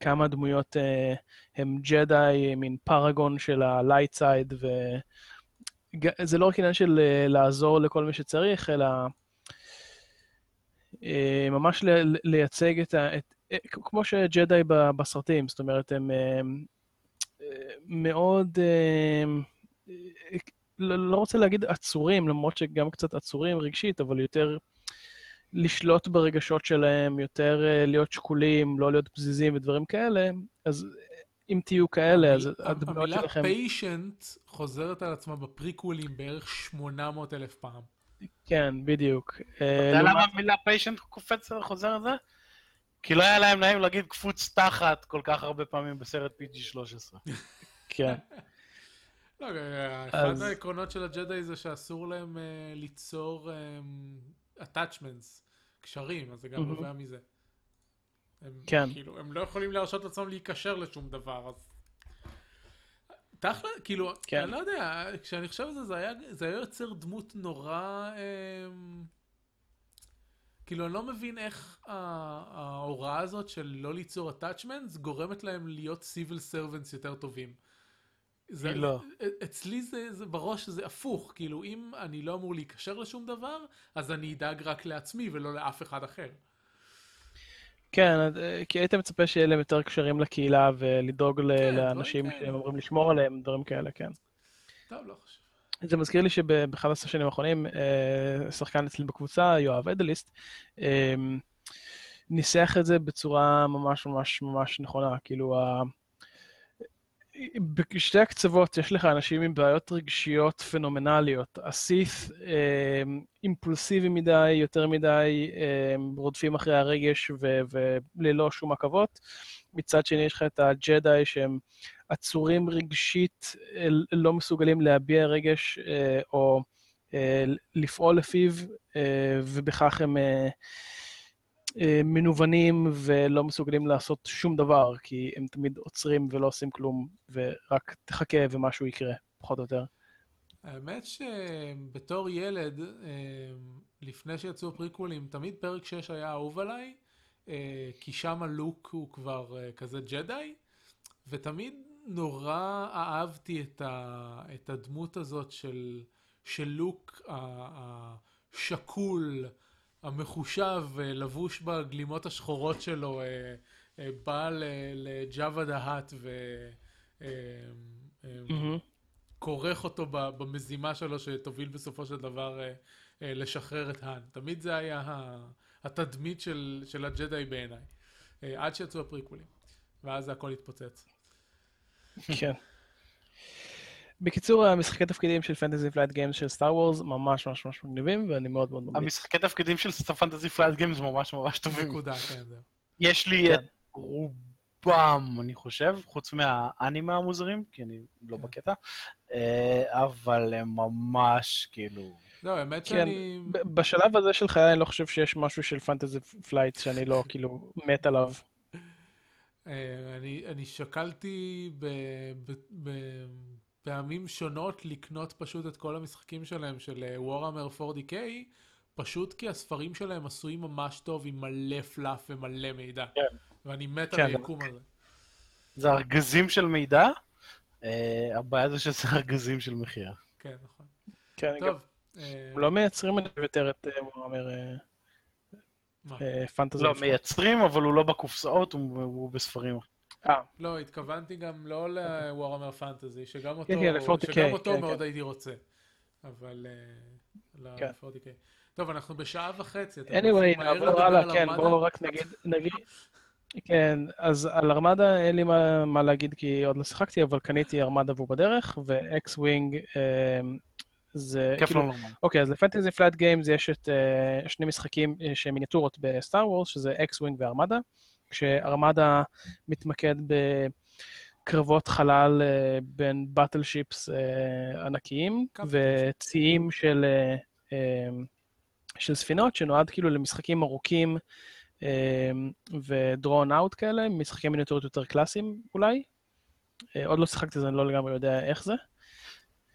כמה דמויות אה, הם ג'די, מין paragon של ה light side, וזה לא רק עניין של לעזור לכל מי שצריך, אלא ממש לייצג את ה... את, כמו שג'די בסרטים, זאת אומרת, הם מאוד, לא, לא רוצה להגיד עצורים, למרות שגם קצת עצורים רגשית, אבל יותר לשלוט ברגשות שלהם, יותר להיות שקולים, לא להיות פזיזים ודברים כאלה, אז אם תהיו כאלה, אז הדמויות שלכם... המילה פיישנט חוזרת על עצמה בפריקוולים בערך 800 אלף פעם. כן, בדיוק. אתה אה, יודע למה המילה פיישנט קופץ וחוזר על זה? כי לא היה להם נעים להגיד קפוץ תחת כל כך הרבה פעמים בסרט PG-13. כן. לא, אה, אחד העקרונות של הג'די זה שאסור להם ליצור attachments, קשרים, אז זה גם נובע מזה. הם, כן. כאילו, הם לא יכולים להרשות לעצמם להיקשר לשום דבר, אז... תכל'ה, כאילו, כן. אני לא יודע, כשאני חושב על זה, זה היה, זה היה יוצר דמות נורא... אה, כאילו, אני לא מבין איך ההוראה הזאת של לא ליצור attachments גורמת להם להיות civil servants יותר טובים. זה, לא. אצלי זה, זה בראש זה הפוך, כאילו אם אני לא אמור להיקשר לשום דבר, אז אני אדאג רק לעצמי ולא לאף אחד אחר. כן, כי היית מצפה שיהיה להם יותר קשרים לקהילה ולדאוג כן, לאנשים שהם אמורים לשמור עליהם, דברים כאלה, כן. טוב, לא חושב. זה מזכיר לי שבאחד השנים האחרונים, אה, שחקן אצלי בקבוצה, יואב אדליסט, אה, ניסח את זה בצורה ממש ממש ממש נכונה, כאילו בשתי הקצוות יש לך אנשים עם בעיות רגשיות פנומנליות. אסיף אה, אימפולסיבי מדי, יותר מדי, אה, רודפים אחרי הרגש ו- וללא שום עכבות. מצד שני יש לך את הג'די שהם עצורים רגשית, אה, לא מסוגלים להביע רגש אה, או אה, לפעול לפיו, אה, ובכך הם... אה, מנוונים ולא מסוגלים לעשות שום דבר, כי הם תמיד עוצרים ולא עושים כלום, ורק תחכה ומשהו יקרה, פחות או יותר. האמת שבתור ילד, אה, לפני שיצאו הפריקוולים, תמיד פרק 6 היה אהוב עליי, אה, כי שם הלוק הוא כבר כזה ג'די, ותמיד נורא אהבתי את, ה, את הדמות הזאת של, של לוק השקול, המחושב, אה, לבוש בגלימות השחורות שלו, אה, אה, בא לג'אווה דהאט וכורך אותו במזימה שלו שתוביל בסופו של דבר לשחרר את האן. תמיד זה היה התדמית של, של הג'די בעיניי, עד שיצאו הפריקוולים, ואז הכל התפוצץ. כן. בקיצור, המשחקי תפקידים של Fantasy Flight Games של Star Wars ממש ממש ממש מגניבים, ואני מאוד מאוד ממליץ. המשחקי תפקידים של Fantasy Flight Games ממש ממש טובים. נקודה, כן, זהו. יש לי את פעם, אני חושב, חוץ מהאנימה המוזרים, כי אני לא בקטע, אה, אבל הם ממש כאילו... לא, האמת כן, שאני... ב- בשלב הזה של חיי אני לא חושב שיש משהו של פנטזי פלייט שאני לא כאילו מת עליו. אה, אני, אני שקלתי בפעמים שונות לקנות פשוט את כל המשחקים שלהם של Warhammer 40K, פשוט כי הספרים שלהם עשויים ממש טוב עם מלא fluff ומלא מידע. כן. ואני מת כן, על גם היקום הזה. זה ארגזים של מידע, אה, הבעיה זה שזה ארגזים של מחיר. כן, נכון. כן, גם טוב. אה, לא מייצרים אני יותר את אה, וואמר מה? פנטזי. לא, מייצרים, אבל הוא לא בקופסאות, הוא בספרים. אה, לא, התכוונתי גם לא לוורהמר פנטזי, שגם אותו, כן, כן, ל-40K, שגם אותו כן, מאוד. הייתי רוצה. אבל אה, כן. ל-40K. טוב, אנחנו בשעה וחצי. anyway, נעבור הלאה, על כן? בואו רק נגיד, נגיד, כן, אז על ארמדה אין לי מה, מה להגיד כי עוד לא שיחקתי, אבל קניתי ארמדה והוא בדרך, ו X-Wing זה, כיף כאילו, לנו לומר. אוקיי, אז ל Fantasy Flight Games יש את אה, שני משחקים אה, שהם מיניאטורות ב Star Wars, שזה X-Wing וארמדה, כשארמדה מתמקד בקרבות חלל אה, בין battleships אה, ענקיים. וציים של, אה, של ספינות, שנועד כאילו למשחקים ארוכים ו drawn out כאלה, משחקי מיניאטורות יותר קלאסיים אולי. עוד לא שיחקתי, אז אני לא לגמרי יודע איך זה.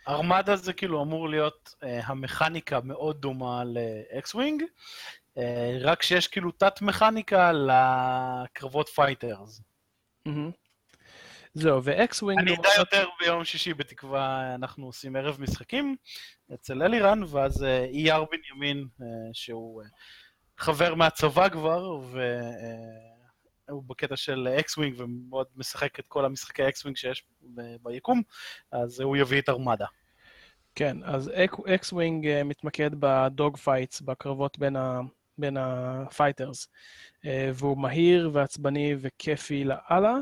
ארמדה זה כאילו אמור להיות אה, המכניקה מאוד דומה ל X-Wing, רק שיש כאילו תת-מכניקה לקרבות fighters. זהו, ו X-Wing... אני אדע יותר ביום שישי, בתקווה אנחנו עושים ערב משחקים אצל אלירן, ואז אה, אייר בנימין, אה, שהוא אה, חבר מהצבא כבר, והוא בקטע של X-Wing ומאוד משחק את כל המשחקי X-Wing שיש ביקום, אז הוא יביא את ארמדה. כן, אז X-Wing אה, מתמקד ב dogfights, בקרבות בין, ה, בין ה fighters, אה, והוא מהיר ועצבני וכיפי לאללה.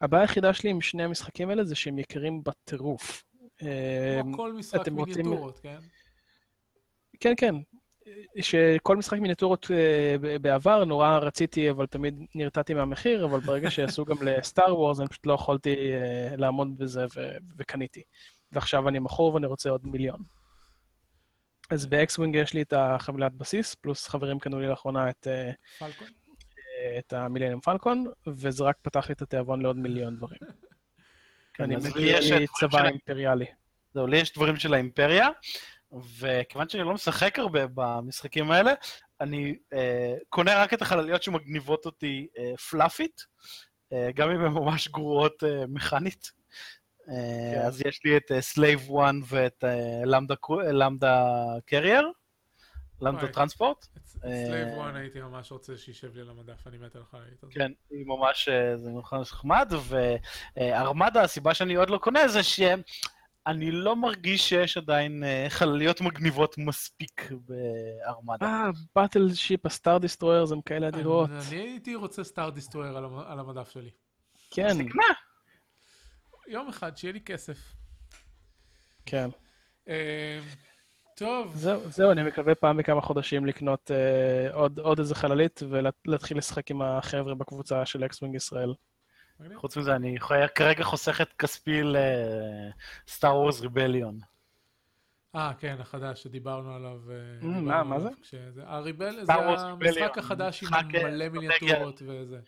הבעיה היחידה שלי עם שני המשחקים האלה זה שהם יקרים בטירוף. אה, כמו כל משחק רוצים- מיניאטורות, כן? כן, כן. שכל משחק מיניאטורות אה, בעבר נורא רציתי, אבל תמיד נרתעתי מהמחיר, אבל ברגע שיעשו גם ל Star Wars, אני פשוט לא יכולתי לעמוד בזה ו- וקניתי. ועכשיו אני מכור ואני רוצה עוד מיליון. אז ב X-Wing יש לי את החבילת בסיס, פלוס חברים קנו לי לאחרונה את, אה, Falcon? את ה Millennium Falcon, וזה רק פתח לי את התיאבון לעוד מיליון דברים. כן, אני אז לי מכיר יש לי את צבא של- אימפריאלי. זהו, לי יש דברים של האימפריה, וכיוון שאני לא משחק הרבה במשחקים האלה, אני אה, קונה רק את החלליות שמגניבות אותי אה, פלאפית, אה, גם אם הן ממש גרועות אה, מכנית. אה, כן. אז יש לי את Slave 1 ואת אה, Lambda carrier, Lambda. transport. Slave אה, 1 הייתי ממש רוצה שישב לי על המדף, אני מת על הזאת. כן, היא ממש, אה, זה ממש נחמד, וארמדה, הסיבה שאני עוד לא קונה זה שאני לא מרגיש שיש עדיין אה, חלליות מגניבות מספיק בארמדה. אה, באטל שיפ, הסטאר דיסטרויר, הם כאלה אדירות. אני הייתי רוצה סטאר דיסטרויר על המ- על המדף שלי. כן. יום אחד, שיהיה לי כסף. כן. אה, טוב, זהו, זהו, אני מקווה פעם בכמה חודשים לקנות אה, עוד, עוד איזה חללית ולהתחיל לשחק עם החבר'ה בקבוצה של X-Wing ישראל. חוץ מזה, אני חי- כרגע חוסך את כספי ל Star Wars Rebellion. אה, כן, החדש שדיברנו עליו. אה, Mm, מה- מה זה? הריבל זה Star Wars המשחק החדש עם אה, מלא. מיניאטורות וזה.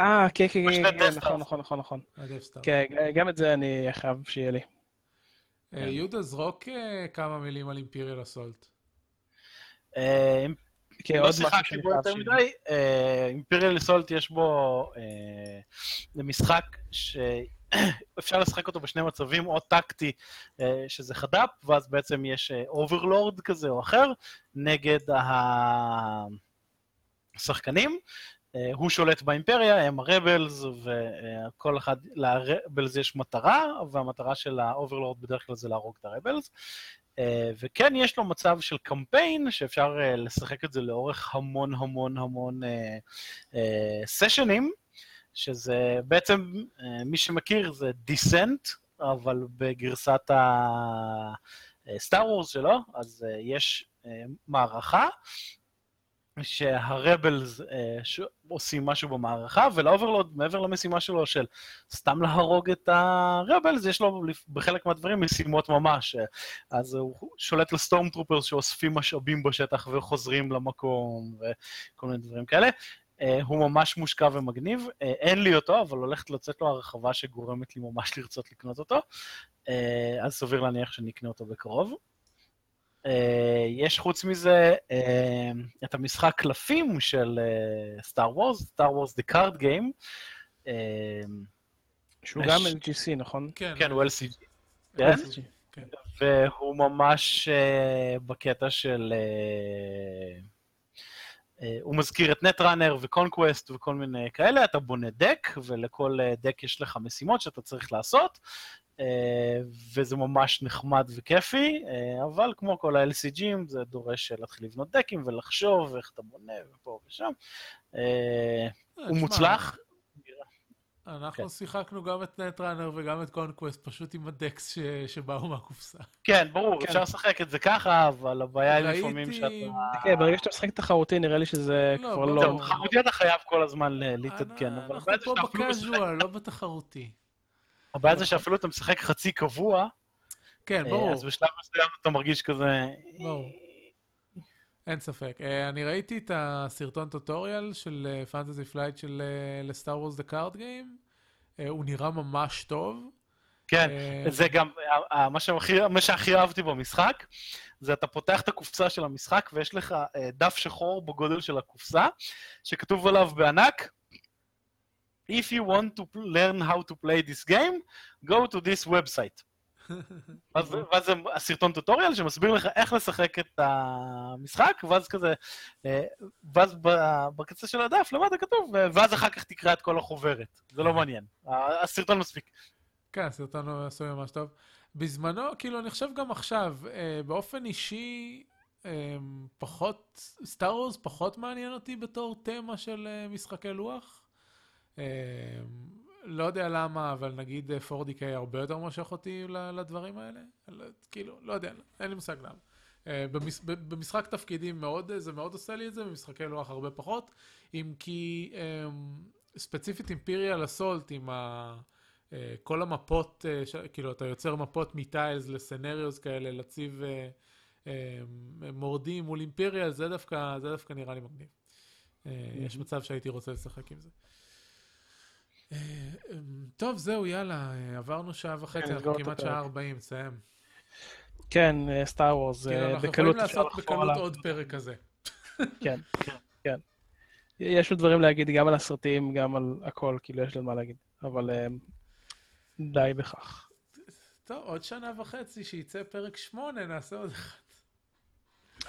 אה, כן, כן, כן, כן, נכון. נכון, נכון, נכון. Star. כן, גם את זה אני חייב שיהיה לי. אה, יהודה, זרוק אה, כמה מילים על Imperial Assault. כן, עוד משהו שאני חייב שיהיה. מדי. Imperial Assault יש בו... זה משחק שאפשר לשחק אותו בשני מצבים, או טקטי, שזה חד"פ, ואז בעצם יש overlord כזה או אחר, נגד השחקנים. אה, הוא שולט באימפריה, הם ה rebels, וכל אחד, ל rebels יש מטרה, והמטרה של ה overlord בדרך כלל זה להרוג את ה rebels. אה, וכן, יש לו מצב של קמפיין, שאפשר אה, לשחק את זה לאורך המון המון המון סשנים, שזה בעצם, מי שמכיר זה Descent, אבל בגרסת ה Star Wars שלו, אז יש מערכה, שה rebels אה, עושים משהו במערכה, ול overlord, מעבר למשימה שלו של סתם להרוג את ה rebels, יש לו בחלק מהדברים משימות ממש. אה, אז הוא שולט ל stormtroopers שאוספים משאבים בשטח וחוזרים למקום, וכל מיני דברים כאלה. אה, הוא ממש מושקע ומגניב, אה, אין לי אותו, אבל הולכת לצאת לו הרחבה שגורמת לי ממש לרצות לקנות אותו, אה, אז סביר להניח שאני אקנה אותו בקרוב. יש חוץ מזה את המשחק קלפים של Star Wars, Star Wars The Card Game. שהוא גם LGC, נכון? כן, כן הוא LCG. כן? כן. והוא ממש בקטע של... אה, הוא מזכיר את נטראנר וקונקווסט וכל מיני כאלה, אתה בונה דק, ולכל דק יש לך משימות שאתה צריך לעשות, אה, וזה ממש נחמד וכיפי, אה, אבל כמו כל ה-LCGים, זה דורש להתחיל לבנות דקים ולחשוב איך אתה בונה ופה ושם. הוא מוצלח, אנחנו כן. שיחקנו גם את Netrunner וגם את Conquest, פשוט עם ה decks ש... שבאו מהקופסה. כן, ברור, כן. אפשר לשחק את זה ככה, אבל הבעיה היא לפעמים שאתה... כן, ברגע שאתה משחק תחרותי, נראה לי שזה לא, כבר לא... תחרותי אתה חייב כל הזמן להתעדכן, אבל. אנחנו פה ב casual, לא בתחרותי. הבעיה זה שאפילו אתה משחק חצי קבוע, כן, ברור. אז בשלב מסוים אתה מרגיש כזה... ברור. אין ספק. Uh, אני ראיתי את הסרטון tutorial של Fantasy Flight של ל Star Wars The Card Game. הוא נראה ממש טוב. כן, זה גם, מה, שהכי, מה שהכי אהבתי במשחק, זה אתה פותח את הקופסה של המשחק ויש לך דף שחור בגודל של הקופסה, שכתוב עליו בענק, If you want to learn how to play this game, go to this website. ואז, ואז זה הסרטון טוטוריאל שמסביר לך איך לשחק את המשחק, ואז כזה, אה, ואז בקצה של הדף למטה כתוב, ואז אחר כך תקרא את כל החוברת. זה לא מעניין. הסרטון מספיק. כן, הסרטון עשוי ממש טוב. בזמנו, כאילו, אני חושב גם עכשיו, אה, באופן אישי, אה, פחות, סטאר וורס פחות מעניין אותי בתור תמה של משחקי לוח. לא יודע למה, אבל נגיד 4DK אה, הרבה יותר מושך אותי לדברים האלה. כאילו, לא יודע, אין לי מושג למה. אה, במשחק תפקידים מאוד, זה מאוד עושה לי את זה, במשחקי לוח הרבה פחות. אם כי אמ, ספציפית אימפיריאל אסולט עם ה... אה, כל המפות, כאילו אתה יוצר מפות מטיילס לסנריוס כאלה, להציב מורדים מול אימפיריאל, זה דווקא, זה דווקא נראה לי מגניב. יש מצב שהייתי רוצה לשחק עם זה. אה, אמ, טוב, זהו, יאללה, אה, עברנו שעה וחצי, כן, אנחנו כמעט שעה ארבעים, תסיים. כן, סטאר אה, וורס, בקלות אפשר לחזור עליו. אנחנו יכולים לעשות בקלות עוד פרק כזה. כן, כן. יש לו דברים להגיד גם על הסרטים, גם על הכל, כאילו יש לנו מה להגיד, אבל די בכך. טוב, עוד שנה וחצי, שייצא פרק שמונה, נעשה עוד אחד.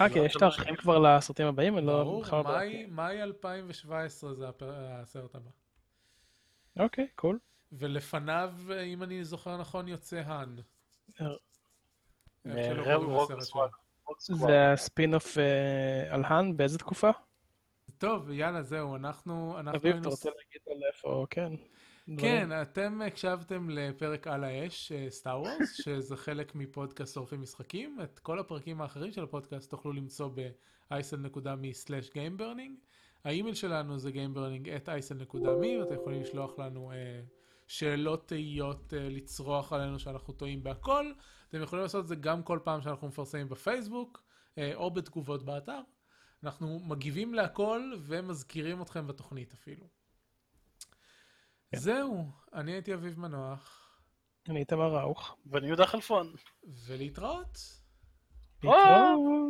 אה, כן, יש תאריכים כבר לסרטים הבאים? לא ברור, מאי 2017 זה הסרט הבא. אוקיי, cool. ולפניו, אם אני זוכר נכון, יוצא האן. אה, זה הספין-אוף אה, על האן? באיזה תקופה? טוב, יאללה, זהו, אנחנו... אביב, אתה רוצה להגיד על איפה, כן. כן, אתם הקשבתם לפרק על האש, Star Wars, שזה חלק מפודקאסט שורפים משחקים. את כל הפרקים האחרים של הפודקאסט תוכלו למצוא ב-isl.me/gameburning. האימייל שלנו זה gameburning@isl.me ואתם יכולים לשלוח לנו אה, שאלות, תהיות, אה, לצרוח עלינו שאנחנו טועים בהכל. אתם יכולים לעשות את זה גם כל פעם שאנחנו מפרסמים בפייסבוק אה, או בתגובות באתר. אנחנו מגיבים להכל ומזכירים אתכם בתוכנית אפילו. כן. זהו, אני הייתי אביב מנוח. אני איתמר ראוך. ואני יהודה חלפון. ולהתראות. להתראות.